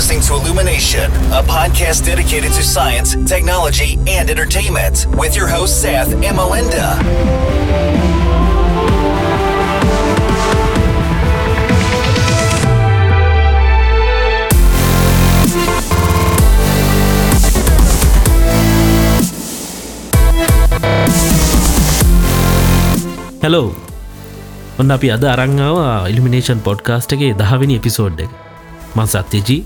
listening to Illumination, a podcast dedicated to science, technology, and entertainment, with your hosts Seth and Melinda. Hello ඔන්න අපි අද අරංාව elimination podcast එකේ දහවිනි episode එක මං සත්‍යජී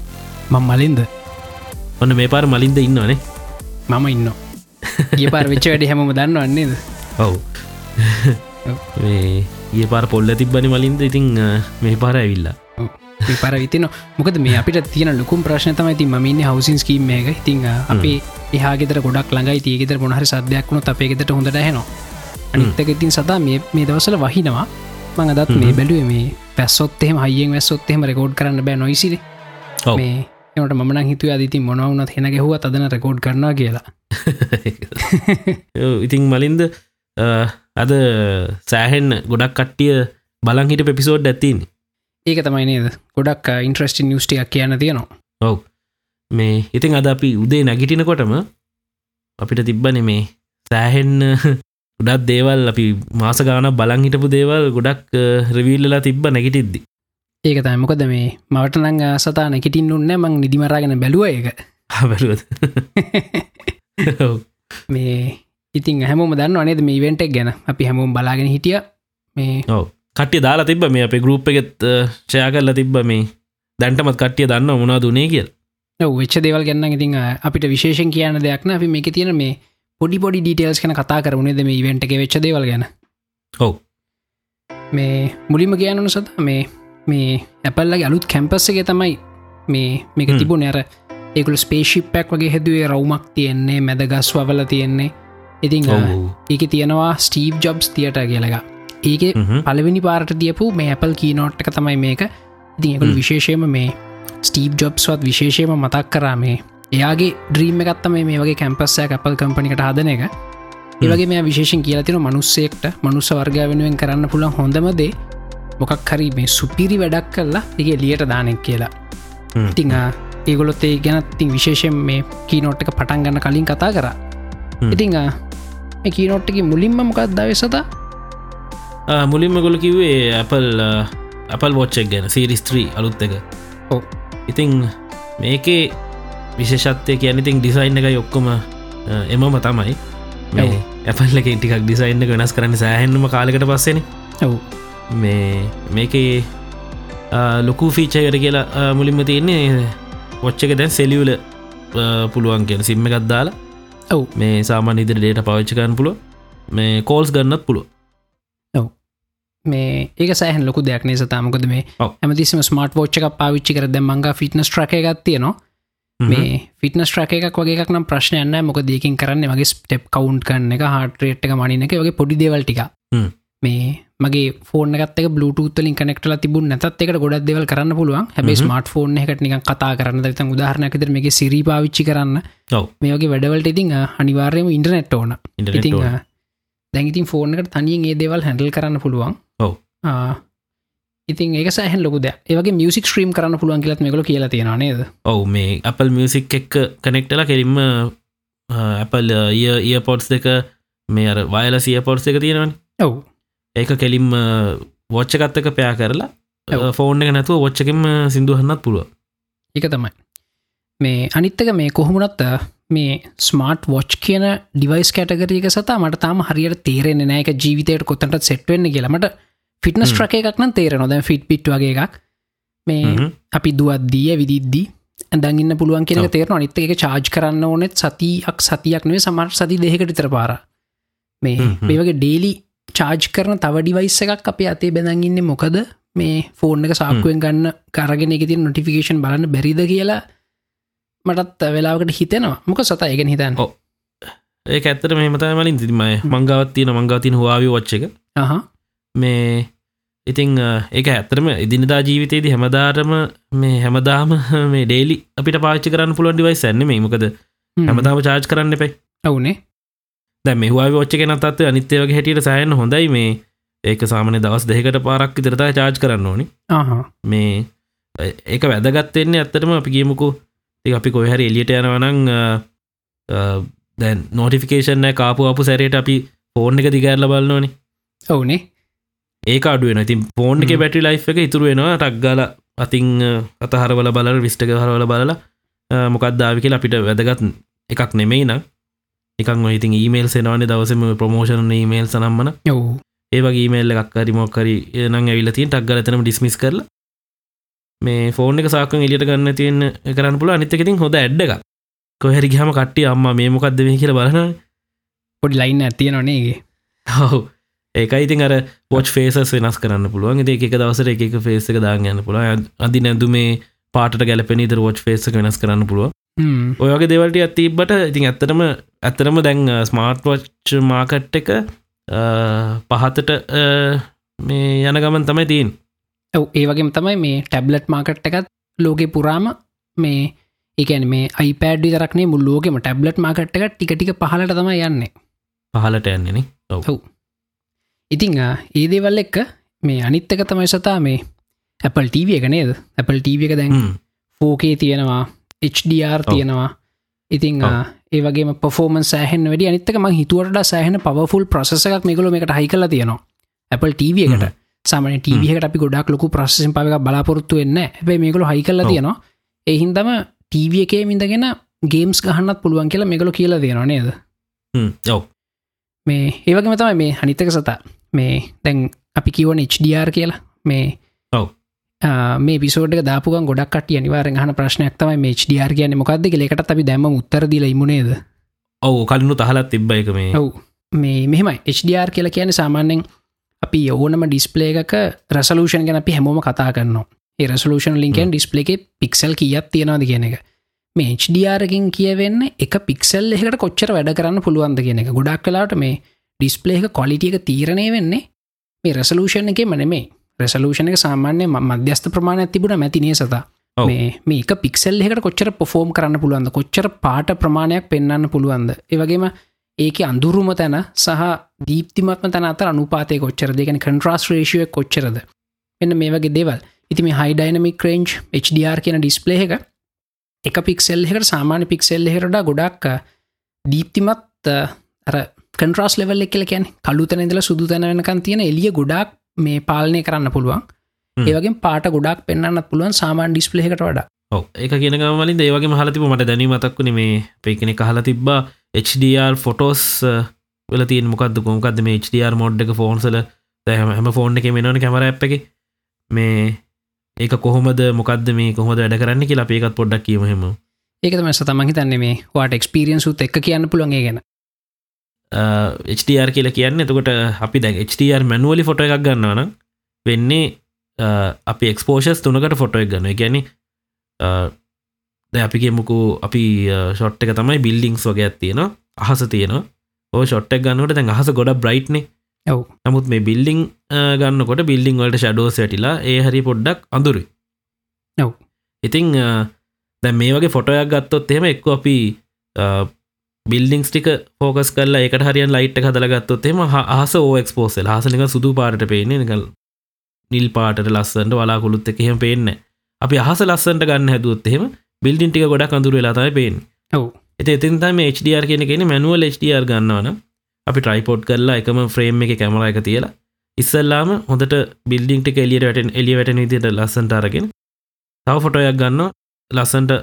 මං මලින්ද? ඔන්න මේ පාර මලින්ද ඉන්නවනේ. මම ඉන්න ඒ පාර වෙච්ච වැඩි හැම දන්න වන්නේද ඔව්. ඒ පාර පොල්ල තිබ්බනි මලින්ද. ඉතිං මේ පාර ඇවිල්ලා. පර විතින මොකද මේ අපිට තියෙන ලොකුම් ප්‍රශ්න තමයි ති මන්න හවසින් කීම එක ඉතිං අපි ඒහාගෙතර ගොඩක් ළඟයි. තියගෙතර මොහරි සදයක් වුණු අපේ ගෙතට හොඳට හැනවා අනිත්තක ඉතින් සතා මේ දවසල වහිනවා. මං අදත් මේ බැලුව මේ පැස්සොත්තෙම හයියෙන් වැස්සොත්තෙම රෙකෝඩ් කරන්න බෑ නොයිසිරි. මේ එනට මන හිතු අදති මොනවුනත් හෙන ගැහුව අදන රෙකෝඩ් කරනවා කියලා. ඉතිං මලින්ද අද සෑහෙන් ගොඩක් කට්ටිය බලන් හිට පෙපිසෝඩ් ඇතින් ඒක තමයි නේද? ගොඩක් ඉන්ට්‍රස්ටි නිියස්ටියක් කියන්න තියෙනවා. ඔව්. මේ ඉතින් අද අපි උදේ නැගිටිනකොටම අපිට තිබ්බන මේ සෑහෙන්න ගොඩත් දේවල් අපි මාස ගාන බලන් හිටපු දේවල් ගොඩක් රවිල්ලලා තිබ්බ නැගිටිද්දි ඒක තමොකද මේ මවට නං සතා නැකිටින් උන්න මං නිදිමරාගෙන බැලුව එක බැලුවද? මේ ඉතින් හැමෝම දන්න අනේද මේ ඉවෙන්ටක් ගැන? අපි හැමෝම් බලාගෙන හිටිය. මේ ඔව. කට්ටිය දාලා තිබ මේ අපේ ගරුප් එකෙත් ෂයා කරලා තිබ්බ මේ දැන්ටමත් කට්ටිය දන්න මුණා දුනේ කියල්. වෙච්ච දෙවල් ගැන්න ඉතින් අපිට විශේෂෙන් කියන්න දෙයක්න අපි මේක තියෙන මේ පොඩි පොඩි ඩීටේල්ස් කන කතා කරමුණේද මේ ඉවෙන්ට එක වෙච්ච දේවල් ගැන? ඔව්. මේ මුලිම කියන්නනු සත මේ මේ ඇපල්ලගේ අලුත් කැම්පස්සගේ තමයි මේ මේක. තිබුණ ඇර ඒකුල ස්පේශිප්පැක් වගේ හැදුවේ රවුමක් තියෙන්නේ මැද ගස්වවල තියෙන්නේ ඉතිං. ඒක තියෙනවා ස්ටීව් ජොබ්ස් තියට කියලක ඒක. පලවෙනි පාරට දියපු මේ ඇපල් කීනෝට් එක තමයි මේක එකු හ්ම්. විශේෂයම මේ ස්ටීව් ජොබ්ස්වත් විශේෂයම මතක් කරා මේ එයාගේ ද්‍රීම එකත්තම මේ වගේ කැම්පස්සය කපල් කම්පනිකට හදන එක ඒවගේ මේ විශේෂෙන් කියලතින මනුස්සෙක්ට මනුස්ස වර්ග වෙනුවෙන් කරන්න පුළන් හොඳමදේ මොකක් හරි මේ සුපිරි වැඩක් කරලා එක ලියට දානෙක් කියලා. ඉතිං ඒගොලොත් ඒ ගැනත්තින් විශේෂයෙන් මේ කීනොට් එක පටන් ගන්න කලින් කතා කර. ඉතිං කීනොට්ටක මුලින්ම මොකක් දවසතා මුලින්ම ගොල කිව්වේ ඇපල් අපල් වෝච්චක් ගැන සිරිස්ත්‍රී අලුත් එක ඔව්. ඉතිං මේකේ විශේෂත්වය කියනඉතින් ඩිසයින් එක ඔක්කොම එමම තමයි. ඇපල්ල එක ටිකක් ඩිසයින්න වෙනස් කරන්න සෑහෙන්ම කාලකට පස්සෙන ඔව් මේ මේකේ ලොකු ෆීචයකට කියලා මුලින්ම තියෙන්නේ ඔච්චක දැන් සෙලියවල පුළුවන් කියන සිම්ම එකත් දාලා ඔව්. මේ සාමාන්‍ය ඉදිරි ඩේට පවිච්චකන්න පුළුව මේ කෝල්ස් ගන්නත් පුළුව මේ ඒක සෑහන් ලොකු දෙයක් නේ සතාමකොද මේ ඔව්. ඇමතිසිම ස්මර්ට් ෝච්ච එක පාවිච්චි කර ද මංග ෆිට්නස් ට්‍රක එකක් තියනවා. මේ ෆිටනස් ට්‍රක එකක් වගේක් නම් ප්‍රශ්නයන්න මොක දෙකින් කරන්න මගේ ස්ටප් කවුන්් කරන්න එක හටරේට් එක මනින එක වගේ පොඩි දෙවල්ටික. මේ මගේ ෆෝන එකත් බluටූත්ලින් කනෙක්ටල තිබුණ නැතත් එකට ගොඩක් දෙවල් කරන්න පුළුවන්. හැබේ ස්මර්ට ෆෝන් එකට නික කතා කරන්න. ත උදාහරණයකතර මේ සිරි පාවිච්චි කරන්න. ඔව්. මේ වගේ වැඩවලට ඉතින් අනිවාර්යම ඉන්ටනෙට් ඕන. ඉතිං ඕන. දැඟඉතින් ෆෝර්නකට තනියෙන් ඒ දේවල් හැඩල් කරන්න පුළුවන්. ඔව්. ඉතින් ඒක සෑහන් ලොකුද ඒවගේ මියසික් ශ්‍රීම් කරන්න පුළුවන් කියලත් මේකල කියලා තියෙන නේද? ඔවු මේ Apple මියසික් එක්ක කනෙක්ටල කෙරින්ම Apple ඊය පොට්ස් දෙක මේ අර වයල සිය පොට්ස් එක තියෙනවන. ඔව් ඒක කෙලින්ම වෝච්චකත්තක පයා කරලා. ෆෝන් එක නැතුව වොච්චකෙම සිින්දුහන්නත් පුළුව එක තමයි. මේ අනිත්තක මේ කොහොමුණත් මේ ස්මාර්ට් වොච් කියන ඩිවයිස් කැටගරීක සතා මට තාම හරියට තේරෙන නෑක ජීවිතයට කොතට සෙට්වෙන්න කියලමට ෆිට්නස්. ට්‍රක එකක් නම් තේර නොද ෆිට් පිට් වගේ එකක්. මේ අපි දුවත්දිය විදිද්දී ඇඳගන්න පුළුවන් කියෙන. තේරන අනිත්ත එක චාර්ජ් කරන්න ඕනෙත් සතියක් සතියක් නේ සමට සති දෙකට තර පාර මේ හ්ම් හ්ම්. මේ වගේ ඩේලි චාර්ජ් කරන තව ඩිවයිස්ස එකක් අපේ අතේ බැඳගන්න මොකද? මේ ෆෝර්න් එක සාක්කුවෙන් ගන්න කරගෙන එක තින් නොටිෆිකේෂන් බලන්න බැරිද කියලා මටත් වෙලාකට හිතෙනවා. මොක සතා ඒගෙන හිතන්න. ඒ ඇත්තට මේ මතයි මලින් තිමයි මංගවත්තියන මංගවතින හවාවි වච්ච එක. මේ ඉතිං ඒක ඇත්තරම ඉදිනිදා ජීවිතයේදී හැමදාරම මේ හැමදාම මේ ඩේලි අපිට පාච්චි කරන්න පුළුවන් ඩිවයි සැන්න මේ මොකද හැමදාම චාර්ජ් කරන්න එපයි. ඔවුනේ දැ මෙහවා ෝච්ච කෙන තත්ව අනිත්‍යවගේ හැටියට සෑයන හොඳයි මේ. ඒක සාමන දවස් දෙකට පාරක් විතරතා චාර්ජ් කරන්න ඕනි. මේ ඒක වැදගත්තෙන්නේ ඇත්තටම අපි කියමුකු ති අපි කොහරි එලියට යනවනං දැන් නෝටිෆිකේෂන් කාපු අපපු සැරයට අපි ෆෝන් එක දිගැරල බලන්නෝනේ ඔවුනේ. ඒ අඩුවෙන ඉතින් ෆෝන් එක බැටි ලයි් එක ඉතුරු වෙනවා. ටක්ගල අතින් අතහරවල බලර විස්්ටක හරවල බලලා මොකක්දාවි කියලා අපිට වැදගත් එකක් නෙමෙයි නම් එකක් ඉතින් ඊමේල් සෙනවානේ දවසම ප්‍රමෝෂණ ඊමේල් සනම්මන ඔවු. ඒවගේ මේල්ල එකක්කරි මොක්කරි නං ඇවිල තින් ටක්ගල තනම ඩිස්මිස් කරල මේ ෆෝන් එක සාකන් එලියට ගන්න තියන්න කරන්න පුල අනිතකතින් හොඳ ඇඩ්ඩ එක කොහැරි හම කට්ටිය අම්ම මේ මොකක්ද මේ කියල බලන පොඩි ලයින්න ඇතිය නොනේගේ හව් ඒකයි ඉතින් අර පොච් ෆේසස් වෙනස් කරන්න පුළුවන්. එක එක දවසර එක එක ෆේස එක දාගන්න පුළ අදි නැදු මේ පාට ගැලපෙන ද රෝච් ෆේස වෙනස් කරන්න පුළුව ඔයගේ දෙවලට ඇතිබට ඉතින් ඇත්තටම ඇත්තරම දැන් ස්මාර්ට් වච් මාකට් එක පහතට මේ යන ගමන් තමයි තිීන් ඔව ඒ වගේම තමයි මේ ටැබ්ලට් මාකට් එකත් ලෝකෙ පුරාම මේ එකන මේ අයිපඩි තරක්නේ මුල්ලෝගෙම ටැබ්ලට් මාකට් එක ටිකටික පහලට තම යන්නේ. පහලට යන්නේන ඔව්. ඉතිං ඒ දේවල් එක්ක මේ අනිත්තක තමයි සතා මේ Apple TV එක නේද? Apple TV එක දැන් ෆෝකේ තියෙනවා HDR තියෙනවා. ඉතිං ඒ වගේ පොෆෝමන් සෑහන් වැඩි. අනිත්තක ම හිතුවට සෑහන පවෆුල් ප්‍රසෙස එකක් මේකල එකට හයි කලා තියෙනවා. Apple TV එකට. සාමන ටීවහට අපි ගොඩක් ලොකු ප්‍රසෙසින් පවක බලාපොරත්තු වෙන්න ඇැයි මේකළු හයි කල්ලා තියෙනවා. එහින්දම ටීව එකේ මිඳගෙන ගේම්ස් ගහන්නත් පුළුවන් කියලා මෙගලු කියලා තියෙනවා නේද? ඔව. මේ ඒවගේම තමයි මේ හනිතක සතා. මේ දැන් අපි කිවන HDR කියලා. මේ මේ පිසෝඩ් දාපුගන් ගොඩක් කට අනිවාර හන ප්‍රශ්නයක් තමයි මේ HDR කියන මොකක්ද ලෙකට අපි දැම උත්තර දිල ඉමුණේද ඔවු කලනු තහලත් තිබ්බ එක මේ. ඔව්. මේ මෙහෙමයි. HDR කියලා කියන සාමාන්‍යෙන් අපි ඕනම ඩිස්පලේ එකක රැසලූෂන් ගැන අපි හැමෝම කතා කරනවා. ඒ රැසලූෂන් ලින්කෙන් ඩිස්පලේ එක පික්සල් කියත් තියෙනවාද කියන එක. මේ HDRකින් කියවෙන්න එක පික්සල් එකට කොච්චර වැඩ කරන්න පුළුවන්ද කියන එක. ගොඩක් කලාට මේ ඩිස්පලේ එක කොලිටිය එක තීරණය වෙන්නේ මේ රැසලූෂන් එක මනෙමේ රැසලූෂණ එක සාමාන්‍ය මධ්‍යස්ත ප්‍රමාණ තිබුණ මැතිනේ සතා? මේක පික්සල් එකට කොච්චර පොෆෝම් කරන්න පුළුවන්ද? කොච්චර පාට ප්‍රමාණයක් පෙන්න්න පුළුවන්ද? ඒවගේම ඒක අඳුරුම තැන සහ දීප්තිමත්ම තැන අතර අනුපාතය කොච්චර දෙකන කන්ට්‍රස් රේෂුව කොච්චරද? එන්න මේ වගේ දේවල්. ඉති මේ හයි ඩයිනමික් රේන්ජ් HDR කියන ඩිස්පලේ එක එක පික්සෙල් එකට සාමාන්‍ය පික්සෙල් එහරට ගොඩක් දීප්තිමත් අර කන්ට්‍රස් ලෙවල් එකල කැන් කලු තැනදල සුදු තැන වෙනකන් තියෙන එලිය ගොඩක් මේ පාලනය කරන්න පුළුවන්. ඒවගේ පාට ගොඩක් පෙන්න්න පුළුවන් සාමාන් ඩිස්පලේකට වඩා. ඔව. එක කියනගමලින් ඒවගේ මහලතිබ මට දැනීමතක්වන මේ පේකෙනෙ කහල තිබ්බා. HDR ෆොටෝස් වල තින් මොකක්ද කොමකක්ද මේ HDR මොඩ් එක ෆෝන්සල හැම හැම ෆෝන් එක මෙනවන කැමර ඇ් එක. මේ ඒක කොහොමද මොකක්ද මේ කොහොද වැඩ කරන්න කියලා අපේකත් පොඩ්ඩක් කියීමහෙම ඒකතම සතමහි තන්නේ මේ වාට එක්ස්පිරියන්සුත් එක් කියන්න පුළන්ගේ ගැන HDR කියලා කියන්න එතකොට අපි දැ HDR මැනුවලි ෆොට එකක් ගන්නවන වෙන්නේ අපි එක්ස්පෝෂස් තුනකට ෆොටෝ එක ගන්න ගැන අපි කියමුකු අපි ෂොට් එක තමයි බිල්ඩිංස් වගේ ඇත්තියෙන අහස තියෙන ඕ ෂොට්ක් ගන්නට දැන් අහස ගොඩ බ්‍රයිට්නේ ඔව. නමුත් මේ බිල්ඩිං ගන්නකොට බිල්ඩිං වලට ෂඩෝ සැටිලා ඒ හරි පොඩ්ඩක් අඳුරි ඔව්. ඉතිං දැ මේ වගේ ෆොටෝයක් ගත්තොත් එහෙම එක්ක අපි බිල්ඩිංස් ටික ෆෝකස් කල්ලා එකට හරියන් ලයිට් හදලගත්තොත් එම හස ඕක්ස්පෝසල් හසනික සුදු පාට පේන්නේ නිකල් නිල් පාට ලස්සන්ට වලාකුළුත් එක එහෙම පේන්න අපි අහස ලස්සන්ට ගන්න හැදුවත් එහෙම බිල්ඩින් ටික ගොඩක් අඳුර වෙලාතයි පේෙන් ඔව්. එත එතින්තම HDR කියන කෙන මැනුවල් HDR ගන්නවන අපි ට්‍රයිපෝඩ් කරලා එකම ෆ්‍රේම් එක කැමර එක තියලා ඉස්සල්ලාම හොඳට බිල්ඩිංට එලියට වැටෙන් එලිය වැටෙන විදියට ලස්සන්ට අරගෙන තව ෆොටෝයක් ගන්න ලස්සන්ට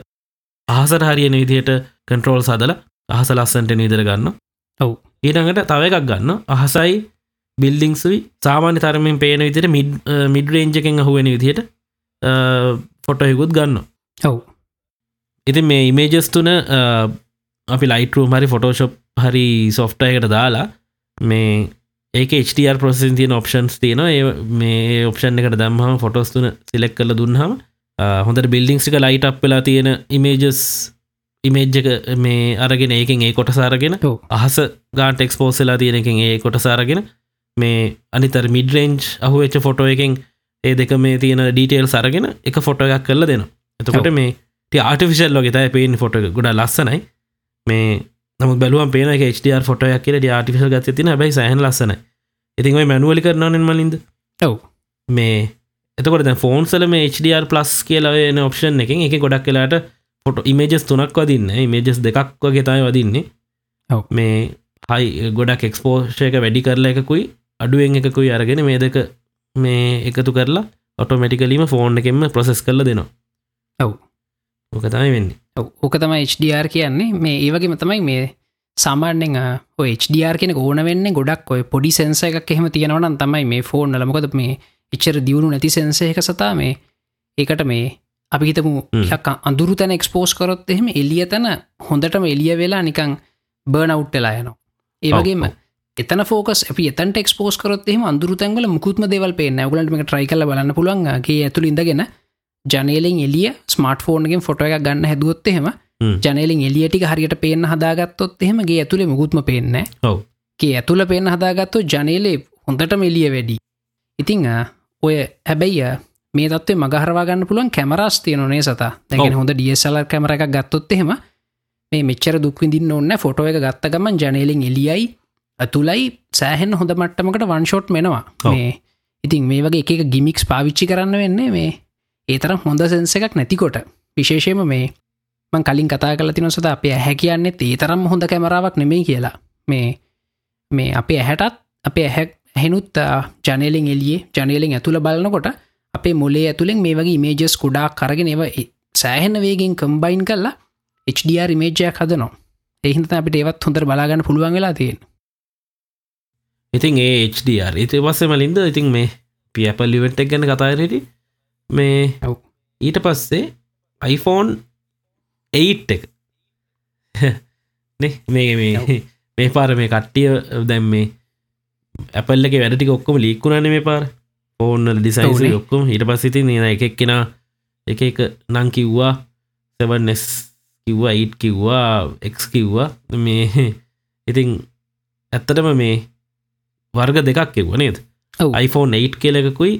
අහසට හරියන විදියට කන්ට්‍රෝල් සදල අහස ලස්සන්ට නීදර ගන්න. ඔව්. ඊටඟට තව එකක් ගන්න. අහසයි බිල්ඩිංසුයි සාමාන්‍ය තරමින් පේන විදිට මිඩ් රේන්ජකෙන් අහුවෙන විදියට ෆොටොයකුත් ගන්න. ඔව්. ඉති මේ ඉමේජස් තුන අපි ලයිටරුම් හරි ෆොටෝශොප් හරි සොෆ්ටයකට දාලා මේ ඒක HDR ප්‍රසින් තියන ඔප්ෂන්ස් තියෙන ඒ මේ ඔප්ෂන් එකට දම්හම ෆොටෝස් තුන සිලෙක් කල දුන්හම හොඳට බිල්ඩිංසික ලයිට අප් වෙලා තියෙන ඉමේජස් ඉමේජ්ජක මේ අරගෙන ඒකින් ඒ කොටසාරගෙන අහස ගාන්ට එක්ස්පෝසලා තියෙන එකින් ඒ කොටසාරගෙන මේ අනිතර මිඩරේන්ජ් අහු වෙච්ච ෆොටෝ එකින් ඒ දෙක මේ තියෙන ඩීටේල් සරගෙන එක ෆොටෝ එකක් කරලා දෙනවා. එතකොට මේ ආටිෆිශල් ලොගෙ තයි පේෙන් ෆොට ගොඩ ලස්සනයි. මේ නම බැලුව පේන HDR ෆොටයක් කියල ආටිෆිල් ගත තින බැයි සහන් ලස්සන ඉතින් ඔයි මැනුවලි කරනනෙන් මලින්ද? ඔව්. මේ එතකොට ෆෝන්සල මේ HDR ප්ලස් කියලාවෙන ඔප්ෂන් එකින් එක ගොඩක් කලාට ෆොට ඉමේජස් තුනක් වදින්න. ඉමේජස් දෙකක් වගේ තයි වදින්නේ. මේ හයි ගොඩක් එක්ස්පෝෂයක වැඩි කරලා එකකුයි අඩුවෙන් එකකුයි අරගෙන මේ දෙක මේ එකතු කරලා ඔටෝමටිකලීම ෆෝන් එකෙන්ම ප්‍රසෙස් කරල දෙනවා. ඔව්. ඕක තමයි වෙන්නේ. ඔව්, ඕක තමයි HDR කියන්නේ. මේ ඒවගේම තමයි මේ සාමාන්‍යෙන් HDR කියෙන ඕන වෙන්න ගොඩක් ඔය පොඩි සෙන්ස එකක් එහෙම තියෙනවනම් තමයි මේ ෆෝන් ලමකොද මේ එච්චර දියුණු නැති සෙන්සේක සතා මේ ඒකට මේ අපි හිතමු හ්ම්. යක් අඳුරු තැන එක්ස්පෝස් කරොත් එහෙම එලිය තැන හොඳටම එලිය වෙලා නිකං බර්නවට්ටලා යනවා ඒවගේම ඔව්. ෆෝකස් එතන්ට එක්ස්පෝස් කරොත් එහම අඳුරු තැන්ගල මුකුත්ම දෙවල් පේ නැවලට ට්‍රයි කල බලන්න පුළුවන්ගේ ඇතුළ ඉඳගෙන ජනේලෙන් එලිය ස්මර්ට ෆෝන්ගෙන් ෆොට එක ගන්න හැදුවොත් එහෙම හ්ම්. ජනලින් එලියටික හරියට පේන්න හදාගත්තොත් එහෙමගේ ඇතුළේ මුකුත්ම පේන්න ගේ ඇතුළ පේන්න හදාගත්තු ජනේලේ හොඳට මෙලිය වැඩි ඉතිං ඔය හැබැයි අ, මේ තත්වේ මගහරවාගන්න පුළුවන් කැමරස් තියනේ සත? දැගෙන. හොඳ ඩියසල කැමර එකක් ගත්තොත් එහෙම මේ මෙච්චර දුක්විදින්න ඔන්න ෆොටෝ එක ගත්ත ගමන් ජනේලින් එලියයි ඇතුලයි සෑහෙන් හොඳ මට්ටමකට වන්ෂෝට් මෙනවා. මේ ඉතින් මේ වගේ එක ගිමික්ස් පාවිච්චි කරන්න වෙන්නේ මේ ඒතරම් හොඳ සෙන්ස එකක් නැතිකොට. විශේෂයම මේ මං කලින් කතා කල තින සත අපේ ඇහැ කියන්නෙත් ඒ තරම් හොඳ කැමරාවක් නෙමෙයි කියලා. මේ මේ අපේ ඇහැටත් අපේ ඇහැ ඇහෙනුත් ජනලින් එලියේ ජනලින් ඇතුළ බලනකොට අපේ මොලේ ඇතුළෙන් මේ වගේ මේජස් කුඩා කරගෙන ඒව සෑහෙන්න වේගෙන් කම්බයින් කරලා HDR ඉමේජයක් හදනවා. එහිත අපිට ඒවත් හොඳර බලාගන්න පුළුවන් වෙලා තියෙන ඉතින් ඒ HDR ඉති පස්සේ මලින්ද ඉතින් මේ පියපල් ලිවෙට්ක් ගැන කතාරට මේ. ඊට පස්සේ iPhone 8 එක. මේ මේ. මේ පාර මේ කට්ටිය දැම් මේ ඇපල්ල එක වැඩටි ඔක්කොම ලික්කුණන මේ පාර ෆෝර්න ඩිසයිස ඔව්නේ. ඔක්කොම හිට පස්සිති නිය එකක් කෙන එක එක නං කිව්වා. සෙවන්නස් කිව්වා ඊට් කිව්වා එක් කිව්වා. මේ ඉතින් ඇත්තටම මේ වර්ග දෙකක් කිව්ව නේද? ඔව්. iPhone 8 කියලෙකුයි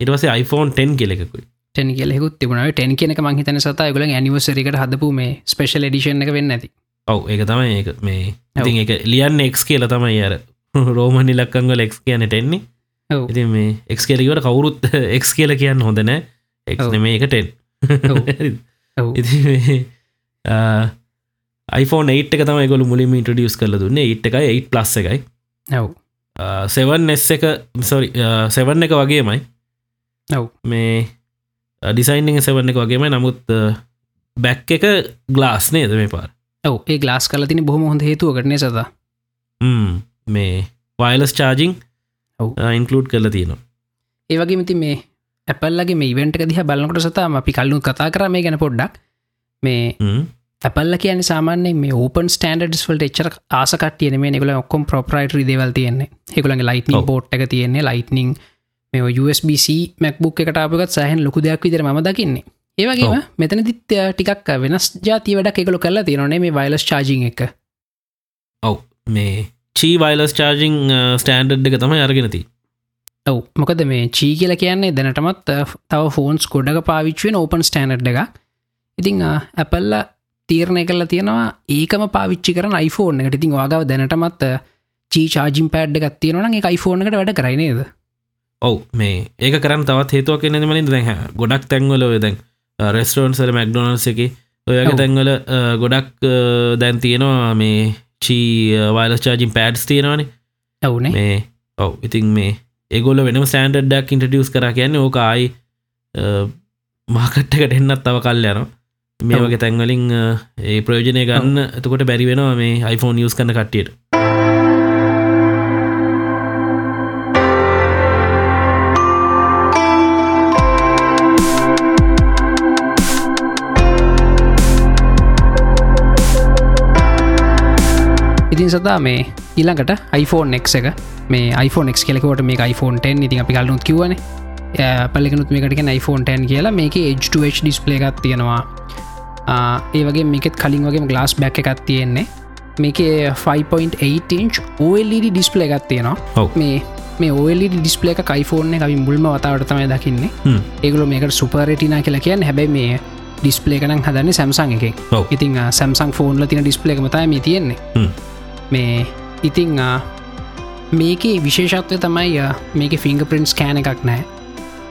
ඉටවසේ iPhone 10 කියලෙකුයි ටැන් කියලෙකුත් තිබුණාව ටැන් කියනක මහිතන සතා ගල ඇනිවසරිකට හදපු මේ ස්පේෂල් එඩිෂන් එක වෙන්න ඇති. ඔව් ඒක තමයි මේ. ඉතින් එක ලියන්න එක් කියල තමයි අර රෝමනි ලක්කංගල එක් කියනට එන්නේ ඔව්. ඉති මේ එක් කියලකට කවුරුත් එක් කියල කියන්න හොඳනෑ එක්. නෙම එකටෙන් iPhone 8 එක තමයි ගොල මුලින් ඉන්ටඩියස් කරල දුන්න. 8 එකයි 8 ප්ලස් එකයි. ඔව්. සෙවන් එස් එක සොරි සෙවන්න එක වගේමයි. ඔව්. මේ ඩිසයින්ං සෙවන්න එක වගේම නමුත් බැක් එක ගලාස් නේද මේ පාර? ඔව ඒ ගලාස් කල තින බොහම හොඳ හේතුවකටන සතා? ම්, මේ වයිලස් චාජිං. ඉන්කලූඩ් කරලා තියෙනවා. ඒවගේ මති මේ ඇපල්ලගේ මේ ඉවෙන්ට දිහ බලකට සතාම අපි කල්ලු කතා කර මේ ගැන පොඩ්ඩක්. මේ ඇපල්ල කියන සාමාන්‍ය මේ ඕපන් ස්ටන්ඩස් වලට එච්චර ආසකටියන මේ නිකල ඔක්කොම් ප්‍රප්‍රයිටරි දේවල් තියෙන්නේ. හෙකුලගේ ලයිටනිින්. පෝට් එක තියෙන්නේ. ලයිටනිින් මේ USBC මැක්බුක් එකට අපගත් සහන් ලොකු දෙයක් විදිර ම දකින්නේ. ඒවගේම ඔව්. මෙතන දිත් ටිකක් වෙනස් ජාති වැඩක් එකකලු කල්ලා තියෙනනේ මේ වයිලස් චාජිං එක. ඔව්. මේ චී වයිලස් චාර්ජිං ස්ටන්ඩ් එක තමයි අරගෙනති ඔව්. මොකද මේ චී කියල කියන්නේ දැනටමත් අ, තව ෆෝන්ස් ගොඩක පාවිච්ුවෙන් ඕපන් ස්ටනඩ් එක ඉතිං ඇපල්ල තීරණය කල්ලා තියෙනවා ඒකම පාවිච්චි කරන iPhone එකට. ඉතින් වාගව දැනටමත් චී චාජිම් පෑඩ් එකක් තියෙනවන එක iPhone එකට වැඩ කරයිනේද ඔව්. මේ ඒක කරන්න තවත් හේතුවක් කෙනෙ මලින් දැ ගොඩක් තැන්වල දැන් රෙස්ටරෝන්සල මැක්ඩොනල්ස් එක ඔයගේ. තැන්වල අ, ගොඩක් දැන් තියෙනවා මේ චී වයිලස් චාජින් පෑඩ්ස් තියෙනවානේ. ඇවුනේ. මේ ඔව ඉතින් මේ ඒගොල වෙනම සෑන්ඩඩ්ඩක් ඉන්ටටියස් කර කියන්නේ ඕක ආයි මාකට්ටකට එන්නත් තව කල් යන මේ. වගේ තැන්වලින් අ, ඒ ප්‍රයෝජනය ගන්න. එතකොට බැරි වෙනවා මේ iPhone නිියස් කන්න කට්ටියට ඉතින් සතා මේ ඊළඟට iPhone X එක. මේ iPhone X කෙලෙකොට මේ iPhone 10 ඉතින් අපි කල්නුත් කිවන පල්ලෙකනුත් මේකටක iPhone 10 කියලා. මේක H2H ඩිස්පලේ එකක් තියෙනවා. ඒ වගේ මේකෙත් කලින් වගේ ගලාස් බැක් එකක් තියෙන්නේ. මේක 5.8 ඉංච් OLED ඩිස්පලේ එකක් තියෙනවා. මේ මේ OLED ඩිස්පලේ එක එක අපි මුල්ම වතාවට තමයි දකින්නේ. ඒගල මේකට සුපරටිනා කියලා කියන්න. හැබැයි මේ ඩිස්පලේ කනක් හදන්න සැම්සං එක. ඉතින් සැම්සං ෆෝන්ල තින ඩිස්පලේ එකමතයි මේ තියෙන්නේ. මේ ඉතිං මේකේ විශේෂත්වය තමයි මේක ෆිංග පින්ස් කෑන එකක් නෑ.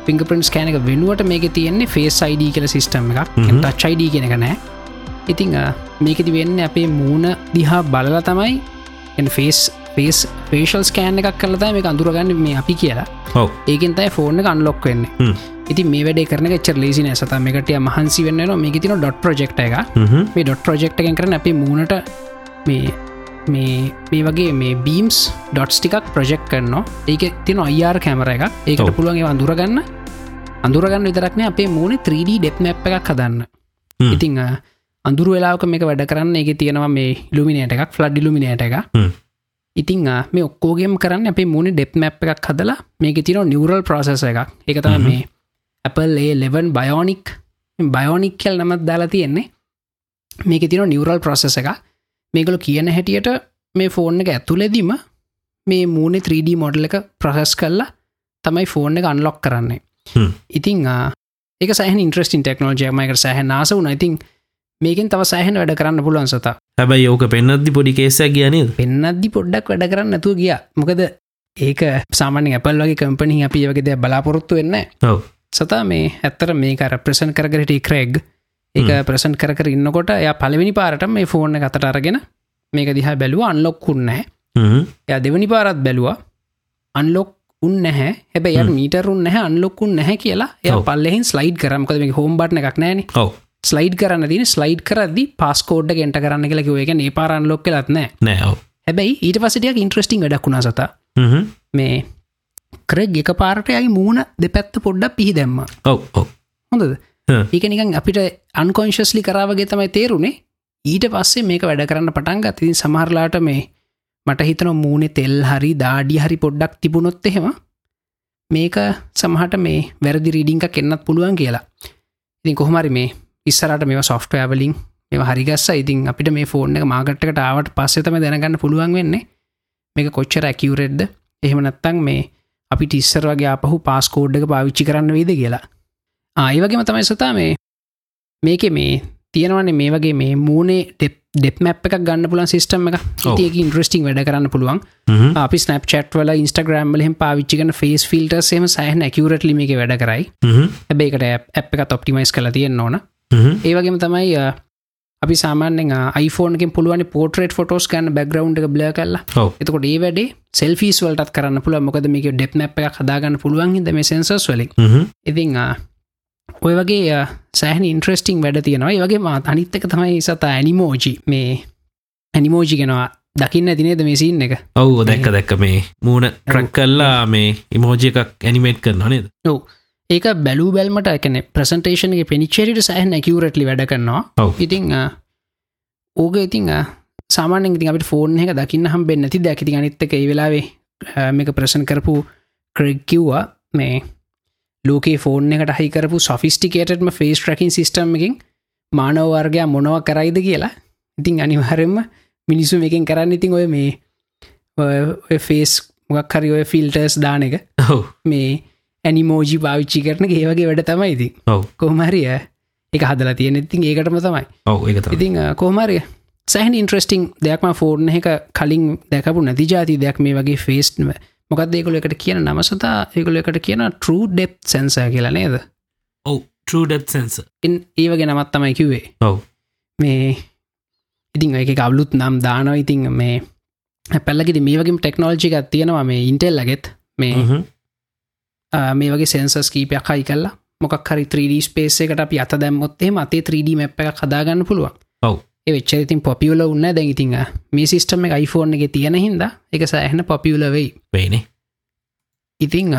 පිංගපින්ස් කෑනක වෙනුවට මේක තියෙන්නේ ෆේස් අයිඩ කියල සිිස්ටම් එකක්. ටච් අයිඩ කෙනක නෑ. ඉතිං මේකති වෙන්න අපේ මූුණ දිහා බලලා තමයි ෆේස් පේස් පේෂල් ස්කෑන් එකක් කලතා මේ අඳුරගන්න මේ අපි කියලා. ඒකෙන් තයි ෆෝර්න අන්ලොක් වෙන්න. ඉති මේ වැඩ කරන ච ලේසින සත මේකට මහන්සි වෙන්න මේක තින ඩොට් ප්‍රජෙක්් එක මේ ඩොට් ප්‍රජෙක්් එකෙන් කරන අපේ මූනට මේ මේ මේ වගේ මේ බීම්ස් ඩොට්ස් ටිකක් ප්‍රජෙක්් කරනවා. ඒක තින අයිර් කැමර එක ඒකට පුළුවන්ගේ අඳුරගන්න. අඳුරගන්න විතරක්න අපේ මූුණ 3D ඩෙප් මැප් එකක් හදන්න. ඉතිං අඳුර වෙලාක මේක වැඩ කරන්න එක තියෙනවා මේ ලුමිනේට එකක් ෆ්ලඩ් ලිමිනේට එක ඉතිං මේ ඔක්කෝගේම කරන්න අපේ මුණ ඩෙප් මැප් එකක් හදලා මේක තින නිවරල් ප්‍රසෙස එකක්. එක තම මේ Apple ඒ ලෙවන් බයෝනික් බයෝනික් කියල් නමත් දාලා තියෙන්නේ. මේක තින නිවරල් ප්‍රසෙස එක මේකළු කියන හැටියට මේ ෆෝන් එක ඇතුලෙදීම මේ මූුණේ 3D මොඩල් එක ප්‍රසෙස් කල්ලා තමයි ෆෝන් එක අන්ලොක් කරන්නේ. ඉතිං ඒක සහ ඉන්ට්‍රස්ටින් ටෙක්නෝජයමයක සහ නාස වුන ඉතින් මේකෙන් තව සෑහන වැඩ කරන්න පුළුවන් සතා. හැබයි ඕක පෙන්න්නද්දි පොඩි කේසක් කියනද පෙන්න්නද්දි පොඩ්ඩක් වැඩ කරන්න නැතුව ගිය. මොකද ඒක සාමාන්‍ය ඇපල් වගේ කම්පනි අපි වගේ බලාපොරොත්තු වෙන්න සතා මේ ඇත්තර මේක රප්‍රසන් කරගට ක්‍රෙග් ඒක ප්‍රසන් කර ඉන්නකොට ය පලවෙනි පාරට මේ ෆෝර්න කතට අරගෙන මේක දිහා බැලුව අන්ලොක්කුන්නෑ ය දෙවනි පාරත් බැලවා අන්ලොක් උන්න නැහැ. හැබැ ය මීටරුන් නැහැ අන්ලොක්කුන් නැහැ කියලා ය පල්ලෙහින් ස්ලයිඩ් කරමකද මේ හෝම් බට්න එකක් නෑන ස්ලයිඩ් කරන්න තින ස්ලයිඩ් කරදදි පාස්කෝඩ් ගෙන්ට කරන්න කියලා කිව එක ඒ පාරන් ලොක් ලත්න නෑ හැබැයි ඊට පසටයක් ඉන්ට්‍රස්ටිං වැඩක්ුණා සත. මේ කරෙක් එක පාරටයගේ මූුණ දෙපැත්ත පොඩ්ඩක් පිහි දැම්ම ඔව. හොඳද ඒක නිකන් අපිට අන්කොංශස්ලි කරාවගේ තමයි තේරුණේ ඊට පස්සේ මේක වැඩ කරන්න පටන්ග තින් සමහරලාට මේ මට හිතන මූුණේ තෙල් හරි දාඩි හරි පොඩ්ඩක් තිබුණොත් එහෙම මේක සමහට මේ වැරදි රීඩිංක කෙන්න්නත් පුළුවන් කියලා. ඉතින් කොහොමරි මේ ඉස්සරට මේ සොෆ්ටවලින් මේ හරිගස්ස ඉතින් අපිට මේ ෆෝර්න එක මාගට්කට ආවට පස්සෙතම දැනගන්න පුළුවන් වෙන්නේ. මේක කොච්චර ඇකිවරෙද්ද එහෙම නැත්තං මේ අපි ටිස්සර වගේ අපහු පාස්කෝඩ් එක පාවිච්චි කරන්න වේද කියලා. ආයිවගේම තමයි සතා මේ මේක මේ තියෙනවන්නේ මේ වගේ මේ මූනේ ඩෙප් මැප් එකක් ගන්න පුලන් සිස්ටම් එක ඒක ඉන්ට්‍රස්ටිං වැඩ කරන්න පුළුවන්. අපි ස්නප් චට් වල ඉස්ටග්‍රම් ලෙම පාවිච්චිකන ෆේස් ෆිල්ටර්සේම සහන ඇකිවරට ලිම එක වැඩ කරයි. ඇබේකට ඇ් එක ඔප්ටිමයිස් කල තියෙන් ඕන. ඒවගේම තමයි අපි සාමානෙන් iPhoneකින් පුළුවන් පෝටරේට ෆොටෝස් කන්න බැග්‍රවන්් එක බ්ල කල්ලා එතකොට ඒ වැඩේ සෙල්ෆිස් වලටත් කරන්න පුළ මොකද මේක ඩෙප් නැප් එක හදාගන්න පුළුවන් හිද මේ සෙන්සස් වලින්. ඉතිං ඔය වගේ සෑහන ඉන්ට්‍රස්ටිං වැඩ තියෙනවා. වගේ මා අනිත් එක තමයි සතා ඇනිමෝජි. මේ ඇනිමෝජි ගෙනවා දකින්න තිනේද මේ සින්න එක? ඔවු දැක්ක දැක්ක. මේ මූුණ ට්‍රක් කල්ලා මේ ඉමෝජි එකක් ඇනිමේට් කරන්න නේද? ඔව. ඒක බැලූ බැල්මට එකන ප්‍රසන්ටේෂන්ගේ පෙනිචේරිට සහන ඇකිවරටලි වැඩ කරනවා. ඉතිං ඕක ඉතිං සාමානෙන් ඉතින් අපට ෆෝර්න් එක දකින්න හම් බෙන් නැති දැකිති අනිත්තක ඒ වෙලාවේ මේක ප්‍රසන් කරපු ක්‍රෙග්කිව්වා මේ ලෝකේ ෆෝර්න් එකට හහිකරපු සොෆිස්ටිකේටම ෆේස් ට්‍රකින් සිිස්ටම් එකින් මානවවර්ගයා මොනව කරයිද කියලා. ඉතින් අනිවාරෙන්ම මිනිසු එකෙන් කරන්න ඉතින් ඔය මේ ෆේස් මොක් හරි ඔය ෆිල්ටර්ස් දාන එක. මේ ඇනිමෝජි පාවිච්චි කරන ඒවගේ වැඩ තමයිති කොහමරිය එක හදලා තියෙන ඉතින් ඒකටම තමයි. ඉතින් කෝමරිය සහන් ඉන්ට්‍රස්ටිං දෙයක්ම ෆෝර්න එක කලින් දැකපු නැති ජාති දෙයක් මේ වගේ ෆේස්ටම මොකක් ඒකොල එකට කියන නමසතා ඒකොල එකට කියන ට්‍රූ ඩෙප් සැන්ස කියලා නේද? ඔව ටඩ සැන්ස ඒ වගේ නමත් තමයි කිවේ ඔව. මේ ඉතින් එක කවලුත් නම් දානව. ඉතින් මේ පැල්ලකිති මේ වගේ ටෙක්නෝල්ජි එකක් තියෙනවා මේ ඉන්ටෙල් ලගෙත් මේ මේ වගේ සෙන්සස් කීපයක් හයි කල්ලා මොකක් හරි 3D ස්පේස එකට අපි අත දැම්මොත්තේ මතේ 3D මැප් එක කදාගන්න පුළුවන්. ඔව වෙච්චරිතින් පොපියල උන්න දැගඉතිං මේ සිිස්ටම එක iPhoneෆෝන් එක තියෙන හින්ද එක සෑහන පොපියල වෙයි. වෙයිනේ. ඉතිං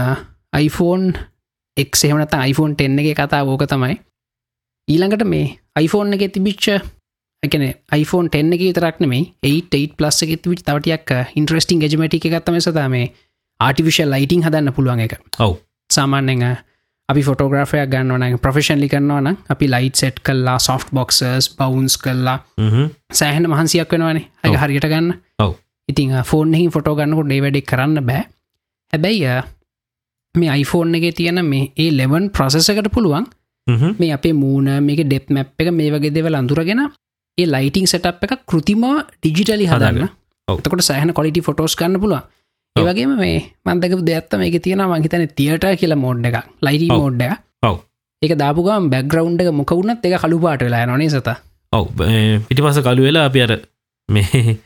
iPhone එක්සේමනත iPhone 10 එක කතා ෝක තමයි. ඊළඟට මේ iPhone එක තිබිච්ච එකන iPhone 10 එක තරක්න මේ 8 ප්ලස් එක තිවිච් තවටයක් ඉන්ට්‍රස්ටිං ජමටි එකත්තම සතම මේ ආටිවිශල් ලයිටිං හදන්න පුළුවන් එක ඔව. සාමාන්‍යෙන් අපි ෆොටෝග්‍රෆයක් ගන්නවන ප්‍රෆෙෂන්ලි කරනවන අපි ලයිට් සෙට් කල්ලා සොෆ් බොක්සර්ස් බවන්ස් කල්ලා සෑහන මහන්සියක් වෙනවානේ. අය හරියට ගන්න. ඔව. ඉතිං ෆෝර්න්හි ෆොටෝ ගන්නකොට ඩේවැඩෙක් කරන්න බෑ. හැබැයි මේ iPhoneෆෝන් එක තියෙන මේ ඒ ලෙවන් ප්‍රසෙසකට පුළුවන් මේ අපේ මූුණ මේක ඩෙප් මැප් එක මේ වගේ දෙවල් අඳුරගෙන ඒ ලයිටිං සටප් එක කෘතිම ඩිජිටලි හදන්න ඔවතකොට සෑහන කොලිටි ෆොටෝස් ගන්න පුළුවන් ඒවගේම මේ මන්දක දෙයක්ත්තම එක තියෙන මහිතන තියට කියල මෝඩ් එක ඔව්. මෝඩ්ඩ ඔව්. ඒක දාපුගම් බැග්‍රවන්් එක මොකවුණත් එක කළුපාට වෙලා නොනේ සත? ඔව්. පිටි පස කලු වෙලා අපි අර මේ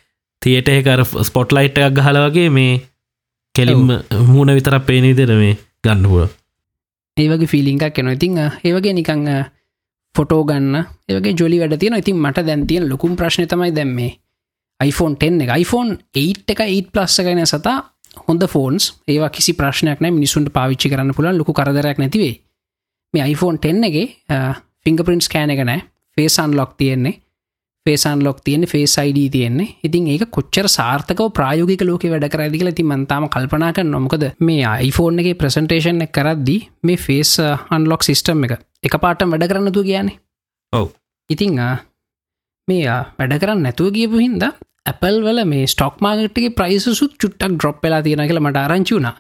තියට එකර ස්පොට් ලයිට් එකක් ගහල වගේ මේ කෙලින්ම මූුණ විතරක් පේනීදර මේ ගන්නපුුව ඒවගේ ෆිලිංකක් කෙන ඉතිං ඒවගේ නිකං ෆොටෝ ගන්න. ඒවගේ ජොලි වැඩ තියෙන ඉතින් මට දැන්තියෙන ලොකුම් ප්‍රශ්න තමයි දැම්මේ iPhone 10 එක. iPhone 8 එක 8 ප්ලස්ස ගැන සතා හොඳ ෆෝන්ස්. ඒවා කිසි ප්‍රශ්නයක් නෑ මිනිසුන්ට පාවිච්චි කරන්න පුළන් ලොකු කරදරයක් නැතිවේ මේ iPhone 10 එක ෆිංග පින්ස් කෑන එක නෑ ෆේසන් ලොක් තියෙන්නේ. ෆේසන් ලොක් තියෙන ෆේස් අයිඩ තියෙන්නේ. ඉතින් ඒක කොච්චර සාර්ථකව ප්‍රායෝගික ලෝක වැඩ කරදිකල ති මන්තාම කල්පනා කර නොමකද මේ iPhone එක ප්‍රසන්ටේෂන් එක කරද්දි මේ ෆේස් අන්ලොක් සිිස්ටම් එක එක පාටම් වැඩ කරන්නතු කියන්නේ ඔව්. ඉතිං මේ වැඩ කරන්න නැතුව කියපු හින්ද Apple වල මේ ස්ටොක් මාගට්ගේ ප්‍රයිසුත් චුට්ටක් ඩ්‍රොප් වෙලා තියෙන කියල මට ආරංචි වුණා.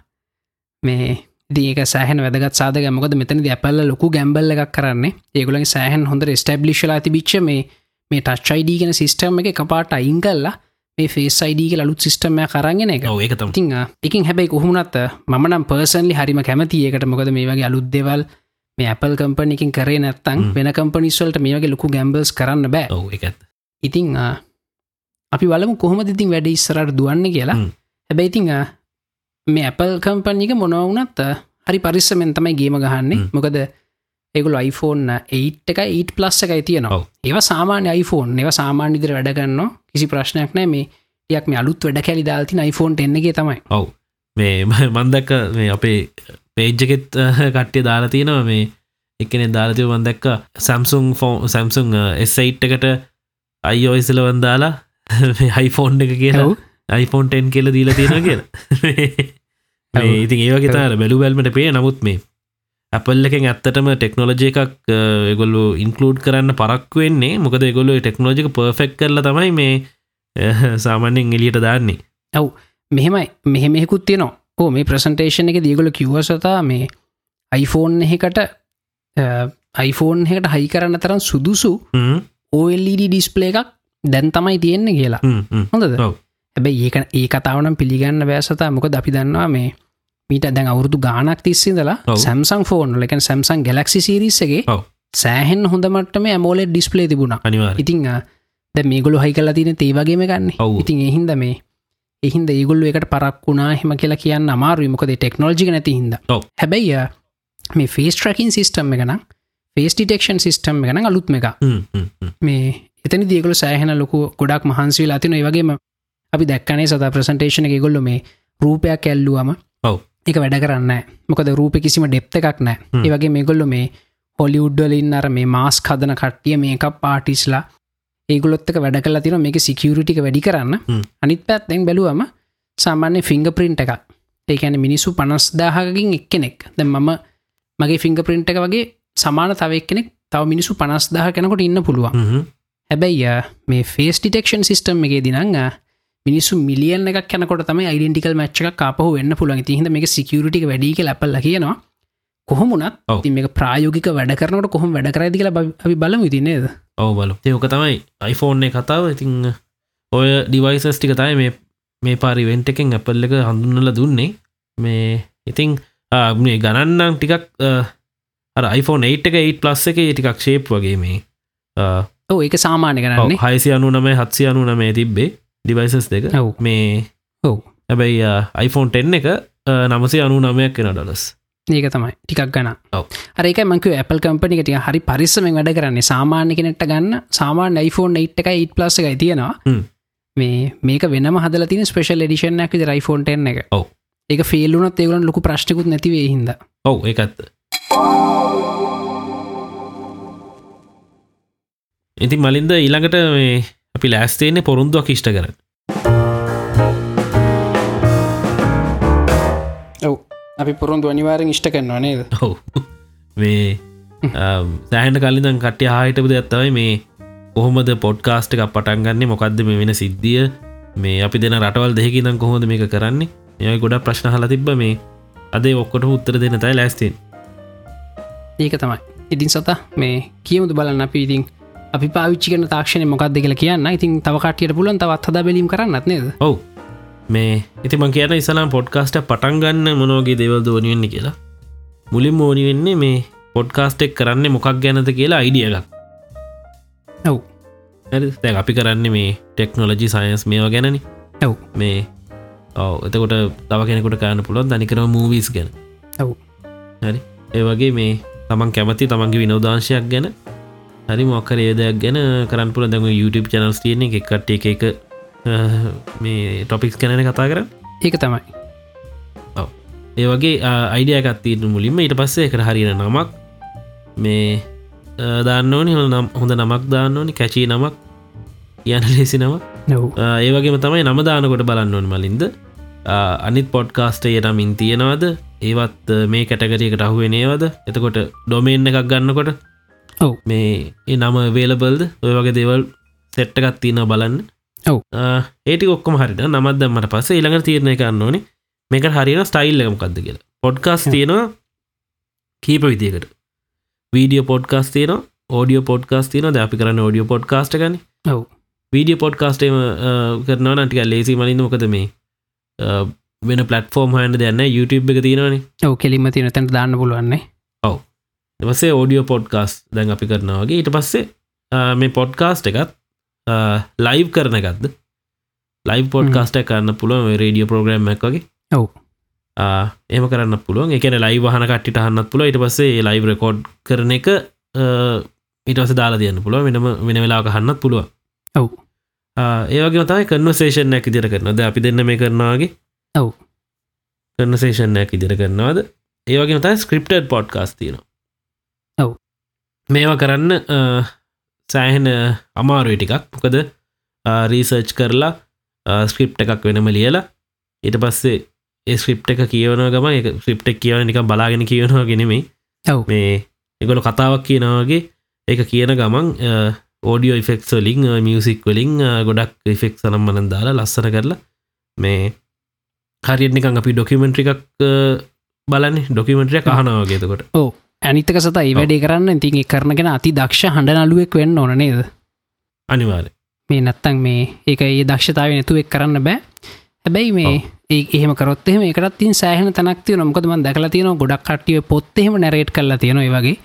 මේ දක සෑහන වැදගත් සාධක මොකද මෙතන ඇපල්ල ලොකු ගැම්බල්ල එකක් කරන්නේ. ඒගුලන් සෑහන් හොඳ ස්ටබ්ලිශලා තිබිච්ච මේ මේ ටච් අයිඩ ගෙන සිස්ටම් එක කපාට අයින් කල්ලා මේ ෆේස් අයිඩක ලුත් සිස්ටම්ය කරගෙන එක. ඒකතම ඉතිං එකින් හැබැයි කොහොමනත් මනම් පර්සන්ලි හරිම කැමතිඒකට මොකද මේ වගේ අලුත් දෙවල් මේ Apple කම්පනිකින් කරේ නැත්තං. වෙන කම්පනිස්වලට මේ වගේ ලොකු ගැම්බල්ස් කරන්න බෑ. ඔව එකත් ඉතිං අපි වලම කොහොම ඉතින් වැඩ ඉස්සරට දුවන්න කියලා. හ්ම්. හැබැයි ඉතිං ආ, මේ Apple කම්පනික මොනවුනත් හරි පරිස්සමෙන් තමයි ගේම ගහන්නේ. මොකද ඒගුල iPhone 8 එක 8 ප්ලස් එකයි තියෙනවා. ඒව සාමාන්‍ය iPhone. ඒව සාමාන්‍යදිර වැඩගන්න කිසි ප්‍රශ්නයක් නෑ මේ යක් මේ අලුත් වැඩ කැලි දාල්තින iPhone 10ගේ තමයි. ඔව්. මේ මන්දක්ක මේ අපේ පේජ්ජකෙත් කට්ටිය දාලා තියෙනවා. මේ එකනෙ දාලතිව මන්දක්ක සැම්සුන් ෆෝ සැම්සුන් එස්සයිට් එකට අයිෝයිසල වන්දාලා හයිෆෝන්් එක කියලා ඔව්. iPhone 10 කියල දීලා තියෙන කියලා. ඉතින් ඒවගේ තර බැලු බැල්මට පේ නමුත් මේ ඇපල් එකෙන් ඇත්තටම ටෙක්නෝලජය එකක් එගොල්ලු ඉන්කලූඩ් කරන්න පරක් වෙන්නේ. මොකද ගොල්ලු ටෙක්නෝජික පර්ෆෙක් කරල තමයි මේ සාමාන්‍යෙන් එලියට දාන්නේ. මෙහෙමයි. මෙහෙමෙකුත් තියෙනවා. ඕ මේ ප්‍රසන්ටේෂන් එක දියගොල කිව්වසතා මේ iPhone එකට iPhone එකට හයි කරන්න තරම් සුදුසු OLED ඩිස්පලේ එකක් දැන් තමයි තියෙන්නේ කියලා. හොඳද. හැබැයි ඒක ඒ කතාවනම් පිළිගන්න බෑසතා මොක අපි දන්නවා මේ මීට දැන් අවුරදු ගානක් තිස්සිදලා. සැම්සං ෆෝන් ලකන් සැම්සං ගලක්සි සිරිසගේ ඔව්. සෑහෙන් හොඳමටම ඇමෝලෙ ඩිස්පලේ තිබුණා ඉතිං ද මේගොලු හයි කලා තින තේවගේම ගන්න. ඉතින් එහින්ද මේ එහින්ද ඒගොල්ල එකට පරක් වුණා හෙම කියලා කියන්න අමාරුවමකොද ටෙක්නෝජි නැති හිද. හැබැයි මේ ෆේස් ට්‍රකින් සිිස්ටම් එකන ෆේස් ඩිටෙක්ෂන් සිිස්ටම් එකන අලුත්ම එක මේ එතනි දියගල සෑහෙන ලොකු ගොඩක් මහන්සේ අතින ඒවගේම අපි දැක්කනේ සත ප්‍රසන්ටේෂන ගොල්ල මේ රූපයක් ඇල්ලුවම ඔව්. එක වැඩ කරන්න මොකද රූප කිසිම ඩෙප්ත එකක් නෑ. ඒවගේ මේගොල්ල මේ හොලිුඩ්ඩලින් අර මේ මාස් කදන කට්ටිය මේක පාටිස්ලා ඒගොලොත්තක වැඩ කලා තින මේක සිකියරිටික වැඩි කරන්න. අනිත් පැත්තෙන් බැලුවම සාමාන්‍ය ෆිංග පින්ට් එක ඒකැන මිනිස්සු පනස් දාහකින් එක්කෙනෙක්. දැ මම මගේ ෆිංග පින්ට් එක වගේ සමාන තවක් කෙනෙක් තව මිනිසු පනස් දහ කෙනකොට ඉන්න පුළුවන් හැබැයි මේ ෆේස් ඩිටෙක්ෂන් සිිස්ටම් එක දිනං මිනිස්සු මිලියන් එකක් කැනකොට තම යිඩෙන්ටිකල් මච්චක් කාපහ වෙන්න පුළන් තිහිද මේ සිකියරිටි වැඩි ලැපල්ල කියනවා. කොහොමුණත්. ති මේ ප්‍රායෝගික වැඩ කරනට කොහොම වැඩ කරදි කියලා අපි බලමු තිනේද ඔව බල ඒක තමයි iPhoneෆෝන් එක කතාව. ඉතිං ඔය ඩිවයිසස් ටික තයි මේ මේ පාරි වෙන්ට එකෙන් ඇපල් එක හඳුන්නල දුන්නේ. මේ ඉතිං මේ ගණන්නම් ටිකක් iPhone 8 එක 8 ප්ලස් එක ටිකක් ශේප් වගේ මේ ඕ ඒක සාමාන්‍ය කරන්නේ හයිසි අනු නමේ හත්සි අනු නමේ තිබ්බේ ඩිවයිසස් දෙක ඔව්. මේ ඔව්. හැබැයි ආ, iPhone 10 එක නමසේ අනු නමයක් කෙන ඩලස් ඒක තමයි ටිකක් ගන ඔව්. අරක මක Apple කම්පනි ටිය හරි පරිස්සමෙන් වැඩ කරන්නේ සාමාන්‍ය කෙනෙට ගන්න සාමාන්‍ය iPhone 8 එක 8 ප්ලස් එකයි තියෙනවා. මේ මේක වෙනම හදල තින ස්පේෂල් එඩිෂන් ඇක iPhone 10 එක ඔව්. ඒක ෆෙල්ලුනත් ඒගලන් ලොකු ප්‍රශ්ටිකුත් නැතිවේ හිද ඔව් ඒකත්ත ඉතින් මලින්ද ඊළඟට මේ අපි ලෑස්තේන්නේ පොරුන්දුවක් ඉෂ්ට කර ඔව්. අපි පුරුන්දු අනිවාරෙන් ඉෂ්ට කරනවා නේද? ඔව්. මේ සෑහන්ට කලින්දන් කට්ටිය හාහිටපු දෙයක්ත්තවයි මේ කොහොමද පොඩ්කාස්ට එකක් පටන්ගන්නේ මොකක්ද මේ වෙන සිද්ධිය? මේ අපි දෙන රටවල් දෙහකිදම් කොහොද මේක කරන්නේ? යයි ගොඩක් ප්‍රශ්න හල තිබ්බ මේ අදේ ඔක්කොට උත්තර දෙන තයි ලෑස්තින් ඒක තමයි. ඉතින් සත මේ කියමුතු බලන්න අපි ඉතින් අපි පාවිච්චිකන තාක්ෂණය මොකක්ද කියලා කියන්න. ඉතින් තවකටියට පුලන් තවත් හද බැලීම් කරන්නත් නේද? ඔව්. මේ ඉති මං කියන ඉසලාම් පොඩ්කාස්ට පටන් ගන්න මොනෝගේ දෙවල් දෝනිවෙන්න කියලා. මුලින් මෝනි වෙන්නේ මේ පොඩ්කාස්ටෙක් කරන්නේ මොකක් ගැනද කියලා අයිඩිය එකක්. ඔව්. දැ අපි කරන්නේ මේ ටෙක්නොලජි සයින්ස් මේවා ගැනනි. ඔව්. මේ ඔව. එතකොට තව කෙනෙකුට කාන්න පුළුවන් දනිකරව මූවිස් ගැන. ඔව්. හරි. ඒවගේ මේ තමන් කැමති තමන්ගේ විනෝදාංශයක් ගැන හරි මොක්කර ඒදයක් ගැන කරන්න පුළ දැම YouTube චනල්ස් තියන එක එකට එක එක මේ ටොපික්ස් කැනන කතා කර ඒක තමයි. ඒ වගේ අයිඩියකත් තිීන මුලින්ම ඊට පස්සේ කර හරින නමක්. මේ දාන්න ඕනි හො නම් හොඳ නමක් දාන්න ඕනි කැචී නමක් කියන ලෙසි නම නොව ඒවගේම තමයි නම දානකොට බලන්න ඕන මලින්ද. අනිත් පොඩ්කාස්ටේ නමින් තියෙනවද? ඒවත් මේ කැටගරියකට අහුවෙනේවද එතකොට ඩොමේන් එකක් ගන්නකොට ඔව්. මේ ඒ නම වේලබල්ද ඔය වගේ දේවල් සෙට්ටකත් තියන බලන්න. ඔව්. ඒටි ඔක්කොම හරිට නමත් දම්මට පස්සේ ඉළඟ තීරණය කරන්න ඕනේ. මේක හරින ස්ටයිල් එකමකක්ද කියලා. පොඩ්කාස් තියෙනවා කීප විදිකට වීඩියෝ පොඩ්කාස් තියන ෝඩියෝ පොඩ්කාස් තියන ද අපි කරන්න ෝඩියෝ පොඩ්කාස්ට ගන ඔව්. වීඩිය පොඩ්කාස්ටේම කරනවා නටික ලේසි මලින්ද මොකද මේ වෙන පලටෆෝර්ම් හන්න දෙන්න YouTube එක තියෙනවානේ. ඔව කෙලිම තින තැට දාන්න පුළුවන්නේ පසේ ෝඩියෝ පොඩ්කාස් දැන් අපි කරනවාගේ ඊට පස්සේ මේ පොඩ්කාස්ට එකත් ලයිව් කරන එකක්ද? ලයි් පොඩ්කාස්ට කරන්න පුළුවන් රේඩියෝ ප්‍රෝග්‍රම් එක වගේ. ඔව්. එම කරන්න පුළුවන්. එකන ලයි වහන කට්ට හන්නත් පුල ඉට පස්සේ ලයිව් රකෝඩ් කරන එක ඉටස දාලා තියන්න පුළුව වෙනම වෙන වෙලා කහන්නත් පුළුව ඔව්. ඒවගේ තයි කන්වසේෂන් ඇක් ඉදිර කරනද අපි දෙන්න මේ කරනවාගේ ඔව්. කන්වසේෂන් ඇක් ඉදිර කරනවාද? ඒවගේ තයි ස්ක්‍රප්ටඩ් පොඩ්කාස් තියනවා. මේවා කරන්න සෑහෙන අමාරුව ටිකක්. මොකද රීසර්ච් කරලා ස්ක්‍රප් එකක් වෙනම ලියලා ඊට පස්සේ ඒ ස්ක්‍රප් එක කියවන ගම එක ස්ක්‍රප්ටෙක් කියවන නික බලාගෙන කියවනවා ගෙනෙමේ ඔව්. මේ එගොල කතාවක් කියනවාගේ ඒක කියන ගමන් ඕඩියෝ ඉෆෙක්ස් වලින් මියසික් වලින් ගොඩක් ඉෆෙක් සනම් මනන් දාලා ලස්සන කරලා මේ හරිනිකං අපි ඩොකිමෙන්ට්‍රි එකක් අ, බලන්නේ. ඩොකිමෙන්ට්‍රිය කහනවාගේතකොට ඕ ඇනිතක සත ඒ වැඩේ කරන්න. ඉතින් කරනගෙන අති දක්ෂ හඬ නලුවෙක් වෙන්න ඕන නේද? අනිවාර මේ නැත්තං මේ ඒක ඒ දක්ෂතාව නැතුවෙක් කරන්න බෑ. හැබැයි මේ ඒ එහෙම කරොත් එහෙම එකටත් තින් සෑහන තනක් තියන මොකදම දැකලා තියෙන ගොඩක් කටිය පොත්තෙම නැරේට් කරලා තියෙන වගේ.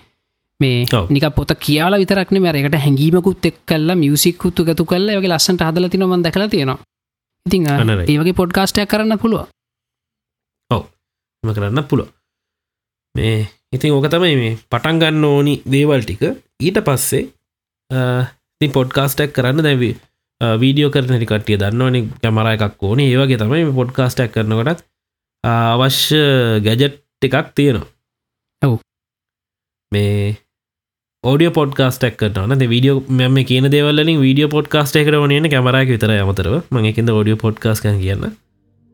මේ ඔව්. නික පොත කියලා විතරක්න මරකට හැඟීමකුත් එක් කල්ලා මියසික්කුත්තු ගතු කල්ල වගේ ලස්සට හදල තිනම දැකලා තියෙනවා. ඉතින් අ, අනරයි. ඒ වගේ පොඩ්කාස්ටයක් කරන්න පුළුව ම කරන්න පුළුව මේ ඉතින් ඕක තමයි මේ පටන් ගන්න ඕනි දේවල් ටික. ඊට පස්සේ ති පොඩ්කාස්ටක් කරන්න දැවී වීඩියෝ කරනටි කටිය දන්නවන කැමර එකක් ඕන. ඒවගේ තමයි පොඩ්කාස්ටක් කරනකොටත් අවශ්‍ය ගැජට් එකක් තියෙනවා. ඔව්. මේ ෝඩිය පොඩ්කාස්ටක් කරන වීඩියෝ මෙම කියන දෙවලින් වීඩියෝ පොඩ්කාස්ට එකට වනන කැමරක් විතර අමතරව. මගේකින්ද ෝඩියෝ පොඩ්කාස් කියන්න.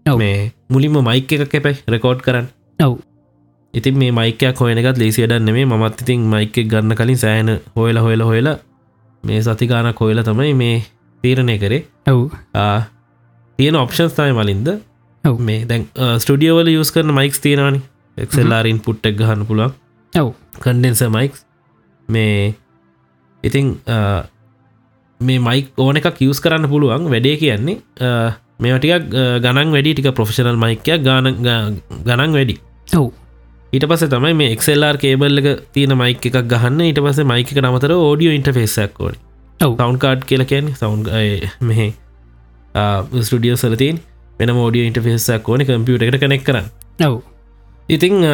මේ මුලින්ම මයික් එක කැපයි රෙකෝඩ් කරන්න. ඔව් ඉතින් මේ මයිකයක් හොයනකත් ලේසියඩන්න මේ මත් ඉතින් මයික ගන්න කලින් සෑන හොයල හොයල හොයලා මේ සතිකානක් හොයල තමයි මේ තීරණය කරේ. ආ, තියෙන ඔප්ෂන්ස් තමයි මලින්ද. ඔව්. මේ දැන් ස්ටඩියෝවල යස් කරන මයික්ස් තියෙනවානි. එක්සල්ලාරින් පුට්ටක් ගහන්න පුළුවන්. ඔව්. කන්ඩෙන්ස මයික්ස් මේ ඉතිං මේ මයික් ඕන එකක් යස් කරන්න පුළුවන්. වැඩේ කියන්නේ මේටික ගණන් වැඩි ටික ප්‍රොෆෙෂනල් මයිකයක් ගාන ගණන් වැඩි. ඔව් ඊට පස තමයි මේ එක්සල්ලාර් කේබල් එක තියෙන මයික එකක් ගහන්න. ඊට පස මයික නමතර ෝඩියෝ ඉන්ටෆේසක් ඕන. ඔව්. සෞන්් කාඩ් කියල කියන්නේ සෞන්් මෙහ ස්ටඩියෝ සලතින් වෙන ෝඩියෝ ඉන්ටෆේසක් ඕන කම්පියුට එකට කනෙක් කරන්න. ඔව්. ඉතිං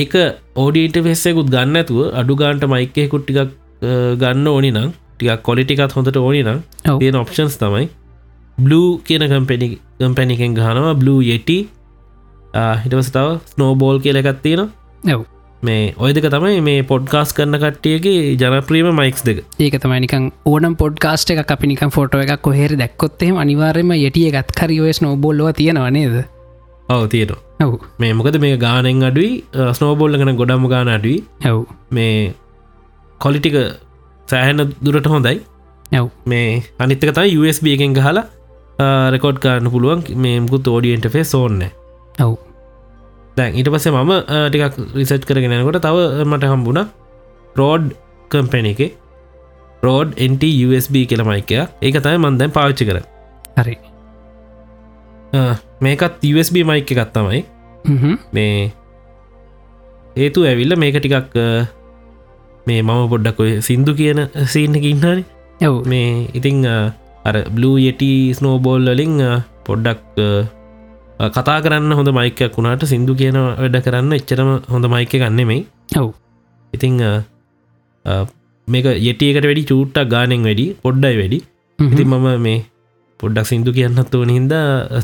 ඒක ඕඩියට වෙස්සෙකුත් ගන්න ඇතුව අඩු ගාන්ට මයිකය කුට්ටිකක් ගන්න ඕනි නම් ටිකක් කොලිටිකත් හොඳට ඕනි නම්. තියෙන ඔප්ෂන්ස් තමයි බ්ලූ කියන කම්පැනි කම්පැනිකෙන් ගහනවා බ්ලූ යෙටි හිටවස තව ස්නෝබෝල් කියල එකත් තියෙන ඔව්. මේ ඔයදක තමයි මේ පොඩ්කාස් කරන්න කට්ටියගේ ජනප්‍රීම මයික්ස් දෙක. ඒක තමයිනිකන් ඕනම් පොඩ්කාස්ට එක අපි නිකන් ෆෝටෝ එකක් කොහෙර දැක්කොත්තෙම අනිවාර්යම යටිය ගත් කරියෝස් නෝබොල්ලව තියෙනවනේද ඔව තියෙනවා. ඔව්. මේ මොකද මේ ගානෙන් අඩුයි ස්නෝබෝල්ල කන ගොඩම ගාන අඩුයි. ඔව්. මේ කොලිටික සෑහන දුරට හොඳයි. ඔව්. මේ අනිත්තක තයි USB එකෙන් ගහලා රෙකෝඩ් කාන්න පුළුවන්. මේමුකුත් ෝඩියන්ට ෆේ සෝන්න ඔව්. දැන් ඊට පස්සේ මම ටිකක් රිසට් කරගෙනකොට තව මට හම්බුණ රෝඩ් කම්පැනි එක. රෝඩ් NT USB කියල මයිකය ඒක තයි මන්දැන් පාච්චි කර හරි. මේකත් USB මයික ගත්තමයි හ්ම්. මේ හේතු ඇවිල්ල මේක ටිකක් මේ මම පොඩ්ඩක් ඔය සින්දු කියන සීන්නක ඉන්නන ඔව්. මේ ඉතිං අර බ්ලූ යටි ස්නෝබෝල් වලින් පොඩ්ඩක් කතා කරන්න හොඳ මයිකයක් වුණට සිින්දු කියන වැඩ කරන්න එච්චරම හොඳ මයික ගන්නෙමයි ඔව්. ඉතිං මේක යටියකට වැඩි චූට්ටක් ගානෙන් වැඩි පොඩ්ඩයි වැඩි. ඉති මම මේ පොඩ්ඩක් සිින්දු කියන්නත් වන හින්ද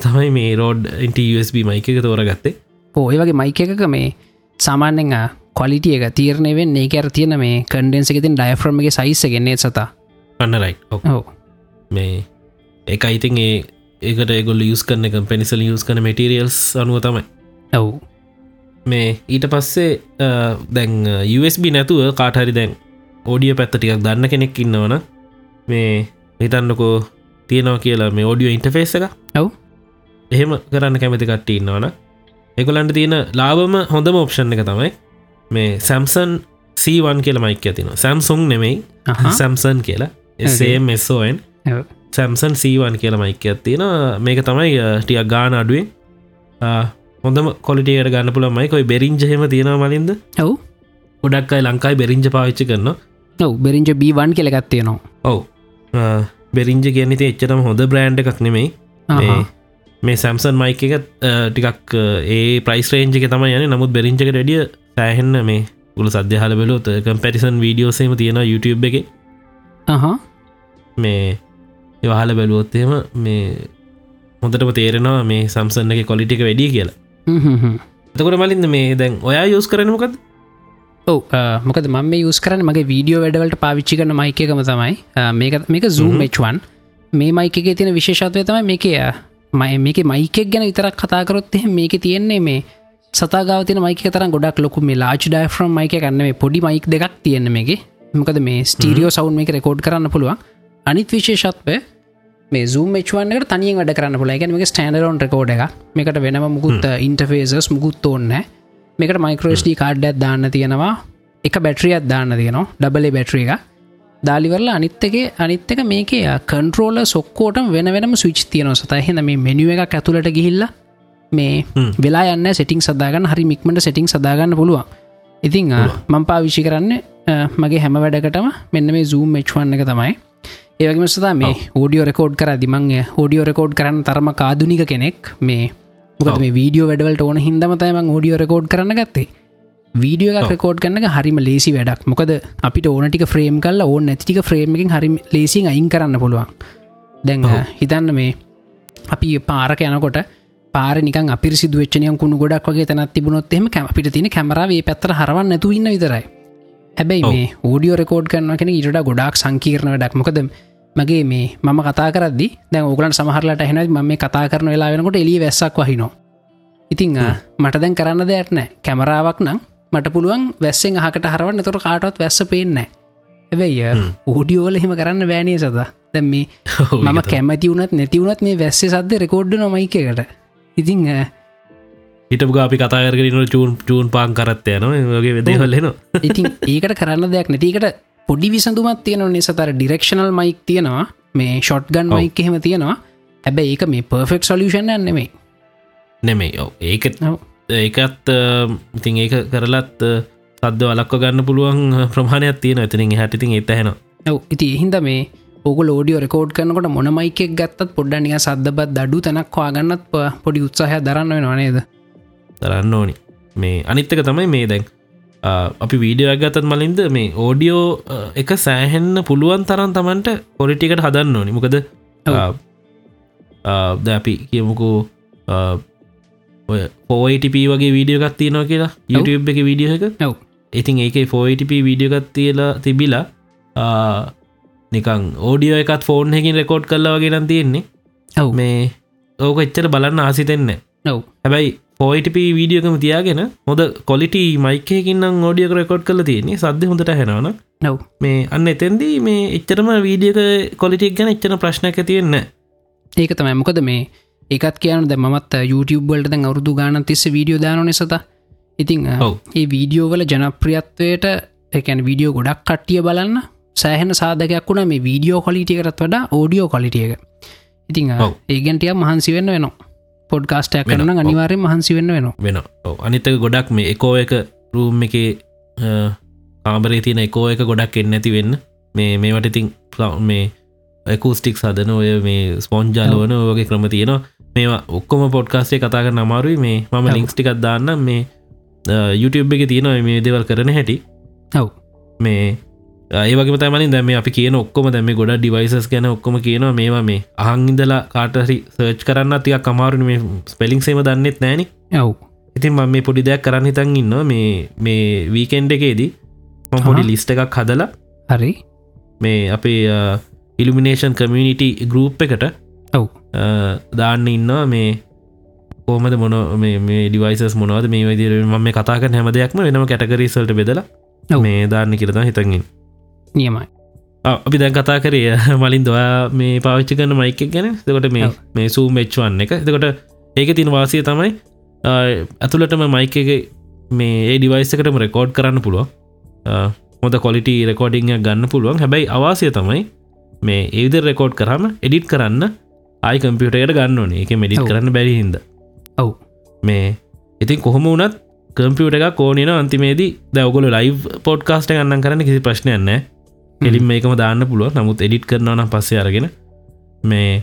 තමයි මේ රෝඩ් ඉන්ට USB මයික එක තෝරගත්තේ. ඕය වගේ මයික එකක මේ සාමාන්‍යෙන් කොලිටිය එක තීරණයවෙන් ඒ අර තියෙන මේ කන්ඩෙන්න්සකතින් ඩයිෆ්‍රම්ගේ සයිස්ස ගෙන්නේ සතා? අන්න රයි් ඔක් ඔව. මේ එක අයිතින් ඒ ඒකට ගොල් යස් කරන එක පෙනිසල් යස් කන මටරියල්ස් අනුව තමයි. ඔව්. මේ ඊට පස්සේ දැන් USB නැතුව කාටහරි දැන් ඕඩිය පැත්ත ටිකක් දන්න කෙනෙක් ඉන්නවන මේ හිතන්නකෝ තියෙනවා කියලා මේ ඕඩියෝ ඉන්ටෆේස් එක. ඔව්. එහෙම කරන්න කැමති කට්ට ඉන්නවන එකොලන්ට තියෙන ලාබම හොඳම ඔප්ෂන් එක තමයි මේ සැම්සන් සීවන් කියල මයික තින සැම්සුන් නෙමෙයි. සැම්සන් කියලා. එසේමස්ෝන් ඔව්. සැම්සන් සීවන් කියලා මයිකයක් තියෙන මේක තමයි ටියක් ගාන අඩුවෙන්. හොඳම කොලිටියට ගන්න පුළ මයිකොයි බෙරිංජහෙම තියෙන මලින්ද? ඔව්. ගොඩක් අයි ලංකායි බෙරිංජ පාවිච්චි කරන්න ඔව් බෙරින්ජ බීවන් කෙලගත්තියනවා ඔවු. බෙරිංජ කියනති එච්චටම හොඳ බ්‍රෑන්් එකක් නෙමෙයි. මේ සැම්සන් මයික එක ටිකක් ඒ ප්‍රයිස් රේන්ජ එක තම යන නමුත් බෙරිංචක ඩිය සෑහෙන්න මේ ගුල සද්‍යහල බලොත් කම්පැටිසන් වීඩියෝසේම තියෙන YouTube එක. හා මේ එවහල බැලුවොත්තේම මේ හොඳටම තේරෙනවා මේ සම්සන්න එක කොලිටික වැඩිය කියලා. එතකොට මලින්ද මේ දැන් ඔයා යුස් කරනමකද ඔව මොකද ම යස් කරන මගේ වීඩියෝ වැඩවලට පාවිච්චි කරන මයිකකම තමයි. මේක එච්වන් මේ මයික එක තියෙන විශේෂත්වය තමයි මේක මයි මේක මයිකෙක් ගැන විතරක් කතාකරොත් එහ මේක තියෙන්නේ මේ සතාගාවතින මයික තරම් ගොඩක් ලොකු මේ ලාච් ඩයිෆ්‍රම් මයික කන්න මේ පොඩි මයික් දෙකක් තියෙන මේගේ මොකද මේ ස්ටීරියෝ සවුන් මේක රෙකෝඩ් කරන්න පුළුවන්. අනිත් විශේෂත්වය මේ zoom එච්වන්නට තනිය වැඩ කරන්න පුල ගැන මේ ස්ටන්ඩරෝන් රකෝඩ එක මේකට වෙනම මුකුත් ඉන්ටෆේසස් මුකුත් ඕන්න මේකට මයිකරෝස්ඩි කාඩ්ඩත් දාන්න තියෙනවා. එක බැට්‍රියත් දාන්න තියෙනවා. ඩබලේ බැට්‍රිය එක දාලිවරල අනිත්තගේ අනිත්තක මේක කන්ට්‍රෝල සොක්කෝට වෙන වෙනම ස්විච් තියන සතහෙන මේ මෙනිුව එක ඇතුළට ගිහිල්ල මේ. වෙලා යන්න සෙටිං සදාගන්න හරි මික්මට සෙටිං සදාගන්න පුළුවන්. ඉතිං මං පාවිෂි කරන්න අ, මගේ හැම වැඩකටම මෙන්න මේ zoom එච්වන්න එක තමයි ඒවගේම සතා මේ ෝඩියෝ රෙකෝඩ් කර දිමන්ගේ ෝඩියෝ රෙකෝඩ් කරන්න තරම කාදුනික කෙනෙක්. මේ මොකද මේ වීඩියෝ වැඩවලට ඕන හිදමතයම ෝඩියෝ රෙකෝඩ් කරන්න ගත්තේ. වීඩියෝ එක රෙකෝඩ් කරන්න හරිම ලේසි වැඩක්. මොකද අපිට ඕනටික ෆ්‍රේම් කල්ල ඕන නැතික ෆ්‍රේම්කින් හරි ලේසින් අයින් කරන්න පුළුවන්. දැන් හිතන්න මේ අපි පාරක යනකොට පාර නික අපිරි සිදුවච්චනය කුණු ගොඩක් වගේ තැනත් තිබුණොත් එම කැපිට තින කැමරාවේ පැත්තර හරවන්න නැතු ඉන්න විතරයි හැබැයි මේ ෝඩියෝ රෙකෝඩ් කරන කෙන ඉට ගොඩක් සංකීරණ වැඩක්. මොකද මගේ මේ මම කතා කරදදි දැ ඕගලන් සමහරලට හෙන ම මේ කතා කරන වෙලා වෙනකොට එලි වැස්සක් වහිනෝ ඉතිං මට දැන් කරන්න දෙයක් නෑ කැමරාවක් නම් මට පුළුවන් වැස්සෙන් අහකට හරවන්න. තොර කාටත් වැස්ස පේන්න ඇැබැයි ෝඩියෝල එහෙම කරන්න බෑනේ සද දැම් මේ මම කැමති වුනත් නැතිවුණත් මේ වැස්සේ සද්ද රෙකෝඩ්ඩ නොමයික එකට. ඉතිං හිටපු අපි කතාකරන චූන් චූන් පාන් කරත්තය න වගේ වෙදේ හල්ලෙන ඉතින් ඒකට කරන්න දෙයක් නැතිකට පොඩි විසඳුමත් තියෙන නිසතර ඩිරක්ෂනල් මයික් තියෙනවා. මේ ෂොට් ගන් මයික් එහෙම තියෙනවා. හැබැ ඒක මේ පර්ෆෙක්් සොලියෂන් නෙමේ නෙමෙයි. ඔව. ඒක. ඒකත් ඉතින් ඒක කරලත් සද්ද වලක්ව ගන්න පුළුවන් ප්‍රමාණයක් තියෙන ඇතිනින් හැටිතින් එතහෙන ඔව. ඉති එහින්ද මේ ඕක ලෝඩියෝ රෙකෝඩ් කරනකොට මොනමයිකෙක් ගත්තත් පොඩ්ඩනික සද්දබත් දඩු තැනක් වාගන්නත් පොඩි උත්සාහය දරන්න වෙනවානේද දරන්න ඕනි. මේ අනිත්තක තමයි මේ දැන් අපි වීඩියෝ ගතත් මලින්ද මේ ඕඩියෝ එක සෑහෙන්න පුළුවන් තරන් තමන්ට පොරිටිකට හදන්න ඕනි. මොකද ද අපි කියමුකෝ ඔය පෝයිටප වගේ වීඩියෝකත් තියෙනවා කියලා YouTube එක වීඩියෝ එක. ඔව්. ඉතින් ඒක ෆෝයිටප වීඩියෝකත් තියලා තිබිලා නිකං ඕඩියෝ එකත් ෆෝන් හැකින් රෙකෝඩ් කරලා වගේ නම් තියෙන්නේ. ඔව්. මේ ඕක එච්චර බලන්න ආසිතෙන්න ඔව්. හැබැයි පෝයිටප වීඩියෝකම තියාගෙන හොද කොලිට මයිකයකින්න ෝඩියක රෙකෝඩ් කල තියෙන්නේ. සද්ධ හොඳට හැනවන ඔව්. මේ අන්න එතැන්දී මේ එච්චරම වීඩියක කොලිටික් ගැන එච්චන ප්‍රශ්නක තියෙන්න ඒක තමයි. මොකද මේ ඒකත් කියන ද මත් YouTube වලට දැන් අවුරදු ගාන තිස්ස වීඩියෝ දාන නිසත ඉතිං. ඒ වීඩියෝවල ජනප්‍රියත්වයට එකැන වීඩියෝ ගොඩක් කට්ටිය බලන්න සෑහන සාධකයක් වුණ මේ වීඩියෝ කොලිටියකරත් වඩා ඕඩියෝ කොලිටියක ඉතිං. ඒගැන්ටිය මහන්සි වෙන්න වෙනවා පොඩ්කාස්ටයක්. කරන. අනිවාරය මහන්සි වෙන්න වෙනවා. වෙන අනිතක ගොඩක් මේ එකෝ එක රූම් එක කාමරේ තියෙන එකෝ එක ගොඩක් එන්න ඇති වෙන්න. මේ මේවට ඉතින් මේ ඇකුස්ටික් සදන ඔය මේ ස්පොන්ජාලවන ඔයගේ ක්‍රම තියෙනවා. මේවා ඔක්කොම පොඩ්කාස්ටේ කතා කරන අමාරුයි. මේ මම ඔව්. ලිංක්ස් ටිකක් දාන්න මේ YouTube එක තියෙනවා මේ දෙවල් කරන හැටි. ඔව්. මේ ඒවගේ තමලින් දැම අපි කියන ඔක්කොම දැම ගොඩ ඩිවයිසස් ගැන ඔක්කොම කියනවා. මේවා මේ අහංඉදලා කාටහරි සර්ච් කරන්න තියක් අමාරුණ මේ ස්පෙලිින් සේම දන්නෙත් නෑන ඔව්. ඉතින් ම මේ පොඩි දෙයක් කරන්න හිතන් ඉන්න මේ මේ වීකෙන්ඩ එකේදී මම පොඩි. ලිස්ට එකක් හදලා හරි. මේ අපේ ඉල්ිමිනේෂන් කමියනිට ගරුප් එකට ඔව්. දාන්න ඉන්නවා. මේ කෝමද මොන මේ ඩිවයිසස් මොනවද? මේ විදිර ම කතාක හැම දෙයක්ම වෙනම කැටකරීසල්ට බෙදලා. මේ දාන්න කියරතා හිතගින් නියමයි. අපි දැන් කතා කරේ මලින් දොයා මේ පාවිච්චි කන මයික ගැන. දෙකොට මේ. මේ සූ මෙච්වන්න එක. දෙකොට ඒක තින වාසය තමයි ඇතුළටම මයික එක මේ ඒ ඩිවයිසකටම රෙකෝඩ් කරන්න පුළුව හොද කොලිට රෙකෝඩිං ගන්න පුළුවන්. හැබැයි අවාසය තමයි මේ ඒවිද රෙකෝඩ් කරම එඩිට් කරන්න ආයි කම්පියුටයට ගන්න ඕනේ. එක මෙඩිට්. කරන්න බැරිහින්ද ඔව්. මේ ඉතින් කොහොම වනත් කම්පියට එක කෝනන අන්තිමේදී දැවගොල ලයිව් පොඩ්කාස්ට ගන්න කරන්න කිසි ප්‍රශ්නයන්න එලින් මේකම දාන්න පුළුව නමුත් එඩිට් කරනවන පස්සේ අරගෙන මේ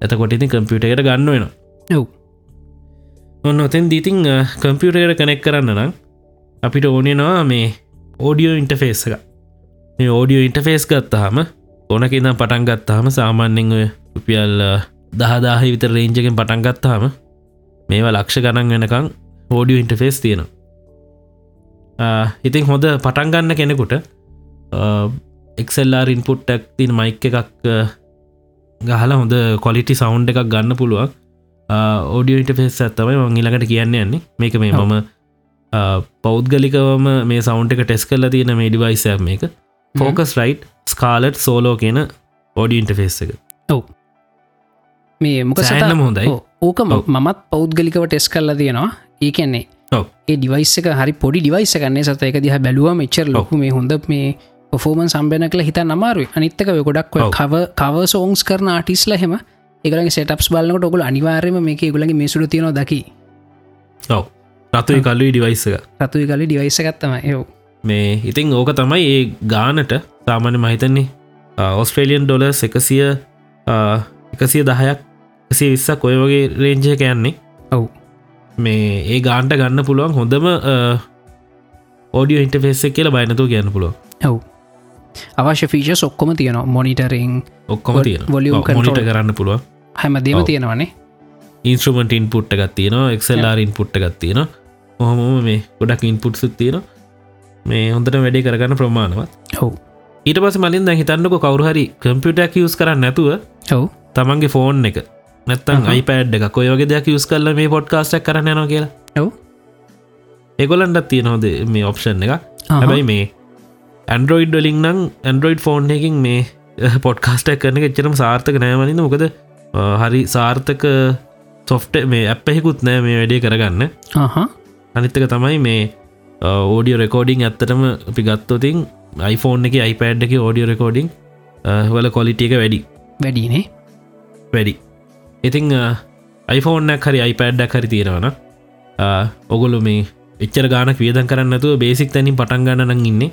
එතකොට ඉතින් කම්පියට එකට ගන්න වෙන ඔව්. ඔන්න ඔතෙන් දීතින් කම්පියුටයට කනෙක් කරන්න නම් අපිට ඕනෙනවා මේ ඕඩියෝ ඉන්ටෆේස් එක. මේ ඕඩියෝ ඉන්ටෆේස් ගත්තාහම ඕනකින්න පටන් ගත්තාහම සාමාන්‍යෙන් ඔය රුපියල් දහදාහ විතර රේංජකෙන් පටන් ගත්තාහම මේවා ලක්ෂ ගණන් වෙනකං ඕඩියෝ ඉන්ටෆේස් තියෙනවා. ඉතින් හොඳ පටන් ගන්න කෙනෙකුට එක්සල්ලාර් ඉන්පුට්ටක් තින් මයික් එකක් අ, ගහලා හොඳ කොලිටි සෞන්් එකක් ගන්න පුළුවන් ඕඩියෝ ඉන්ටෆේස් ඇත්තමයි මංගිලකට කියන්න යන්නේ මේක මේ ඔව්. මම අ, පෞද්ගලිකවම මේ සෞන්් එක ටෙස් කල තියෙන මේ ඩිවයිසය මේක ෆෝකස් රයිට් ස්කාලට් සෝලෝ කියන ඕඩිය ඉන්ටෆේස් එක මේ මොක සෑහෙනම හොඳයි. ඔව්. ඕක ඔව්. මමත් පෞද්ගලිකව ටෙස් කල්ලා තියෙනවා ඒකන්නේ ඔව්. ඒ ඩිවයිස් එක හරි පොඩි ඩිවයිස කන්නේ සත එක දිහ බැලුව මෙච්චර ලොකු මේ හොඳ මේ පොෆෝමන් සම්බයන කළ හිත නමාරුයි අනිත්තක ගොඩක්. කව කව සෝංස් කරන ආටිස්ල හෙම එකලගේ සටප්ස් බලන්නට ඔගුල අනිවාර්යම මේක ගුලගේ මේසුරු තියෙන දකි. ඔව. රතුයි කල්ලුයි ඩිවයිස එක. රතුයි කලි ඩිවයිස ගත්තම යෝ මේ ඉතිං ඕක තමයි ඒ ගානට සාමාන්‍ය මහිතන්නේ ඔස්ට්‍රේලියන් ඩොලස් එකසිය එකසිය දහයක් එසේ විස්සක් ඔය වගේ රේංජය යන්නේ. ඔව්. මේ ඒ ගාන්ට ගන්න පුළුවන් හොඳම ඕඩියෝ ඉන්ටෆේස් එක කියලා බයනතු කියන්න පුළුව ඔව් අවශ්‍ය ෆීෂ ඔක්කොම තියෙනවා. මොනිටරිං ඔක්කොම තියෙන volume මොනිට. කරන්න පුළුව හැමදේම. තියෙනවනේ. ඉන්ස්ට්‍රමට ඉන්පුට් එකත් තියෙනවා එක්සල්ලාර ඉන්පුට් එකත් තියෙන හොහොම මේ ගොඩක් ඉන්පුට් සුත් තියෙන මේ හොඳට වැඩේ කරගන්න ප්‍රමාණවත්. ඔව්. ඊට පස මලින් හිතන්නක කවරුහරි කම්පියුටක් යස් කරන්න නැතුව ඔව්. තමන්ගේ ෆෝන් එක නැත්තන්. අයිපඩ් එක කොයෝගේ දෙයක් යස් කල්ල මේ පොඩ්කාස්ටක් කරන්න න කියලා. ඔව්. එගොලන්ටත් තියෙනවද මේ ඔප්ෂන් එක. හැබැයි මේ ඇන්ඩරෝයිඩ් ඩලින් නම් ඇන්ඩරෝයිඩ් ෆෝන් එකින් මේ පොඩ්කාස්ටක් කරන එච්චරම සාර්ථක නෑමනිද මොකද හරි සාර්ථක සොෆ්ට මේ ඇප්පෙහිකුත් නෑ මේ වැඩේ කරගන්න. අනිත්තක තමයි මේ ඕඩියෝ රෙකෝඩිං ඇත්තටම අපි ගත්තොතින් iPhoneෆෝන් එක iPad එක ඕඩියෝ රෙකෝඩිං වල කොලිටිය එක වැඩි. වැඩිනේ. වැඩි. ඉතිං iPhoneෆෝනක් හරි iPadඩක් හරි තියෙනවන ඔගොලු මේ එච්චර ගානක් වියදන් කරන්නතු බේසික් තැනින් පටන් ගන්න නං ඉන්න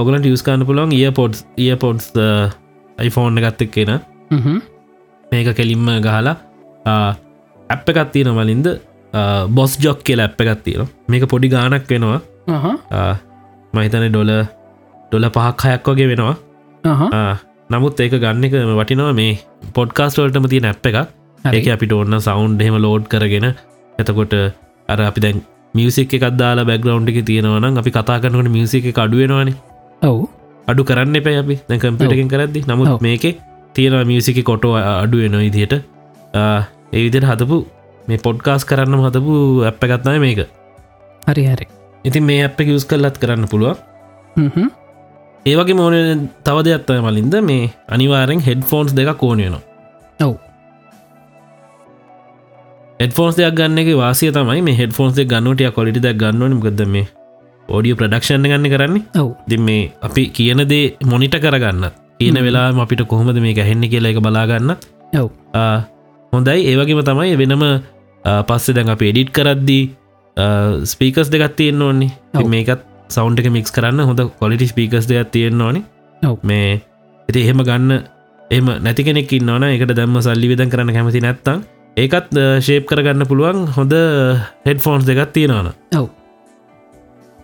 ඔගලට යස්කාන්න පුළොන් ඒ පොඩ්ස් ඒ පොඩ්ස් iPhoneෆෝන් එකත් එක් කියෙන. මේක කෙලින්ම ගහලා ඇප් එකත් තියෙන මලින්ද බොස් ජොක් කියල ඇප් එකත් තියෙන මේක පොඩි ගානක් වෙනවා. අහ. මහිතන ඩොල ඩොල පහක් හයක් වගේ වෙනවා. නමුත් ඒක ගන්න එක වටිනවා මේ පොඩ්කාස්ටවලටම තියෙන ඇප් එක. ඒක අපිට ඔන්න සවන්් හෙම ලෝඩ් කරගෙන එතකොට අර අපි දැන් මියසික් එකක් දාලා බැග්‍රවන්් එක තියෙනවනම් අපි කතා කරනකට මියසික එක අඩුවෙනවාන ඔව්. අඩු කරන්න එප අපි. දැ කම්පිටකින් කරදදි. නමුත්. මේක තියෙන මියසික කොටෝ අඩුවෙන ඉදියට ඒ විදියට හතපු මේ පොඩ්කාස් කරන්න හතපු ඇප් එකත්නය මේක. හරි හරි. ඉතින් මේ අප යස් කල්ලත් කරන්න පුළුවන්. ඒවගේ මෝන තව දෙයක්ත්තය මලින්ද. මේ අනිවාරෙන් හෙඩ ෆෝන්ස් දෙක කෝනයනවා ඔව්. හෙඩෆෝන්ස් දෙයක් ගන්න එක වාසිය තමයි. මේ හෙඩ ෆෝන්ස් ගන්නටිය කොලිට දක් ගන්නවන ගද මේ ෝඩිය ප්‍රඩක්ෂණ ගන්න කරන්නේ? ඔව්. ති මේ අපි කියන දේ මොනිට කරගන්න කියන වෙලා අපිට කොහොමද මේ ගැහෙන්නේ කියලා එක බලාගන්න ඔව්. හොඳයි. ඒවගේම තමයි වෙනම පස්සේ දැන් අප එඩිට් කරද්දී ස්පීකස් දෙගත් තියෙන්න්න ඕන්නේ. මේකත් සෞන්් එක මික්ස් කරන්න හොඳ කොලිටි ස්පීකස් දෙයක් තියෙන්න්න ඕනි. මේ ඇති එහෙම ගන්න එම නැති කෙනෙක් ඉන්නවන එකට දැම්ම සල්ලි විදන් කරන්න කැමති නැත්තං ඒකත් ශේප් කරගන්න පුළුවන් හොඳ හෙඩ ෆෝන්ස් දෙකත් තියෙනවන ඔව්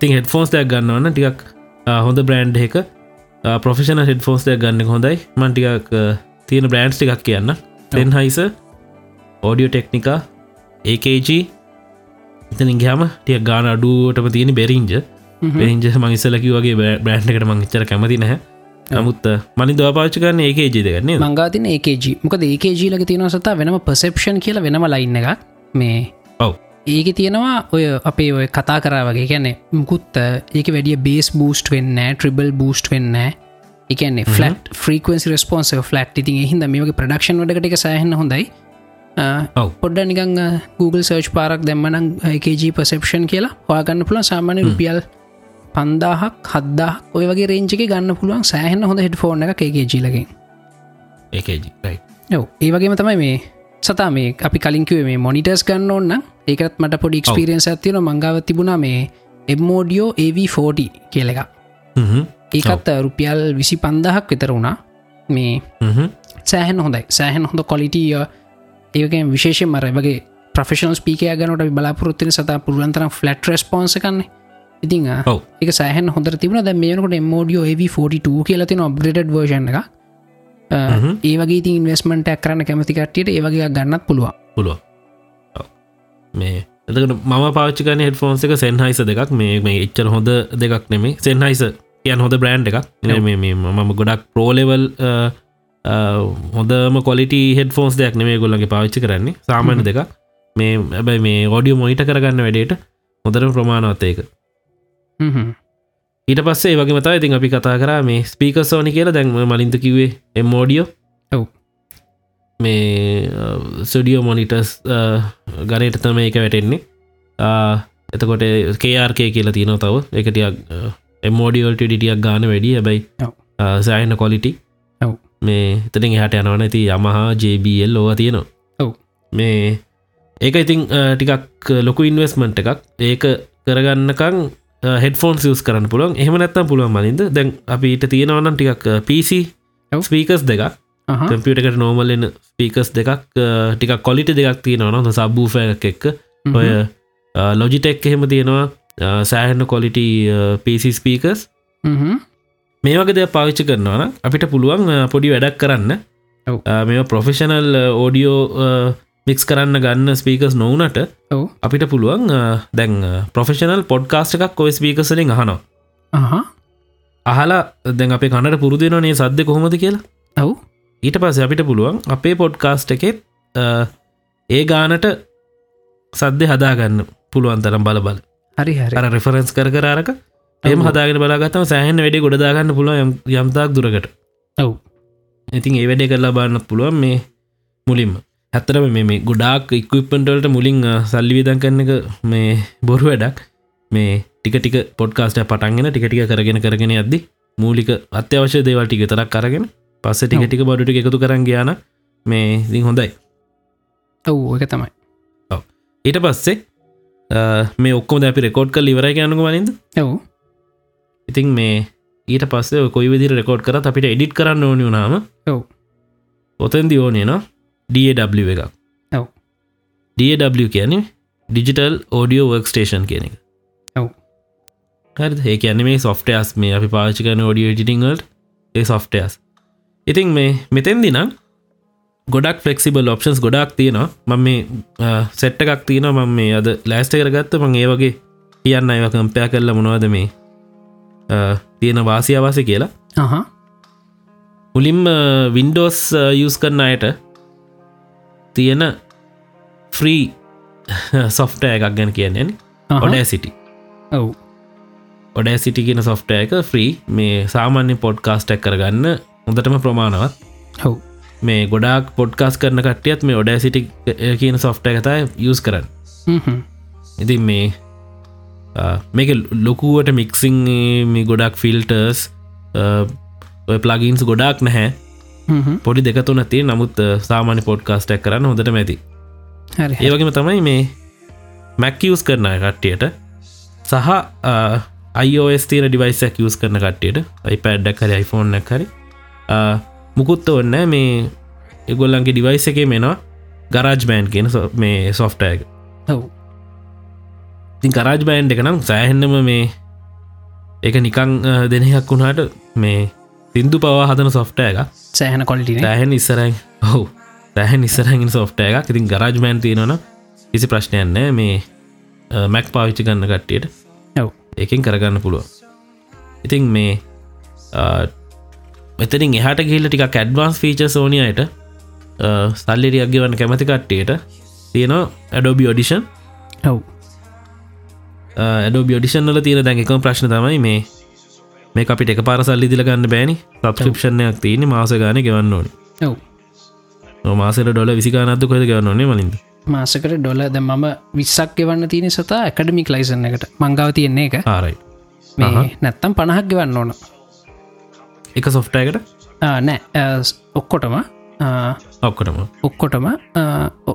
තින් හෙඩ ෆෝන්ස් දෙයක් ගන්නවන්න ටිකක් හොඳ බ්‍රන්ඩ් එක. පොෆෙෂන හෙඩ ෆෝන්ස් දෙයක් ගන්න හොඳයි. මන්ටිකක් තියෙන බ්‍රන්ඩ්ස් ටිකක් කියන්න. තෙන් හයිස ඕඩියෝ ටෙක්නිකා ඒකG ඉතනින් ගහම ටිය ගාන අඩුවටම තියෙන බෙරින්ජ හ්ම්. පෙරින්ජ මංස්සලකි වගේ බ්‍රන්් එකට මංචර කැමති නැහැ. නමුත් මනි දවාපාච්ච කරන්න ඒකේ ජිදගන්නේ මංගාතින ඒකජ මොකද ඒකජීලක තියෙන සතා වෙනම පසෙප්ෂන් කියල වෙනම ලයින්න එකක්. මේ ඔව් ඒක තියෙනවා ඔය අපේ ඔය කතා කරා වගේ. කියැනෙ මුකුත් ඒක වැඩිය බේස් බූස්ට් වෙන්න ට්‍රිබල් බූස්ට් වෙන්න එකන්නේ ෆලට් ෆ්‍රීකන්සි රස්පොන්ස ෆලට් ඉතින් හිද මේක ප්‍රඩක්ෂන් වඩකට එක සහන්න හොඳයි. පොඩ්ඩ නිකං Google සර්ච් පාරක් දෙම්මනං ඒකජ පසෙප්ෂන් කියලා හවාගන්න පුළන් සාමාන්‍ය රුපියල් පන්දාහක් හද්දා ඔය වගේ රේංචි ගන්න පුළුවන්. සෑහන්න හොඳ හෙට ෆෝර්න එක ඒකජීලකින් ඒකජ ඔව. ඒ වගේම තමයි මේ සතා මේ අපි කලින්කිවේ මේ මොනිටර්ස් ගන්න ඔන්න ඒකත් මට පොඩි ක්ස්පිරියන්ස් ඇතිවන මංගාව තිබුණා මේ එම්මෝඩියෝ AV40 කියල එක ඒකත් රුපියල් විසි පන්දහක් විතර වුණා. මේ සෑහන් හොඳයි. සෑහන් හොඳ කොලිටිය ඒකෙන් විශේෂය මර වගේ ප්‍රෆෙෂනල් ස්පීකය ගනට බලාපොරත්තින සතා පුරුවන්තර ෆලට් රස්පොන්ස කන්නේ ඉතිං ඔව්. එක සෑහන් හොඳ තිබුණ. ද මේනකට මෝඩියෝ AV42 කියලතින ඔබ්‍රේඩ් වර්ෂන් එක. ඒවගේ ඉන්වස්මට ඇක්රන්න කැමතිකට්ටියට ඒවගේ ගන්නත් පුළුවන්. පුළුව මේ එතකට මම පාච්චිකන හෙට ෆෝන්ස එක සෙන්හයිස දෙකක්. මේ මේ එච්චර හොඳ දෙකක් නෙමේ සෙන්හයිස කියන් හොඳ බ්‍රන්් එකක්. මම ගොඩක් ප්‍රෝලෙවල් හොඳම කොලිට හෙට ෆෝන්ස් දෙයක් නෙමේ ගොල්ලගේ පාච්චි කරන්නේ. සාමාන්‍ය දෙක මේ ඇබයි මේ ඔඩියෝ මොයිට කරගන්න වැඩේට හොඳරම ප්‍රමාණවත් ඒක. හ්ම්. ඊට පස්සේ වගේ මතා ඉතින් අපි කතා කර මේ ස්පීක සෝනි කියලා. දැන්ම මලින්ත කිවේ එම්මෝඩියෝ ඔව්. මේ සඩියෝ මොනිටස් ගනයට තම එක වැටෙන්නේ. එතකොට කේආර්කය කියලා තියනව තව. එකටියක් එමෝඩියෝල්ට ඩිටියක් ගාන වැඩිය හැබයි. සෑහන කොලිටි. මේ එතනින් හට යනවන ඇති යමහා ජBL ලෝව තියෙනවා. ඔව්. මේ ඒක ඉතිං ටිකක් ලොකු ඉන්වස්මන්ට් එකක්. ඒක කරගන්නකං හෙඩෆෝන් සිස් කරන්න පුළුවන්. එහම නැත්තම් පුළුවන් මලින්ද. දැන් අපිට තියෙනවනම් ටිකක් පිසි. ස්පීකස් දෙකක් කම්පියටකට නෝමල්ලන්න ස්පීකස් දෙකක් ටික කොලිට දෙකක් තියෙනවන සබ්බූෆ එකක් එක්ක. හ්ම්. ඔය ලොජිටෙක් එහෙම තියෙනවා. සෑහන්න කොලිට පිසි ස්පීකස්. මේ වගේ දෙයක් පාවිච්චි කරනවන අපිට පුළුවන් අ, පොඩි වැඩක් කරන්න. මේ ප්‍රොෆෙෂනල් ඕඩියෝ මික්ස් කරන්න ගන්න ස්පීකස් නොවනට අපිට පුළුවන් දැන් ප්‍රොෆෙෂනල් පොඩ්කාස්ට එකක් කොයි ස්පීකසලින් අහනවා. අහ අහලා දැන් අපේ කනට පුරුදුනනේ සද්‍ය කොහොමද කියලා? ඔව් ඊට පස්ස අපිට පුළුවන් අපේ පොඩ්කාස්ට් එකෙත් ඒ ගානට සද්‍ය හදාගන්න පුළුවන් තරම් බල බල. හරි හරි. රෙෆරන්ස් කර කරාරක එම. හදාගෙන බලාගත්තම සෑහන් වැඩි ගොඩදාගන්න පුළුවන් යම්- යම්තාක් දුරකට. ඔව්. ඉතින් ඒ වැඩේ කරලා බාන්නත් පුළුවන් මේ මුලින්ම. ඇත්තරම මේ ගොඩාක් ඉක්විප්පන්ටවලට මුලින් අ, සල්ලි විදන් කරන එක මේ බොරු වැඩක්. මේ ටික ටික පොඩ්කාස්ට පටන්ගෙන ටිකටික කරගෙන කරගෙන අද්දි මූලික අත්‍යවශ්‍ය දේවල් ටික තරක් කරගෙන පස්ස ටික. ටික බඩුට එකතු කරන්න ගයාන මේ ඉතින් හොඳයි. ඔව් එක තමයි. ඊට පස්සේ මේ ඔක්කොම අපි රෙකෝඩ් කල් ඉවරයි යනුක වලින්ද ඔව්. ඉතින් මේ ඊට පස්සේ කොයි විදිර රෙකෝඩ් කරත් අපිට එඩිට් කරන්න ඕනි වුනාම ඔව්. ඔතන්දි ඕනේ න DAW එකක්. ඔව්. DAW කියන්නේ ඩිජිටල් ඕඩියෝ වර්ක් ස්ටේෂන් කියන එක. ඔව්. හරි ඒ කියන්නේ මේ සොෆ්ටයස් මේ අපි පාචි කන ෝඩියෝ ටිටිංවල්ට ඒ සොෆ්ටයස් ඉතින් මේ මෙතෙන්දි නම් ගොඩක් ෆලෙක්සිබල් ඔප්ෂන්ස් ගොඩක් තියෙනවා. මම මේ සෙට්ට එකක් තියෙන මම මේ අද ලෑස්ට කරගත්ත. මං ඒ වගේ කියන්න අයව කම්පයා කරලා මොනවද මේ තියෙන වාසි අවාසි කියලා. මුලින්ම වින්ඩෝස් යස් කරන අයට තියෙන ෆ්‍රී සොෆ්ට එකක් ගැන කියන්නේ ඔඩෑ සිටි ඔව්. ඔඩෑ සිටි කියන සොෆ්ට එක ෆ්‍රී මේ සාමාන්‍ය පොඩ්කාස්ටක් කරගන්න හොඳටම ප්‍රමාණවත්. ඔව්. මේ ගොඩක් පොඩ්කාස් කරන කටියත් මේ ඔඩෑ සිටි කියන සොෆ්ට එකතයි යස් කරන්න. ඉතින් මේ මේක ලොකුවට මික්සිං මේ ගොඩක් ෆිල්ටර්ස් ප්ලගින්ස් ගොඩක් නැහැ. පොඩි දෙකතුන තිය නමුත් සාමාන්‍ය පොඩ්කාස්ටක් කරන්න හොඳට මැති ඒවගේම තමයි මේ මැක්කවස් කරන කට්ටියට සහ අයිෝස් තීර ඩිවයිසක් යස් කරන කට්ටියට iPadඩක් හරි iPhoneෆෝන් හරි මුකුත්ත ඔන්න මේ එගොල්ලන්ගේ ඩිවයිස එක මෙනවා ගරාජ් බෑන්් කියන මේ සොෆ්ටයක ඔව්. තින් කරාජ් බෑන්් එක නම් සෑහෙන්නම මේ එක නිකං දෙනයක් වුණාට මේ සිින්දු පවා හදන සොෆ්ටය එක සෑහන කොලිටින සෑහන් ඉස්සරයි හෝ සෑහන් ඉස්සරහින් සොෆ්ටය එකක්. ඉතින් ගරාජ් මෑන් තියෙනවන කිසි ප්‍රශ්නයන්න මේ මැක් පාවිච්චි ගන්න කට්ටියට එකින් කරගන්න පුළුව ඉතින් මේ මෙතරින් එහට ගිල්ල ටික කැඩ්වාන්ස් ෆීච සෝනියට සල්ලිරියක් ගෙවන්න කැමති කට්ටියට තියෙනවා ඇඩෝබි ෝඩිෂන් ඔව්. ඇඩෝ බියෝඩිෂන් වල තියෙන දැන් එකම ප්‍රශ්න තමයි මේ මේ අපිට එක පාර සල්ලි දිලගන්න බෑනි. සබස්ක්‍රපෂණයක් තියන්නේ මාස ගාන ගෙවන්න ඕනි. ඔව්. මාසට ඩොල විසිකානත්තු කොද ගවන්න ඕනේ මලින්ද? මාසකට ඩොල ද මම විස්සක් ගෙවන්න තියෙන සතා ඇකඩමික් ලයිසන්න එකට. මංගාව තියෙන්නේ එක ආරයි නැත්තම් පණහක් ගෙවන්න ඕන එක සොෆ්ටයකට නෑ. ඔක්කොටම. ඔක්කොටම. ඔක්කොටම.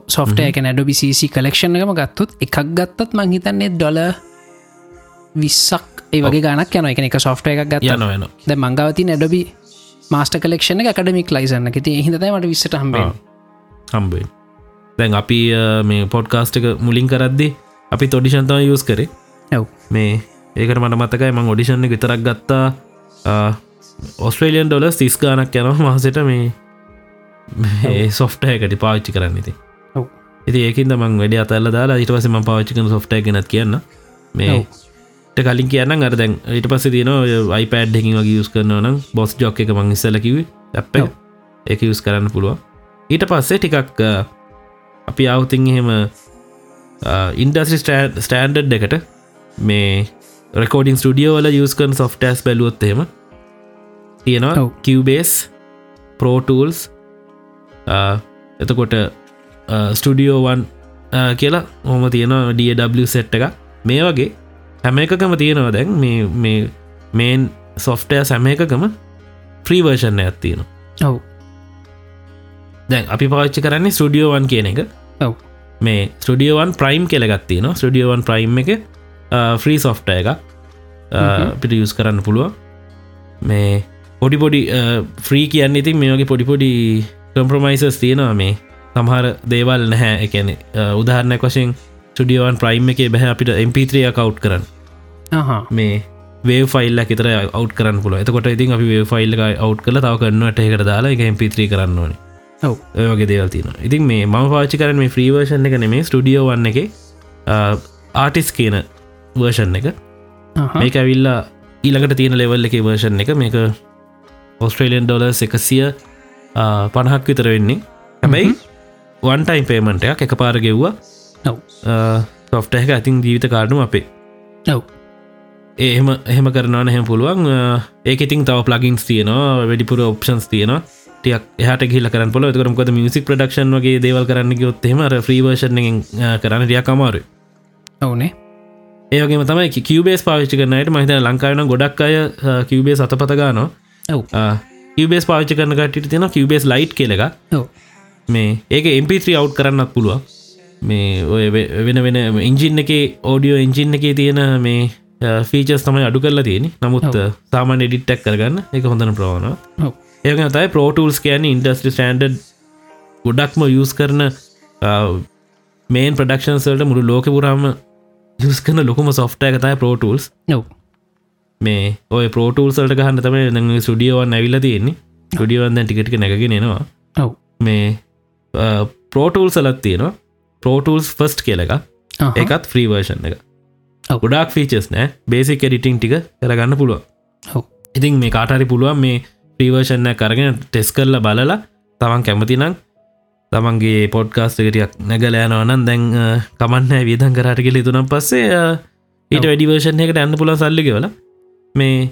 සොෆ්ට එක නැඩබිසිසි කලෙක්ෂණකම ගත්තුත් එකක් ගත්තත් මංහිතන්නේ ඩොල විස්සක් ඒ වගේ ගනක් යන එක එක සොෆ්ට එකක් ගත්ත යන වෙන ද මංගවති නැඩබි මාස්ට කලෙක්ෂණ එකඩමික් ලයිසන්න ති හිතමට විස්සට හම්බේ හම්බේ දැන් අපි මේ පොඩ්කාස්ට එක මුලින් කරද්දි අපි තොඩිෂන්තම යස් කරේ. ඔව්. මේ ඒකට මට මතකයි මං ඔඩිෂන් එක විතරක් ගත්තා ඔස්ට්‍රේලියන් ඩොල තිස් ගානක් යනවා මහසට මේ සොෆ්ටයකට පාච්චි කරන්න ඉති. ඉති ඒකින්ද මං වැඩ අතල්ල දාලා ඉට පස ම පාච්චිකන සොෆ්ටය ගෙනත් කියන්න. මේ කලින් කියන්න අර දැන් ඊට පස්ස තියන iPad දෙකින් වගේ යස් කරන නම් බොස් ජොක් එක මං ඉස්සලකිව ඇප. ඒක යස් කරන්න පුළුව ඊට පස්සේ ටිකක් අපි අවතින් එහෙම ඉන්ඩස්ි ස්ටෑන්ඩඩ් එකට මේ රෙකෝඩින් ස්ටඩියෝ වල යස්කන් සොෆ්ටස් බැලුවොත් එහෙම තියෙනවා. කිවබේස් පෝටල්ස් එතකොට ස්ටඩියෝවන් කියලා හොම තියෙන DW සෙට් එක මේ වගේ හැම එකකම තියෙනවා දැන් මේ මේන් සොෆ්ටය සැම එකකම ෆ්‍රීවර්ෂණ ඇත්තියෙන ඔව්. දැන් අපි පාච්චි කරන්නේ ස්ටඩියෝවන් කියන එක. ඔව්. මේ ස්ටඩියෝවන් ප්‍රයිම් කෙලගත්තින ස්ටඩියෝවන් ප්‍රයිම් එක ෆ්‍රී සොෆ්ට එක පිට යස් කරන්න පුළුව මේ පොඩි පොඩි ෆ්‍රී කියන්න ඉතින් මේ වගේ පොඩිපොඩි කම්ප්‍රමයිසස් තියෙනවා මේ. සමහර දේවල් නැහැ. එකන උදාහරණයක් වශයෙන් ස්ටඩියෝවන් ප්‍රයිම් එක බැහ අපිට MP3 කව් කරන්න. මේ වේ ෆයිල් තර අව් කරන්න පුල එතකොට ඉතින් අපි වේ ෆයිල් එක අව් කල තව කරන්නට එකට දාලා එක MP3 කරන්න ඕනේ. ඔව්. ඔය වගේ දේවල් තින ඉතින් මේ ම පාචි කරන මේ ෆ්‍රීවර්ෂන් එක නෙමේ ස්ටඩියෝ වන්න එක ආටිස් කියන වර්ෂන් එක. මේක ඇවිල්ලා ඊළඟට තියෙන ලෙවල් එක වර්ෂන් එක. මේක ඔස්ට්‍රේලියන් ඩොලස් එකසිය පණහක් විතර වෙන්නේ. හැබැයි වන්ටයිම් පේමට එකක් එක පාර ගෙව්වා ඔව් සොෆ්ට එක ඇතින් ජීවිත කාඩුම අපේ. ඔව් ඒහෙම එහෙම කරනවන හැම පුළුවන්. ඒක ඉතින් තව ප්ලගින්ස් තියනවා වැඩිපුර ඔප්ෂන්ස් තියනවා. ටියක් එහට ගිල කරන පොල කරමකොද මියසික් ප්‍රඩක්ෂන් වගේ දේවල් කරන්න ගොත්තෙම ්‍රීවර්ෂන් කරන්න ටියක් අමාරු ඔවනේ ඒවගේ තමයි කිවබේස් පාවිච්චි කරනයට මහිත ලංකාවන ගොඩක් අය කිවබේ සතපතගානවා කිවබේස් පාවිච්චි කරන කටට තියෙන කිවබේස් ලයිට් කෙලක මේ ඒක MP3 අව් කරන්නත් පුළුව මේ ඔය වෙන වෙන ඉංජින් එක ඕඩියෝ ඉංජින් එක තියෙන මේ ෆීචස් තමයි අඩු කරලා තියෙන නමුත් සාමාන එඩිට්ටක් කරගන්න. එක හොඳන ප්‍රවාණ ඒක තයි පෝටල්ස් කියන ඉන්ඩස්ටි ස්ටන්ඩ් ගොඩක්ම යස් කරන මේන් ප්‍රඩක්ෂන් සල්ට මුළු ලෝක පුරාම යස් කරන ලොකුම සොෆ්ට එක තයි පෝටල්ස් ඔව් මේ ඔය පෝටල් සල්ට ගහන්න තම සුඩියෝවන් ඇවිල්ල තියෙන්නේ. ටඩියවන්ද ටිකටික නැගෙනෙනවා ඔව්. මේ පෝටූල් සලත් තියෙනවා. පෝටල්ස් ෆස්ට් කියලක. එකත් ෆ්‍රීවර්ෂන් එක. ගොඩක් ෆීචස් නෑ. බේසික් එඩිටිං ටික කරගන්න පුළුව ඉතින් මේ කාටරි පුළුවන් මේ ප්‍රීවර්ෂණ කරගෙන ටෙස් කරල බලලා තමන් කැමතිනම් තමන්ගේ පොඩ්කාස්ට එකටියක් නැගලෑනවනන් දැන් කමන්න වියදන් කරට කෙල තුනම් පස්සේ ඊට එකට ඇන්න පුල සල්ලිකවල මේ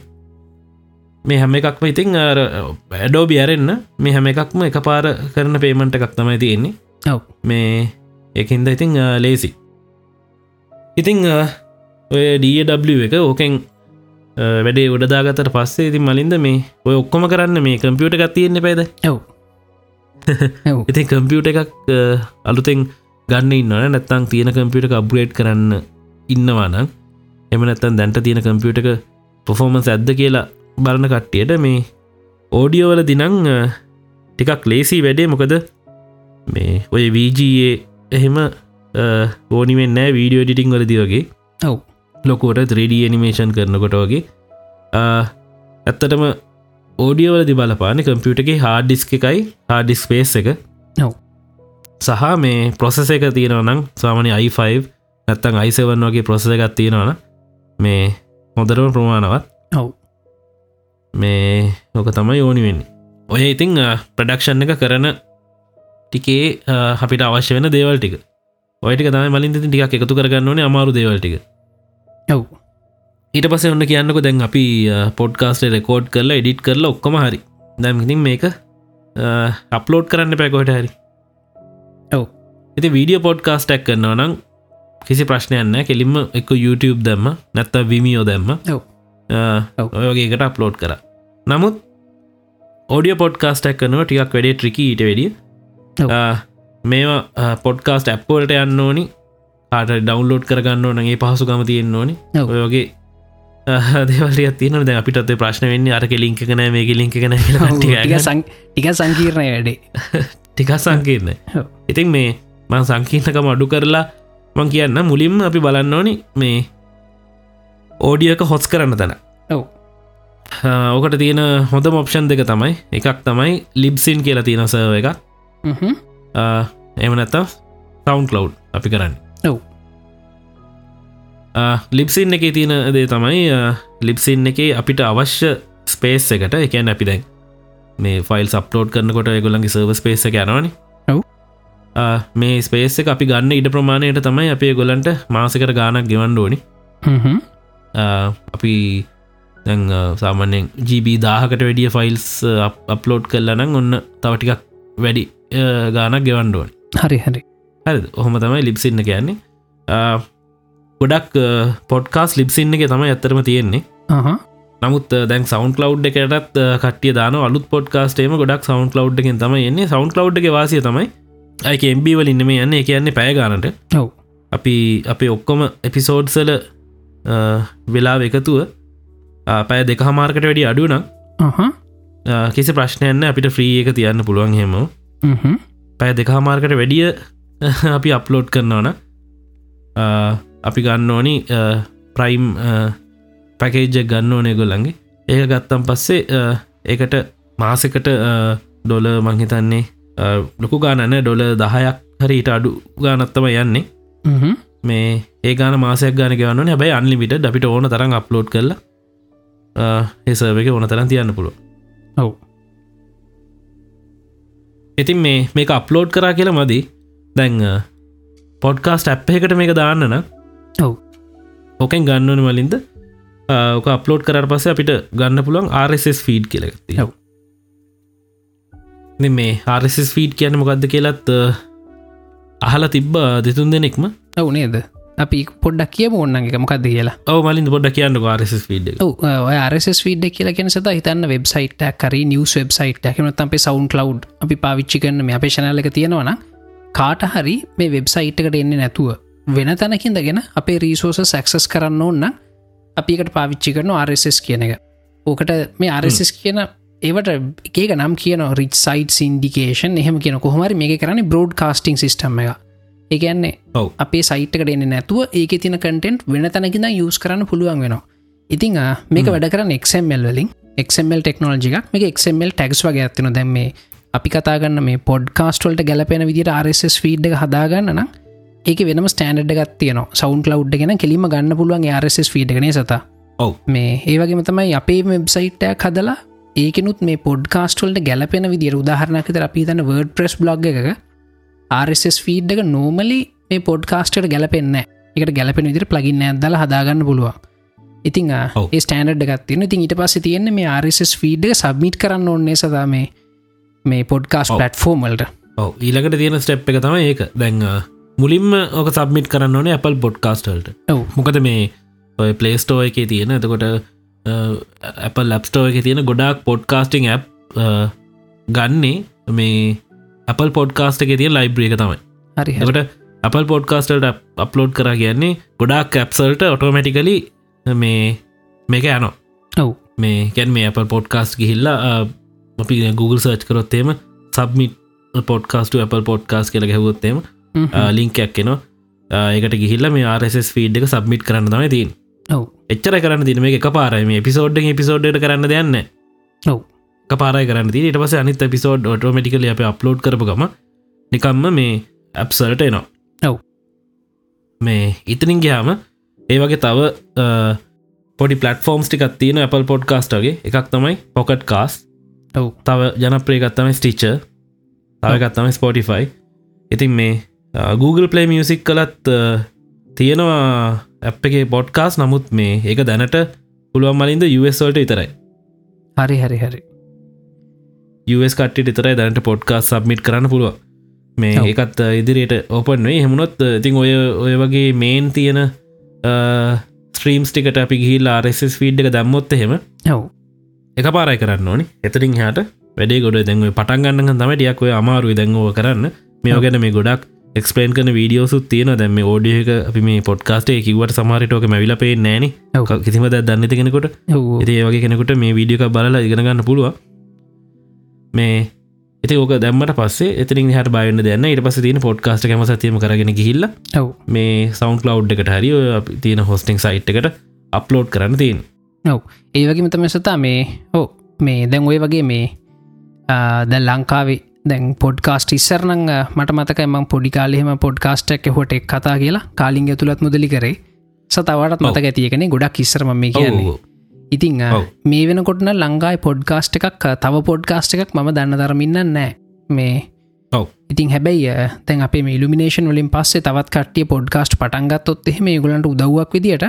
මේ හැම එකක්ම ඉතින් ඇඩෝ බියරෙන්න්න මේ හැම එකක්ම එක පාර කරන පේමට එකක් තමයි තියෙන්නේ. ඔව්. මේ එකින්ද ඉතිං ලේසි ඉතිං ඔය DW එක ඕකෙන් වැඩේ උඩදාගතට පස්සේ ඉතින් මලින්ද මේ ඔය ඔක්කොම කරන්න මේ කම්පියුට එකක් තියෙන්නේ පැද ඔව්. ඉතින් කම්පියුට එකක් අලුතෙන් ගන්න ඉන්නවන නැත්තං තියෙන කම්පියට අප්ග්‍රේඩ් කරන්න ඉන්නවානම් එම නැත්තන් දැන්ට තියෙන කම්පියටක පොෆෝමන්ස් ඇද්ද කියලා බලන කට්ටියට මේ ඕඩියෝවල දිනං ටිකක් ලේසි වැඩේ. මොකද මේ ඔය වීජයේ එහෙම ඕනිවෙන්න වීඩියෝ ඩිටිං වලදි වගේ. ඔව්. ලොකෝට 3D නිමේෂන් කරනකොට වගේ. ඇත්තටම ඕඩියෝවලදි බලපාන කම්පියුටගේ හාඩිස්ක එකයි හාඩිස් පේස් එක. ඔව්. සහ මේ ප්‍රොසෙස එක තියෙනවනම් සාමනය i5 නැත්තං අයිසවන් වගේ ප්‍රොසෙස එකත් තියෙනවන මේ හොඳරම ප්‍රමාණවත්. ඔව්. මේ ඕක තමයි ඕනි වෙන්නේ. ඔය ඉතිං ප්‍රඩක්ෂන් එක කරන ටිකේ අපිට අවශ්‍ය වෙන දේවල් ටික. ඔයටික තමයි මලින් ටික එකතු කරගන්න ඕනේ අමාරු දේවල්ටික ඔව්. ඊට පස ඔන්න කියන්නක දැන් අපි පොඩ්කාස්ට රෙකෝඩ් කරලා එඩිට් කරලා ඔක්කොම හරි. දැම්ඉතින් මේක අප්ලෝඩ් කරන්න පැකොට හරි. ඔව්. ඉති වීඩියෝ පොඩ්කාස්ටක් කරනවා නම් කිසි ප්‍රශ්නයන්න කෙලින්ම එක YouTube දැම්ම නැත්ත විමියෝ දැම්ම. ඔයගේකට අප්ලෝඩ් කර. නමුත් ඕඩිය පොඩ්කාස්ටක් කරනවා ටිකක් වැඩේ ට්‍රිකී ඊට වැඩිය. මේවා පොඩ්කාස්ට ඇප්පෝල්ට යන්න ඕනි. ආට ඩවන්ලෝඩ් කරගන්න ඕනගේ පහසුකම තියෙන්න්න ඕනි. ඔයගේ දේවලිය තියන ද අපිට ප්‍රශ්න වෙන්න අරක ලිංක කන මේක ලිංක කන ටික ටික සංකීර්ණය වැඩේ. ටිකක් සංකීර්ණ ඔව්. ඉතින් මේ මං සංකීර්ණකම අඩු කරලා මං කියන්න මුලින්ම අපි බලන්න ඕනි මේ ඕඩියක හොස් කරන්න තැන. ඔව්. ඕකට තියෙන හොඳ මොප්ෂන් දෙක තමයි එකක් තමයි ලිබ්සින් කියලා තියෙන සව එක හ්ම්. එම නැත්ත සවන්් කලව් අපි කරන්න. ඔව්. ලිප්සින් එක තියෙන දේ තමයි ලිප්සින් එක අපිට අවශ්‍ය ස්පේස් එකට එකන් අපි දැන් මේ ෆයිල් සප්ලෝඩ් කරනකොට ගොලන්ගේ සර්ව ස්පේස එක යනවානි. මේ ස්පේස එක අපි ගන්න ඉඩ ප්‍රමාණයට තමයි අපේ ගොලන්ට මාසකට ගානක් හ්ම්. අපි සාමාන්‍යෙන් GB දාහකට වැඩිය ෆයිල්ස් අප්ලෝඩ් කරලනම් ඔන්න තවටිකක් වැඩි ගානක් ගෙවන්ඩුවන් හරි හරි. හරි ඔහොම තමයි ලිප්සින්න කියන්නේ. ගොඩක් පොඩ්කාස් ලිප්සින්න එක තමයි ඇත්තරම තියෙන්නේ. නමුත් දැන් සවන් කලව් එකටත් කටිය දාන අලුත් පොඩ්කාස්ටේම ගොඩක් සවන් කලව් එකෙන් තම එන්නේ. සවන් කලව් එක වාසිය තමයි අයික එම්බවල ඉන්නම යන්න. කියන්නේ පෑගානට ඔව්. අපි අපේ ඔක්කොම එපිසෝඩ්සල වෙලා එකතුව පැය දෙක හමාර්කට වැඩි අඩුනම් කිසි ප්‍රශ්නයන්න අපිට ෆ්‍රී එක තියන්න පුළුවන් හෙම. පැය දෙක හමාර්කට වැඩිය අපි අප්ලෝඩ් කරනවන අපි ගන්න ඕනි ප්‍රයිම් පැකේජ්ජ ගන්න ඕනේ ගොල්ලන්ගේ ඒක ගත්තම් පස්සේ ඒකට මාසකට ඩොල මංහිතන්නේ ලොකු ගානන්න ඩොල දහයක් හරි ඊට අඩු ගානත්තම යන්නේ. මේ ඒ ගාන මාසයක් ගාන ගවන්න හැබයි අන්ලිමිට අපිට ඕන තරම් අප්ලෝඩ් කරලා ඒසර්ව එක ඕන තරන් තියන්න පුළුව ඔව්. ඉතින් මේ මේක අප්ලෝඩ් කරා කියලා මදී. දැන් පොඩ්කාස්ට ඇප් එකට මේක දාන්නන ඔව්. ඕකෙන් ගන්නවන වලින්ද ඕක අප්ලෝඩ් කර පස අපිට ගන්න පුළුවන් RSS ෆීඩ් කියලගති ඔව්. මේ RSS ෆීඩ් කියන මොකක්ද කියලත් අහලා තිබ්බ දෙතුන් දෙනෙක්ම. ඔව් නේද? අපි පොඩ්ඩක් කිය ඕන්න එක මොකක්ද කියලා. ඔව මලින් පොඩ්ඩ කියන්න ඔය RSS ෆීඩ් එක කියලා කියෙන සත හිතන්න වෙබ්සයිට් කරි නිවස් වෙබ්සයිට් ඇකනත් අපේ සවන්් කලව් අපි පාවිච්චි කරන මේ අපේ ශනල එක තියෙනවන කාට හරි මේ වෙබ්සයිට් එකට එන්නේ නැතුව වෙන තැනකින්දගෙන අපේ රීසෝස සැක්සස් කරන්න ඕන්න අපිකට පාවිච්චි කරන RSS කියන එක. ඕකට මේ RSS කියන ඒවට ඒක නම් කියන රිච් සයිට් ඉන්ඩිකේෂන් එහෙම කියන කොහමරි මේ කරන්න බ්‍රෝඩ් කාස්ටිං සිිටම් එක ඒගැන්නේ ඔව්. අපේ සයිට්කට එන්න නැතුව ඒක තින කටෙන්ට් වෙන තැනකිද යස් කරන්න පුළුවන් වෙනවා. ඉතිං මේක වැඩ කරන්න එක්මල් වලින්. එක්මල් ටෙක්නෝජික් මේ එක්මල් ටැක්ස් වගේ ඇත්තින දැම් මේ අපි කතාගන්න මේ පොඩ්කාස්ටවල්ට ගැලපෙන විදිට RSS ෆීඩ් එක හදාගන්න නම් ඒක වෙනම ස්ටන්ඩ් එකත් තියන සවන් ලව් ගෙන කෙලිම ගන්න පුළුවන් RSS ෆීඩ් එකනේ සත? ඔව්. මේ ඒවගේම තමයි අපේ වෙබ්සයිට්ටයක් හදලා ඒකනුත් මේ පොඩ්කාස්ටල්ට ගැලපෙන විදිර උදාහරණකත අපි තන්න වර්ඩ ප්‍රෙස් බ්ලොග් එක RSS ෆීඩ් එක නෝමලි මේ පොඩ්කාස්ටට ගැලපෙන්න එකට ගැලපෙන විදිර ප්ලගින්න ඇදල හදාගන්න පුළුවන්. ඉතින්. ඒ ස්ටන්ඩ් ගත්තින ඉතින් ඊට පස්ස තියෙන මේ RSS ෆීඩ් එක සබ්මිට් කරන්න ඕන්නේ සදා මේ මේ පොඩ්කාස් ඔව්. පලට්ෆෝර්මල්ට ඔව ඊළඟට තියෙන ස්ටෙප් එක තමයි ඒක. දැන් මුලින්ම ඕක සබ්මිට් කරන්න ඕනේ Apple පොඩ්කාස්ටල්ට මොකද මේ ඔය පලේස්ටෝ එක තියෙන. එතකොට Apple ලප්ස්ටෝ එක තියෙන ගොඩක් පොඩ්කාස්ටිං ඇ් ගන්නේ මේ Apple පොඩ්කාස්ට එක තිය ලයිබ්‍රිය එක තමයි. හරි. එකට අපල් පොඩ්කාස්ටල්ට අප්ලෝඩ් කර කියන්නේ ගොඩක් කැප්සල්ට ඔටෝමැටිකලි මේ මේක යනෝ ඔව්. මේ ගැන් මේ අප පොඩ්කාස්ට ගිහිල්ලා අපි Google සර්ච් කරොත්තේම සබ්මිට පොඩ්කාස්ට Apple පොඩ්කාස් කියල හැවොත්තේම ලිංකයක් කෙනවා ඒකට ගිහිල්ල මේ RSS ෆීඩ් එක සබ්මිට් කරන්න තමයි ඔව් එච්චර කරන්න තින මේ එක පාරම පිසෝඩ් පිසෝඩ්ට කරන්න දෙයන්න ඔව්. පාරයි කරන්න ට පස අනිත් පිසෝඩ් ොටෝමටිකල අප අප්ලෝඩ් කරපුගම නිකම්ම මේ ඇප්සල්ට එනවා. ඔව්. මේ ඉතනින් ගයාම ඒ වගේ තව පොඩි පලටෆෝම්ස් ටිකත් තියෙන Apple පොඩ්කාස්ටගේ එකක් තමයි පොකට් කාස් ඔව්. තව ජනප්‍රේගත්තම ස්ටිච්ච තවගත්තම ස්පොටිෆයි ඉතින් මේ Google Play මියසික් කලත් තියෙනවා ඇප් එක පොඩ්කාස් නමුත් මේ ඒක දැනට පුළුවන් මලින්ද USවල්ට ඉතරයි හරි හරි හරි. US කට්ට ඉතරයි දැනට පොඩ්කාස් සබ්මිට් කරන්න පුළුව මේ. ඒකත් ඉදිරියට ඕපන්වේ හෙමුණොත් ඉතින් ඔය ඔය වගේ මේන් තියෙන ස්ත්‍රීම්ස් ටිකට අපි ගිහිල් RSS ෆීඩ් එක දැම්මොත් එහෙම ඔව්. එක පාරයි කරන්න ඕනි. එතරින් හට වැඩේ ගොඩ දැන්ව පටන් ගන්න තම ටියක් ඔය අමාරුව දැංගව කරන්න. මේ ගැන මේ ගොඩක් එක්ස්පලේන් කන වීඩියෝසුත් තියෙන දැම ෝඩියක අපි මේ පොඩ්කාස්ටේ කිවට සමාරිටෝක මැවිල පේ නෑන. කිසිම දන්නති කෙනෙකොට. ඒ වගේ කෙනෙකුට මේ වීඩියක බලලා ඉගෙනගන්න පුළුව මේ ඇති ඕක දැම්මට පස්සේ එතිරින් හට බයන්න දෙන්න ඉට පස තියන පොඩ්කාස්ට කම සතියම කරගෙන ගිහිල්ල මේ සෞන් කලව් එකට හරි තියෙන හොස්ටිං සයිට් එකට අප්ලෝඩ් කරන්න තින් ඔව්. ඒ වගේ මතම සතා මේ හෝ මේ දැන් ඔය වගේ මේ දැ ලංකාවේ දැන් පොඩ්කාස්ට ඉස්සරනං මට මතක එම පොඩිකාලෙම පොඩ්කාස්ටක් හොට එක් කතා කියලා කාලින් ඇතුළත් මුදලි කරේ. සතවටත් මතක ඇතියකෙන ගොඩක් ඉස්සරම මේ කියන්නේ. ඉතිං. මේ වෙනකොටන ලංඟායි පොඩ්කාස්ට එකක් තව පොඩ්කාස්ට එකක් මම දන්න දරමින්න නෑ. මේ ඉතින් හැබැයි තැන් අපේ ඉල්ිනේෂන් වලින් පස්සේ තවත් කටිය පොඩ්කාස්ට් පටන්ගත්තොත් එහෙම ගලන්ට උදව්වක් විදිට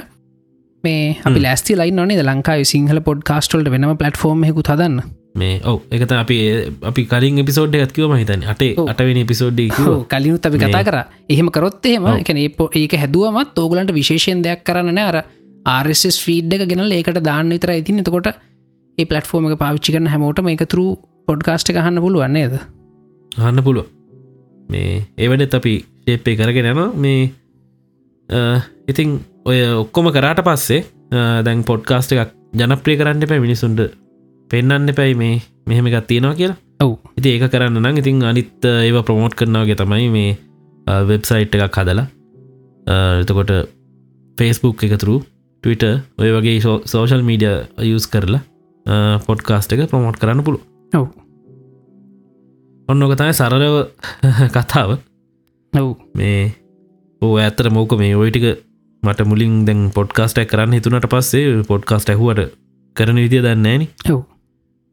මේ අපි ලස්ති ලයි නේ ලංකායි සිංහල පොඩ්කාස්ටල්ට වෙනම පලටෆෝර්ම් හෙකු හදන්න. මේ ඔව. එකත අපි අපි කලින් එපිසෝඩ් ඇත්කිව මහිතන අටේ. අටවෙනි එපිසෝඩ් හෝ කලිනුත් අපි කතා කර. එහෙම කරොත් එහෙම. එකන ඒක හැදුවමත් ඕගලන්ට විශේෂයෙන් දෙයක් කරන්න අර ආරස් ෆීඩ් එක ගෙනල් ඒකට දාන්න විතර ඉතින්. එතකොට ඒ පලටෆෝර්ම එක පාවිච්චි කරන හැමෝටම එකතුරු පොඩ්කාස්ට ගහන්න පුළුවන්නේද හන්න පුළුව මේ ඒවැඩත් අපි ශේප්පේ කරගෙන යන මේ ඉතිං ඔය ඔක්කොම කරාට පස්සේ දැන් පොඩ්කාස්ට එකක් ජනප්‍රිය කරන්න පැ මිනිසුන්ට පෙන්න්න පැයි මේ මෙහෙම එකත් තියෙනවා කියලා. ඔව්. ඉති ඒක කරන්න නම් ඉතින් අනිත් ඒව ප්‍රමෝට් කරනාවගේ තමයි මේ වෙබ්සයිට් එකක් හදලා. එතකොට ෆේස්බුක් එකතුරු ටවිට ඔය වගේ සෝෂල් මීඩිය යස් කරලා පොඩ්කාස්ට එක ප්‍රමෝට් කරන්න පුළුව ඔව්. ඔන්න ඕකතයි සරලව කතාව. ඔව්. මේ ඕ ඇත්තර මෝක මේ ඔයිටික මට මුලින් දැන් පොඩ්කාස්ටක් කරන්න හිතුනට පස්සේ පොඩ්කාස්ට ඇහුවට කරන විදිිය දන්නේන ඔව්.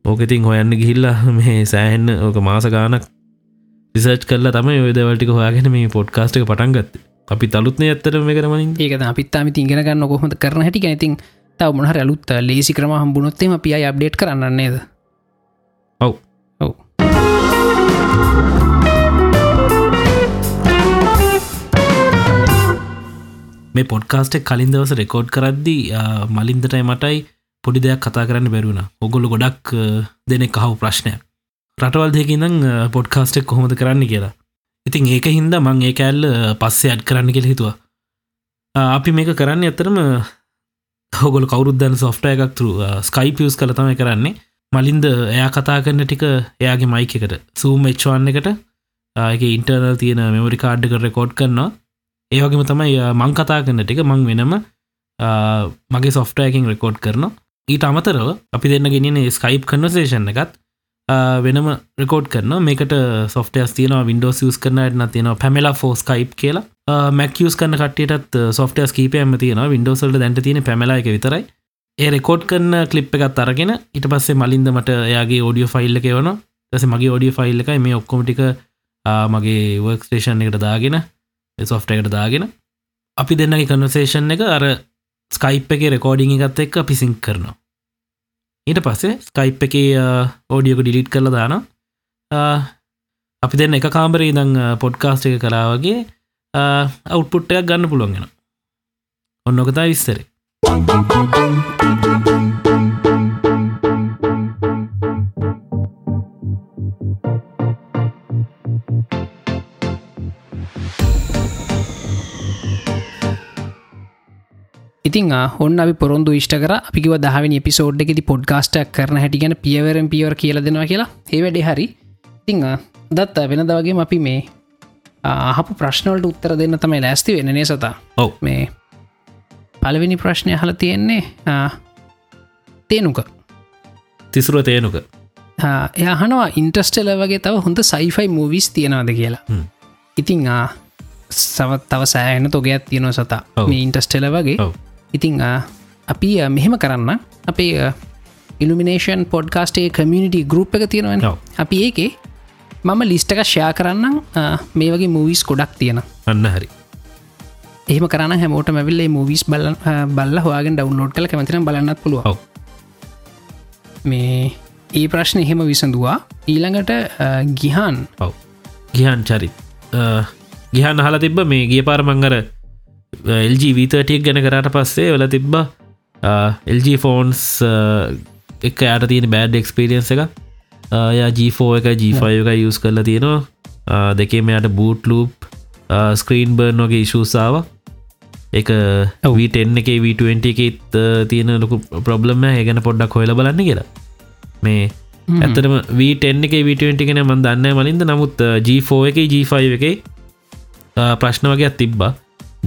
ඕකඉතින් හොයන්න ගිහිල්ලා මේ සෑහෙන්න ඕක මාස ගානක් රිසර්ච් කරලා තම යොදවලටික හොයාගෙන මේ පොඩ්කාස්ට එක පටන්ගත් අපි තලුත්න ඇත්තර මේ කරමනින් ඒක අපිත්තාම ඉගෙන ගන්න කොහොමද කරන හැටි. ඇතින් තව මොහර අලුත් ලේසි ක්‍රම හම්බුණොත්තේම පිය අප්ඩේට් කරන්නේද ඔව් මේ පොඩ්කාස්ට කලින් දවස රෙකෝඩ් කරද්දී ආ, මලින්දටයි මටයි පොඩි දෙයක් කතා කරන්න බැරුණ ඔගොල්ල ගොඩක් දෙනෙ කහු ප්‍රශ්නයක්. රටවල් දෙකිනම් පොඩ්කාස්ටෙක් කොහොමද කරන්න කියලා. ඉතින් ඒක හින්ද මං ඒ කෑල්ල පස්සේ අඩ් කරන්න කියල හිතුවා. ආ, අපි මේක කරන්න ඇතරම හොගොල කවරුද්දන්න සොෆ්ට එකක් තුරු ස්කයි පියස් කළ තමයි කරන්නේ. මලින්ද එයා කතා කරන්න ටික එයාගේ මයික එකට සූම් එච්වාන්න එකට ඒක ඉන්ටර්නල් තියෙන මෙමරි කාඩ්ක රෙකෝඩ් කරනවා. ඒවගේම තමයි අ, මං කතා කරන ටික මං වෙනම අ, මගේ සොෆ්ටයකින් රෙකෝඩ් කරන ඊට අමතරව අපි දෙන්න ගෙනන ස්කයිප් කන්වසේෂන් එකත් අ, වෙනම රෙකෝඩ් කරන මේකට සොෆ්ටස් තියන වින්ඩෝස් යස් කරනටන තියෙන පැමලා ෆෝ ස්කයිප් කියලා. මැක්ස් කන්න කටට සොෆ්ටස් කීපයම තියෙන වින්ඩෝසල්ට දැන්ට තියෙන පැමලා එක විතරයි. ඒ රෙකෝඩ් කරන්න කලිප් එකත් අරගෙන ඉට පස්සේ මලින්ද මට එයාගේ ෝඩියෝ ෆයිල්ල එක වන ස මගේ ෝඩිය ෆයිල් එකයි මේ ඔක්කොමටික මගේ වර්ක් ස්ටේෂන් එකට දාගෙන සොෆ්ට එකට දාගෙන අපි දෙන්නගේ කන්වසේෂන් එක අර ස්කයිප් එක රෙකෝඩිං එකත් එක් අපි සිංක් කරනවා. ඊට පස්සේ ස්කයිප් එක ඕඩියක ඩිලිට් කරල දාන අපි දෙන්න එක කාම්බරේ දං පොඩ්කාස්ට එක කලාවගේ අවුට්පුට්ටයක් ගන්න පුළුවන්ගෙන ඔන්නොකතා විස්තරේ. ඉතින් ඔන්න අපි පොරොන්දු ඉෂ්ට කර. අපිව දහවනි පිසෝඩ් එකෙති පොඩ්කාස්ටක් කරන හැටිගෙන පියවරෙන් පියවර කියල දෙනවා කියලා. ඒ වැඩේ හරි. ඉතිං දත් වෙන දවගේ අපි මේ අහපු ප්‍රශ්නවලට උත්තර දෙන්න තමයි ලෑස්ති වෙනනේ සතා? ඔව්. මේ පලවෙනි ප්‍රශ්නය හල තියෙන්නේ තේනුක. තිසුර තේනුක. එයහනවා ඉන්ට්‍රස්ටල වගේ තව හොඳ සයිෆයි මූවිස් තියෙනවාද කියලා. ඉතිං සවත් තව සෑහන තොගයක් තියෙනවා සතා. මේ ඉන්ටස්ටෙල වගේ ඉතිං අපි මෙහෙම කරන්න. අපේ ඉල්ිනේෂන් පොඩ්කාස්ටේ කමියනිට ගරුප් එක තියෙනවන. අපි ඒකේ මම ලිස්ටක ෂයා කරන්න මේ වගේ මූවිස් කොඩක් තියෙන අන්න හරි. එහම කරන්න හැමෝට මැවිල්ලේ මූවිස් බල බල්ල හවාගෙන් ඩවන්ලෝඩ් කල කැමතින බලන්නත් පුළුව මේ ඒ ප්‍රශ්න එහෙම විසඳවා. ඊළඟට ගිහන්. ඔව්. ගිහන් චරිත්. ගිහන් හල තිබ්බ මේ ගිය පාරමංගර එල්ජ වීතටියක් ගැන කරට පස්සේ වල තිබ්බ. එල්ජ ෆෝන්ස් එක යට තියෙන බෑඩ් එක්ස්පිරියන්ස එක ය G4 එක G5 එක යස් කරලා තියෙනවා. දෙකේම යට බූට් ලූප් ස්ක්‍රීන් බර්න් වගේ ඉශූසාාව එක. වීටෙන් එක V20 එකත් තියෙන ලොකු ප්‍රබ්ලම ඒගැන පොඩ්ඩක් හොල බලන්න කියලා. මේ ඇතටම වීටෙන් එක විටෙන්ටි කෙන මන් දන්න මලින්ද. නමුත් G4 එක G5 එක ප්‍රශ්න වගේ තිබ්බා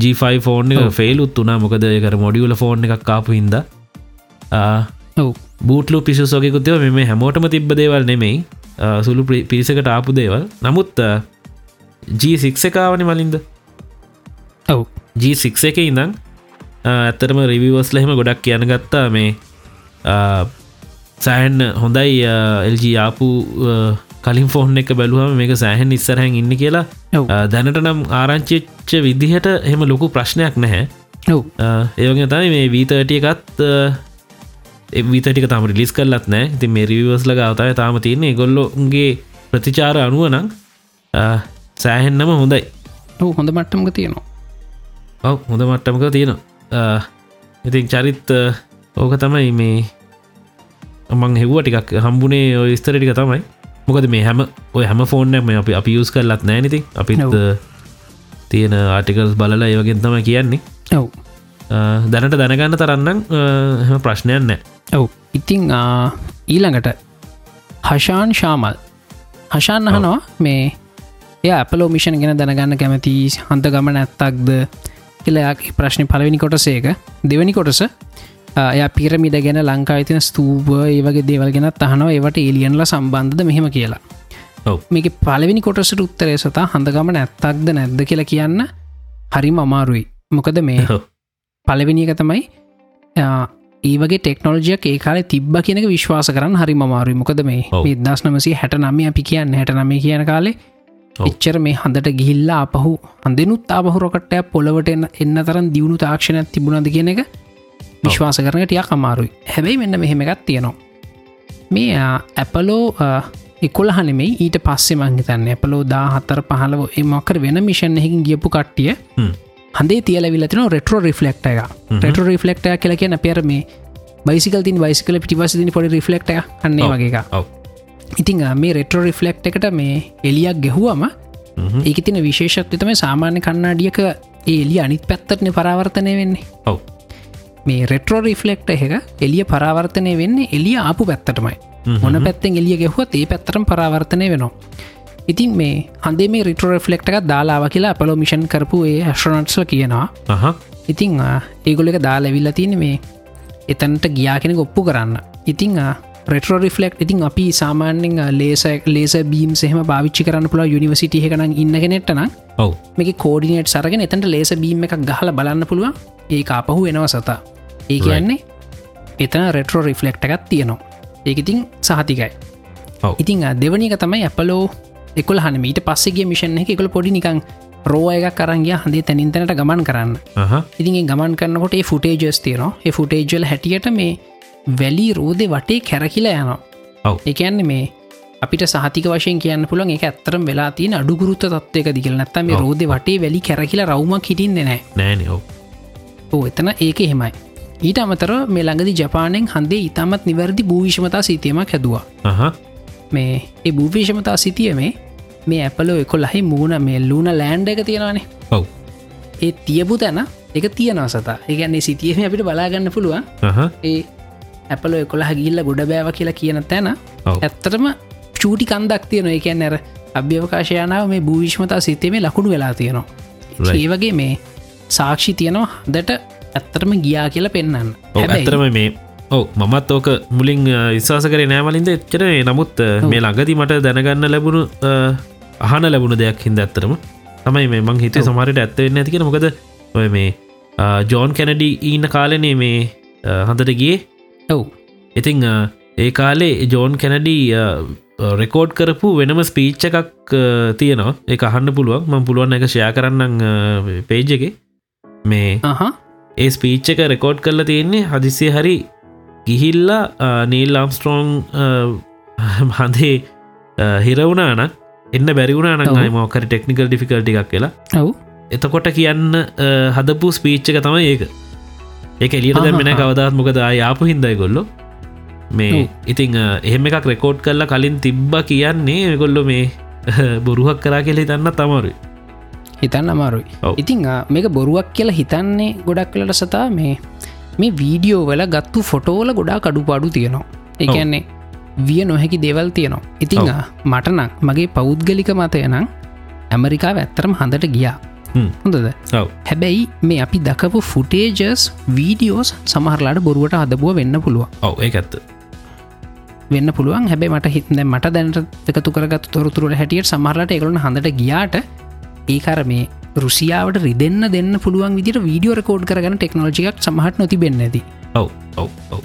G5 ෆෝන්. ෆෙල්ුත් වනා මොකද කර මොඩියුල ෆෝන් එකක් කාපු ඔව් බූටලු පිසුසෝකකුත්යව මෙම හැමෝටම තිබ්බ දේවල් නෙමෙයි. සුළු ප්‍රි- පිරිසකට ආපු දේවල්. නමුත් ආ, G6 එකාවන මලින්ද? ඔව් G6 එක ඉඳං ඇත්තරම රිවිවස් ලහෙම ගොඩක් කියන ගත්තා. මේ සෑහන් හොඳයි එල්ජ ආපු කලින් ෆෝන් එක බැලුවම මේක සෑහන් ඉස්සරහැන් ඉන්න කියලා. දැනට නම් ආරංචිච්ච විදිහට එහෙම ලොකු ප්‍රශ්නයක් නැහැ. ඒවගේ තමයි මේ වීතටිය එකත් විතටික තම රිලිස් කරලත් නෑ ඉති මේ රිවස් ලග අවතාය තාම තියන්නේ ගොල්ලොන්ගේ ප්‍රතිචාර අනුව නං සෑහෙන්නම හොඳයි. හොඳ මට්ටමක තියෙනවා. ඔව හොඳ මට්ටමක තියෙනවා. ඉතින් චරිත් ඕක තමයි මේ මං හෙව්ව ටිකක් හම්බුනේ ඔය ස්තර ටික තමයි මොකද මේ හැම ඔය හැම ෆෝර්නම අපි අපි යස් කරලත් නෑනති අපිත් ඔව්. අ, තියෙන ආටිකල්ස් බලලා ඒවගෙන් තම කියන්නේ. ඔව්. අ, දැනට දැනගන්න තරන්නම් හම ප්‍රශ්නයන් නෑ. ඔව්. ඉතිං ඊළඟට හෂාන් ශාමල්. හෂාන් අහනවා මේ එය අපලෝ මිෂණ ගැන දැනගන්න කැමති හන්ත ගමන ඇත්තක්ද? කියලයක් ප්‍රශ්න පලවෙනි කොටසේක දෙවැනි කොටස එය පිරමිඩ ගැන ලංකා තින ස්තූප ඒවගේ දේවල් ගැන තහනව ඒවට එලියන්ල සම්බන්ධද මෙහෙම කියලා මේක පලවෙනි කොටසට උත්තරේ සතා හඳගමන ඇත්තක්ද නැද්ද කියලා කියන්න හරිම අමාරුයි මොකද මේ ඔව්. පලවෙනි එක තමයි ඒවගේ ටෙක්නෝජියක් ඒ කාල තිබ්බ කියනක විශ්වාස කරන්න හරි මාරු මොකද මේ. දස් නමසි හැට නම අපි කියන්න හැට නම කියන කාලේ. එච්චර මේ හඳට ගිහිල්ලා අපහු හඳනුත් අපහුරොකටය පොළවට එන්න තරන් දියුණු තාක්ෂණයක් තිබුණද කියන එක විශ්වාස කරන ටියක් අමාරුයි. හැබැයි මෙන්න මෙහෙම එකත් තියෙනවා. මේ ඇපලෝ එකොලහනෙමයි ඊට පස්සේ මංහිතන්න ඇපලෝ දා හත්තර පහලව එමක්කර වෙන මිෂන් එහකින් ගියපු කට්ටිය. හඳේ තියල විලතින රෙට්‍රෝ රිෆලෙක්ට එක රෙට රිෆලෙක්ට කියල කියන පෙර මේ බයිසිකල් තින් බයිසිකල පිටිපස පොඩි රිෆලෙක්ට ඔව්. වගේ ඉතිං මේ රෙට්‍රෝ රිෆලෙක්් එකට මේ එලියක් ගැහුවම. ඒක තින විශේෂත්ව තම සාමාන්‍ය කන්නාඩියක ඒලි අනිත් පැත්තටන පරාවර්තනය වෙන්නේ. ඔව් මේ රෙට්‍රෝ රිෆලෙක්ට එක එලිය පරාවර්තනය වෙන්න එලිය ආපු පැත්තටමයි. මොන පැත්තෙන් එලිය ගැහුවත් ඒ පැත්තරම් පරාවර්තනය වෙනවා. ඉතින් මේ හන්දේ මේ රිටෝ රිෆලෙක්ට එකක් දාලාව කියලා අපලෝ මිෂන් කරපු ඒ හස්ට්‍රනට්ස්ල කියනවා. ඉතිං ඒගොල එක දාලා විල්ල තියෙන මේ එතන්ට ගියා කෙනෙ ඔප්පු කරන්න. ඉතිං ප්‍රටෝ රිෆලෙක්් ඉතින් අපි සාමාන්‍යෙන් ලේස ලේස බීම් සහම භාවිච්චි කරන්න පුළ යනිවසිටිය එකන ඉන්න කෙනෙට්ටන ඔව්. මේක කෝඩිනේට් සරගෙන එතට ලේස බීම එකක් ගහල බලන්න පුළුවන්. ඒ අපහු වෙනව සතා ඒ කියන්නේ එතන රෙටරෝ රිෆලෙක්් එකත් තියෙනවා. ඒකඉතින් සහතිකයි. ඔව්. ඉතිං දෙවනික තමයි ඇපලෝ එකොල් හන මීට පස්සෙගේ මිෂන් එක එකකොල පොඩි නිකං රෝ එක කරන්ගේ හඳේ තැනින් තැනට ගමන් කරන්න. අහ ඉතින් ගමන් කරන්නකොට ෆුටේජස් තියනවා. ෆුටේජල් හැටියට මේ වැලි රෝධය වටේ කැරකිලා යනවා. එකන්න මේ අපිට සහතික වශයෙන් කියන්න පුළන් එක ඇත්තරම් වෙලා තියෙන අඩුගුරුත්ත තත්වයක දිගල නැත්තම. රෝධ වටේ වැලි කැරකිලා රවමක් හිටින්න නෑ නෑන ඕ එතන ඒක එහෙමයි ඊට අමතර මේ ළඟදි ජපානයෙන් හන්දේ ඉතාමත් නිවැරදි භූවිෂමතා සිතියමක් හැදවා. මේ ඒ භූවිෂමතා සිතිය මේ මේ ඇපලෝ එකො ලහි මූුණ මේ ලූන ලෑන්ඩ එක තියෙනවානේ. ඔව්. ඒ තියපු තැන එක තියෙනවා සතා. ඒගන්නේ සිතියම අපිට බලාගන්න පුළුවන්. ඒ ඇපල කොළහ ගිල්ල ගොඩ බෑව කියලා කියන තැන. ඇත්තටම චූටි කන්දක් තියන එකැන් ඇර අභ්‍යවකාශයනාව මේ භූවිශ්මතා සිතීමේ ලකුණු වෙලා තියෙනවා. ඒවගේ මේ සාක්ෂි තියනවා. හදට ඇත්තරම ගියා කියලා පෙන්න්න ඇතරම මේ ඔව මමත් ඕක මුලින් විශවාස කරේ නෑමලින්ද එච්චර. නමුත් මේ ළඟදි මට දැනගන්න ලැබුණු අහන ලැබුණු දෙයක් හිද ඇත්තරම තමයි මේ මං හිතේ සමහරයට ඇත්තවෙන්න ඇතිකෙන මොකද ඔය මේ ජෝන් කැනඩි ඊන්න කාලනේ මේ අ, හඳට ගිය. ඔව්. ඉතිං ඒ කාලේ ජෝන් කැනඩී රෙකෝඩ් කරපු වෙනම ස්පීච්ච එකක් තියෙනවා. එක අහන්න පුළුවන්. මං පුළුවන් එක ෂයා කරන්න පේජ් එක. මේ ඒ ස්පීච්ච එක රෙකෝඩ් කරලා තියෙන්නේ හදිසිය හරි ගිහිල්ලා නීල් ලාම්ස්ට්‍රෝන් හඳේ හිරවුණාන එන්න බැරිවුණන. මෝකර ටෙක්නිකල් ඩිෆිකල්ටි එකක් කියලා ඔව් එතකොට කියන්න හදපු ස්පීච්ච එක තමයි ඒක ඒක එලියට අහහ. කවදත් මොකද යාපු හින්දයි ගොල්ලො මේ. ඉතිං එහෙම එකක් රෙකෝඩ් කරලා කලින් තිබ්බ කියන්නේ ගොල්ලො මේ බොරුහක් කරා කෙලෙ තන්න තමරුයි හිතන්න අමාරුයි. ඉතිං මේක බොරුවක් කියලා හිතන්නේ ගොඩක් කලට සතා මේ මේ වීඩියෝ වල ගත්තු ෆොටෝල ගොඩා කඩුපාඩු තියෙනවා. එකන්නේ විය නොහැකි දේවල් තියෙනවා. ඉතිං මටනක් මගේ පෞද්ගලික මතය නම් ඇමරිකාව ඇත්තරම හඳට ගියා. හොඳද? හැබැයි මේ අපි දකපු ෆුටේජස් වීඩියෝස් සමහරලාට බොරුවට හදබුව වෙන්න පුළුවන්. ඔව ඒ ඇත්ත. වෙන්න පුළුවන්. හැබැ මට හිතද මට දැනට එකතු කරගත් තොරතුරට හැටියට සමහරලට එකලන හඳට ගියාට ඒකර මේ රුසියාවට රිදන්න දෙන්න පුළුවන් විදිට වීඩියෝ රකෝඩ් කරගන ටෙක්නෝජියක් සමහට නොතිබෙන්න ඇති ඔව ඔව ඔව.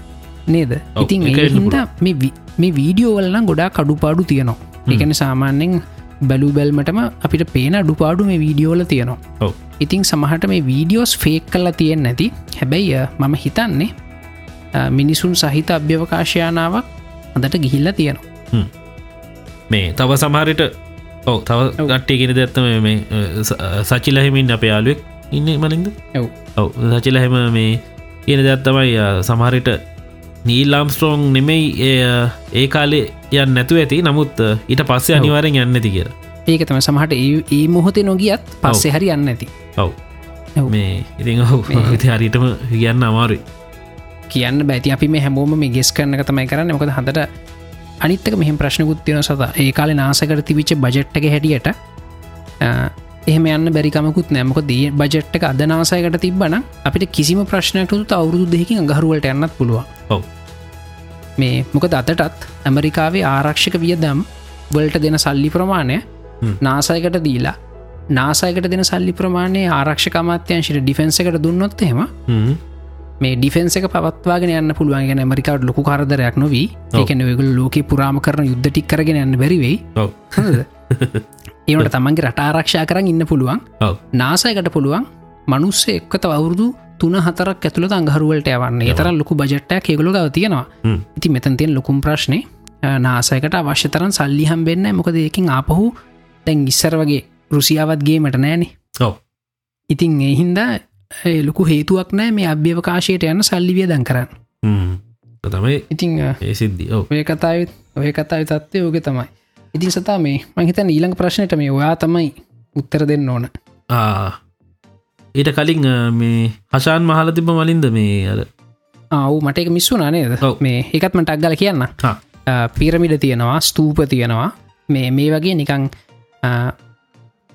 නේද? ඉතින් ඒහින්ද මේ වි- මේ වීඩියෝ වලන ගොඩා කඩුපාඩු තියනවා. එකන සාමාන්‍යෙන් බැලු බැල්මටම අපිට පේන අඩුපාඩු මේ වීඩියෝල තියෙනවා. ඉතිං සමහට මේ වීඩියෝස් ෆේක් කල්ලා තියෙන් නැති. හැබැයි මම හිතන්නේ මිනිසුන් සහිත අභ්‍යවකාශයානාවක් හඳට ගිහිල්ල තියෙනවා. මේ තව සමහරට ඔව තව ගට්ටියගෙන දැත්තම මේ සචිලහෙමින් අප යාලුවෙක් ඉන්න මලින්ද? ඇව් ඔව සචිලහෙම මේ කියන දැත්තමයි සමහරට නීල්ලාම්ස්ට්‍රෝන් නෙමෙයි ඒ, කාලේ යන්න නැතු ඇති. නමුත් ඊට පස්සේ. අනිවාරෙන් යන්න ඇති කියලා. ඒක තම සමහට ඒ- මොහොතේ නොගියත් පස්සේ හරි යන්න ඇති ඔව්. මේ ඉති හරිටම කියන්න අමාරුයි. කියන්න බැති අපි මේ හැමෝම මේ ගෙස් කරන එක තමයි කරන්න. මොකද හඳට අනිත්තක මෙහම ප්‍රශ්නකුත්තියන සත ඒ කාලේ නාසකට තිවිච්ච බජට්ක හැටියට එහෙම යන්න බැරිකමකුත් නෑමක දී බජට්ක අදනාසයකට තිබන අපිට කිසිම ප්‍රශ්නයක්තු අවුරුදු දෙකින් ගහරුවලට යන්නත් පුළුවන් ඔව් මේ මොකද අතටත් ඇමරිකාවේ ආරක්ෂක වියදම් වලට දෙන සල්ලි ප්‍රමාණය. නාසයකට දීලා නාසයකට දෙන සල්ලි ප්‍රමාණය ආරක්ෂක අමාත්‍යංශයට ඩිෆෙන්න්ස එකට දුන්නොත් හ්ම්. මේ ඩිෆෙන්න්ස එක පවත්වාගෙන යන්න පුළුවන්ගෙන ඇමරිකාවට ලොකු කරදරයක් නොවී. ඒකන වෙගල ලෝක පුරාම කරන යුද්ධ ටික් කරගෙන යන්න බැරිවෙයි ඒවට තමන්ගේ රට ආරක්ෂා කරන්න ඉන්න පුළුවන්. නාසයකට පුළුවන්. මනුස්සේ එක්කත අවුරුදු තුන හතරක් ඇතුළ අංහරුවලට යවන්න. ඒතර ලොකු බජට්ටයක් කෙගුල ගව තියෙනවා. ඉති මෙතන් තියෙන් ලොකුම් ප්‍රශ්නය නාසයකට අවශ්‍යතරන් සල්ලිහම් වෙන්න මොකද ඒකින් ආපහු තැන් ඉස්සර වගේ රුසියාවත්ගේ මට නෑනෙ ඉතින් එහින්ද ලොකු හේතුවක් නෑ මේ අභ්‍යවකාශයට යන්න සල්ලිවිය දන් කරන්න. තමයි ඉතිං ඒ සිද්ධි ඔව. ඔය කතාවත් ඔය කතාව තත්වය ඕක තමයි. ඉතින් සතා මේ මහිතන ඊළඟ ප්‍රශ්නයට මේ ඔයා තමයි උත්තර දෙන්න ඕන. ඊට කලින් මේ හශාන් මහල තිබ මලින්ද මේ අර? ආව් මට එක මිස්සු නනේද ඔව්. මේ එකත් මට අක්ගල කියන්න. පිරමිඩ තියෙනවා ස්තූප තියෙනවා. මේ මේ වගේ නිකං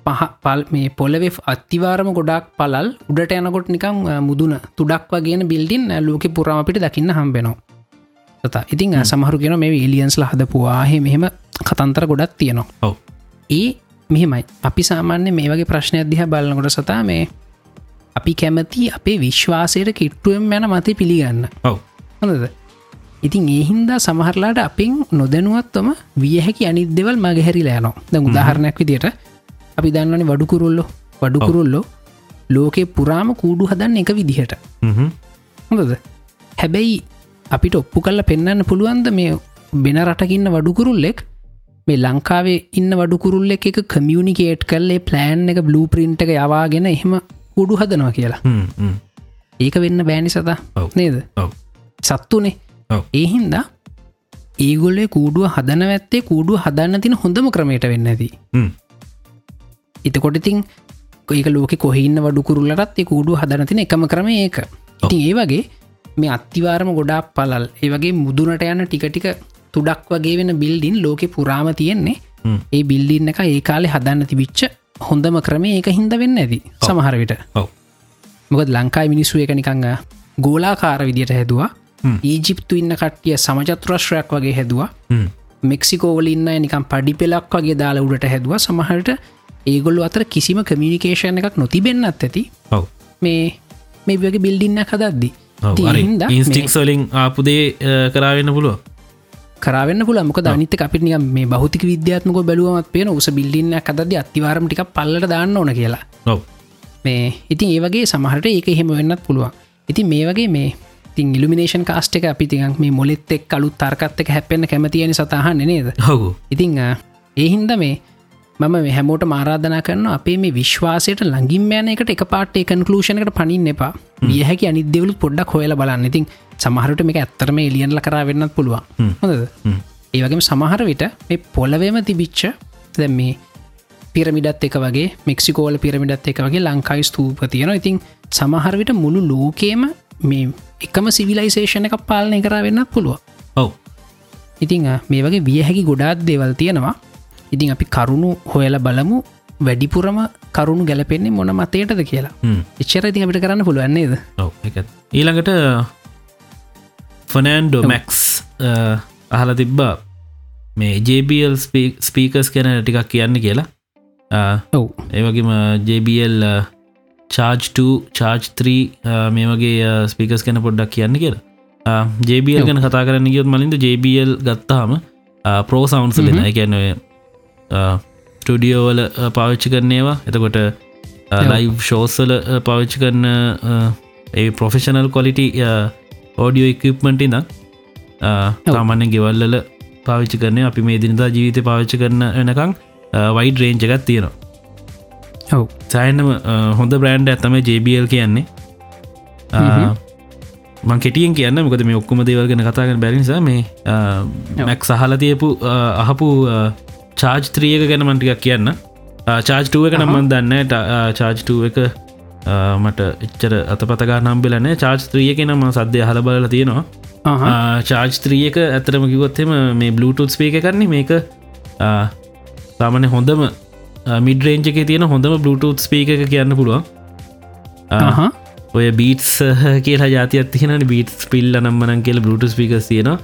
පහ පල් මේ පොලවෙ අත්තිවාරම ගොඩක් පලල් උඩට යනකොට නිකං ආ, මුදුන තුඩක් වගෙන බිල්ඩින් ලෝක පුරාම අපිට දකින්න හම්බෙනවා තතා ඉතින් ආ, සමහරු කියෙන මේ ඉලියන්ස්ල හදපුවාහ මෙහෙම කතන්තර ගොඩක් තියෙනවා. ඔව්. ඒ මෙහෙමයි. අපි සාමාන්‍ය මේ වගේ ප්‍රශ්නය අධ්‍යා බලන්නකොට සතා මේ අපි කැමති අපේ විශ්වාසයට කිට්ටුවෙන් යන මතය පිළිගන්න. ඔව්. හොඳද? ඉතින් ඒහින්දා සමහරලාට අපින් නොදැනුවත්වම විය හැකි අනිත් දෙවල් මගහැරිලා යනවා. ද උදාහරණයක් විදියට අපි දන්නවන වඩුකුරුල්ලො වඩුකුරුල්ලෝ ලෝකෙ පුරාම කූඩු හදන්න එක විදිහට. හොඳද? හැබැයි අපිට ඔප්පු කල්ල පෙන්න්න පුළුවන්ද මේ බෙන රටකින්න වඩුකුරුල්ලෙක් මේ ලංකාවේ ඉන්න වඩුකුරුල්ල එක කමියනිකේට් කල්ලේ ප්ලෑන් එක බ්ලූ පින්ට් එක යවාගෙන එහෙම කුඩු හදනවා කියලා. ඒක වෙන්න බෑනි සතා. නේද? සත්තුනේ. ඒහින්දා ඒගොල්ලේ කූඩුව හදන ඇත්තේ කූඩුව හදන්න තින හොඳම ක්‍රමයට වෙන්න ඇති හ්ම්. එතකොට ඉතින් ඒක ලෝක කොහන්න වඩු කුරුල්ලටත් ඒ කුඩු හදනතින එකම ක්‍රම ඒක ඉතින් ඒ වගේ මේ අත්තිවාරම ගොඩක් පලල් ඒවගේ මුදුනට යන ටිකටික තුඩක් වගේ වෙන බිල්ඩින් ලෝකෙ පුරාම තියෙන්නේ. ඒ බිල්ඩින්න එක ඒ කාලෙ හදන්න තිබිච්ච හොඳම ක්‍රමේ ඒක හින්ද වෙන්න ඇති සමහරවිට මොකද ලංකායි මිනිස්සු එක නිකං ගෝලාකාර විදියට හැදවා. ඊජිප්තු ඉන්න කට්ටිය සමචත්‍රශ්‍රයක් වගේ හැදවා. මෙක්සිකෝවල ඉන්න නිකම් පඩි පෙලක් වගේ දාලා උඩට හැදවා සමහට ඒගොල්ලු අතර කිසිම කමියනිකේෂන් එකක් නොතිබෙන්න්නත් ඇති. ඔව. මේ මේ වගේ බිල්ඩින්න හදද්දි. ඉන්ස්ටික් සොලින් ආපුදේ කරාවෙන්න පුළුව කරන්න පුල මොක දනිත අපිට නික මේ බෞතික විද්‍යාත්මක බැලුවමත් පේන උස බිල්ඩින්න කදද අතිවාරම ටික පල්ලට දාන්න ඕන කියලා. ඔව. මේ ඉතින් ඒවගේ සමහට ඒක එහෙම වෙන්නත් පුළුවන්. ඉතින් මේ වගේ මේ තින් ඉල්ිනේෂන් කාස්ට එක අපි තිගක් මේ මොලෙත් එක් කලු තර්කත් එක හැපෙන්න්න කැමතියන සතහන්න නේද? හොකු ඉතිං ඒහින්ද මේ මම හැමෝට මාරාධනා කරන අපේ මේ විශ්වාසයට ලඟින් යන එකට එක පාට කන්කලූෂණකට පනින් එපා. වියහැකි අනිදෙවලු පොඩ්ඩක් හොයල බලන්න. ඉතින් සමහරට මේ ඇත්තරම එලියන්ල කරා වෙන්නත් පුළුවන්. හොඳද? හ්ම්. ඒවගේම සමහර විට මේ පොලවේම තිබිච්ච දැ මේ පිරමිඩත් එක වගේ මෙක්සිකෝල පිරමිඩත් එක වගේ ලංකායි ස්තූප තියෙන ඉතින් සමහරවිට මුළු ලෝකේම මේ එකම සිවිලයිසේෂණ එක පාලනය කර වෙන්නත් පුළුව ඔව. ඉතිං මේ වගේ වියහැකි ගොඩාත් දේවල් තියෙනවා ඉතින් අපි කරුණු හොයල බලමු වැඩිපුරම කරුණු ගැලපෙන්නේ මොන මතයටද කියලා. එච්චර ඉතින් අපිට කරන්න එක ඊළඟට ෆනෑන්ඩෝ මැක්ස් අහල තිබ්බා. මේ ජBL ස්පීකස් කැන ටිකක් කියන්න කියලා. ඔව්. ඒවගේම ජBL චාර්ජ්2 චාර්ජ්3 මේ වගේ ස්පිකස් කැන පොඩ්ඩක් කියන්න කියලා. ජBL ගැන කතා කරන්න ගියොත් මලින්ද ජBL ගත්තාම පරෝ සවන්සලෙන එකැනවේ ටඩියෝවල පාවිච්චි කරනේවා එතකොට ලයිව් ෂෝසල පාවිච්චි කරන ඒ ප්‍රොෆෙෂනල් කොලිටි ඕඩියෝ ඉක්මට ඉදම් තාමන්න ගෙවල්ලල පාවිච්චි කරන අපි මේ දිනිතා ජීවිත පාවිච්චි කරන එනකං වයිඩ රේන්ජ එකත් තියෙනවා ඔව් සෑනම හොඳ බ්‍රෑන්ඩ් ඇතම ජBL කියන්නේ මං කෙටියෙන් කියන්න මොකද මේ ඔක්කොම දේවල්ගෙන කතාගෙන බැරිනිසා මේ මැක් සහල තියපු අහපු චාර්ජ් ත්‍රියක ගැන මන්ටිකක් කියන්න. චාර්ජ්ටුව එක නම්මන් දන්න චාර්ජ්ටුව එක මට එච්චර අතපතගා නම්බෙලනෑ චාර්ජ් ත්‍රියක නම සද්‍යය හල බලල තියෙනවා. චාර්ජ් ත්‍රියක ඇතරම කිවොත්තෙම මේ බ්ලුටුත් ස්පේක කරන්නේ මේක සාමන හොඳම මිඩරේන්ජ එක තියෙන හොඳම බ්ලුටුත් ස්පේක කියන්න පුළුවන්. ඔය බීටස් කියලා ජාතියක් තියෙන බීටස් පිල්ල නම්මනන් කියල බ්ලුට ස්පිකස් තියෙනවා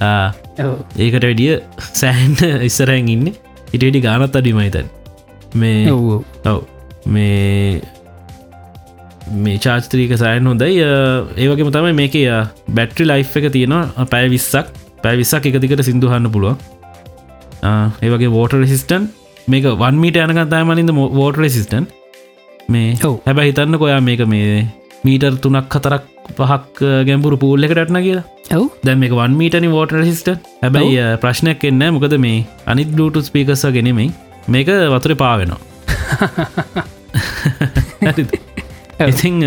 ඒකට වැඩිය සෑන්ට ඉස්සරැන් ඉන්න. ඉටඩි ගානත් අඩිමයිතන් මේ ඔව් මේ මේ චාස්ත්‍රීක සෑන් හොඳයි. ඒවගේම තමයි මේක බැට්‍රි ලයි් එක තියෙනවා. පැය විස්සක්. පැවිස්සක් එක දිකට සිින්දුහන්න පුළුව ඒවගේ වෝට රෙසිස්ටන් මේක වන්මීට යනකතයි මලින්ද වෝට රෙසිස්ටන් මේ. හැබැ හිතන්න කොයා මේක මේ මීටර් තුනක් හතරක් පහක් ගැම්පුරු පූල්ල එකටන කියලා දැ මේක වන් මීටනි වෝට රෙසිස්ට හැබැයි ප්‍රශ්නයක් එන්න මොකද මේ අනිත් බ්ලුටු ස්පිකස්ස ගෙනෙමයි මේක වතුර පාවෙනවා? ඉතිං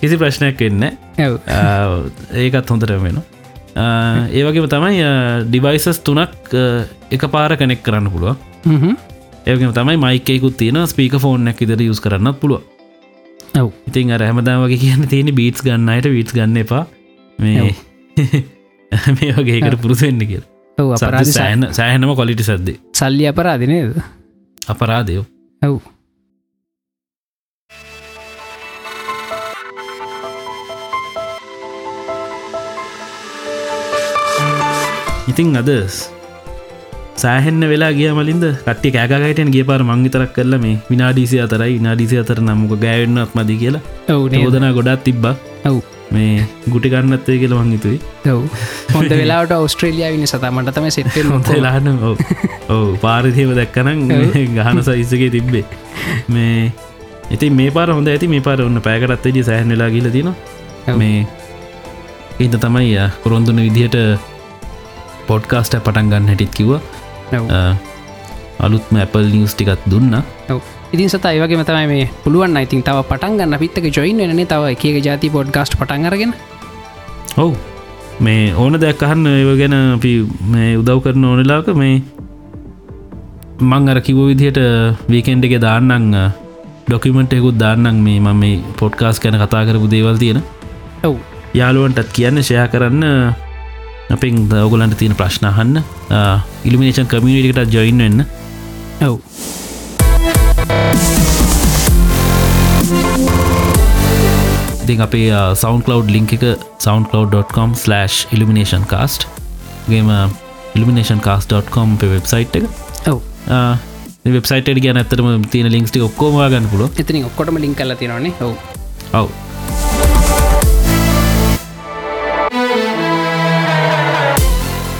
කිසි ප්‍රශ්නයක් එන්න ඒකත් හොඳට වෙන ඒවගේම තමයි ඩිවයිසස් තුනක් එක පාර කනෙක් කරන්න පුළුව. ඒකම තමයි මයිකෙකුත් තියෙන ස්පීක ෆෝර්නක් ඉදර යුස් කරන්න පුළුව ඉතින් අර හැමදා වගේ කියන්න තියෙන බීටස් ගන්නයට වීටස් ගන්න එපා. මේ මේ වගේකට පුරුසෙන්න්න කිය අපරාධ සෑන සෑහනම කොලිටි සද්දේ. සල්ලි අපරාධනේද අපරාදයෝ ඔව්. ඉතිං අද සෑහෙන්න වෙලා ගිය මලින්ද කට්ටි කෑකටෙන් ගේ පාර මංගිතරක් කරල මේ විනාඩීසි අතරයි විනාඩීසි අතර නම්මක ගෑවෙන්නත් මදි කියලා. ඔව් නේද? යෝදනා ගොඩත් තිබ්බා. ඔව් මේ ගුටි ගන්නත්තේ කියල මංගිතුයි ඔව්. හොඳ වෙලාට ඔස්ට්‍රේලියයා විනි සතමට තම සෙට්ටෙල් හොඳ ලාන ඔව. පාරිතියව දැක්කනම් ගහන සයිස්සගේ තිබ්බේ. මේ ඉතින් මේ පාර හොඳ ඇති. මේ පාර ඔන්න පෑකටත්තේදී සෑහනලා ගිල තින. මේ ඒද තමයි කොරොන්දුන විදිහට පොඩ්කාස්ට පටන් ගන්න හැටිත් කිව අලුත්ම ඇපල් නිියස් ටිකත් දුන්න ඉතින් සත ඒවගේ මතමයි මේ පුළුවන් ඉතින් තව පටන් ගන්න. පිත්තක ජොයින් වෙන තව එක ජාති පොඩ්ගස්ට පටන් අරගෙන. ඔවු. මේ ඕන දෙයක් අහන්න ඒව ගැන අපි මේ උදව් කරන ඕනලාක මේ මං අර කිව විදිහට වීකෙන්ඩ් එක දාන්නං ඩොකිමෙන්ට් එකකුත් දාන්නම් මේ මම මේ පොඩ්කාස් කැන කතා කරපු දේවල් තියෙන. ඔව්. යාලුවන්ටත් කියන්න ෂයා කරන්න අපෙන් දවගලන්ට තියෙන ප්‍රශ්නහන්න ඉල්ිමිනේෂන් කමියනිටට ජොයින් වෙන්න. ඔව් ඉතින් අපේ සවන් කලව් ලිංක එක සවන්කලව්.com/ ඉල්ිමිනේෂන් කාස්ට් ගේම ඉල්ිමිනේෂන් කාස්.com වෙබ්සයිට් එක. ඔව්. වෙබ්සයිට ගැන ඇතරම තියෙන ලින්ක්ටි ඔක්කෝමවා ගන්න පුල එතිනින් ඔක්කොටම ලින් කල්ල තියෙනවානේ. ඔව්. ඔව්.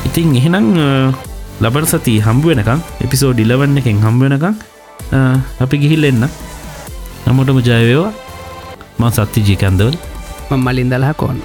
ඉතින් එහෙනම් ලබට සති හම්බ වෙනකම් එපිසෝ ඩිලවන්න එකෙන් හම්බ වෙනකම් අපි ගිහිල් එන්න. නමොටම ජයවේවා ම සත්ති ජීකන්දවල් මං මලින් දලහ කෝන්න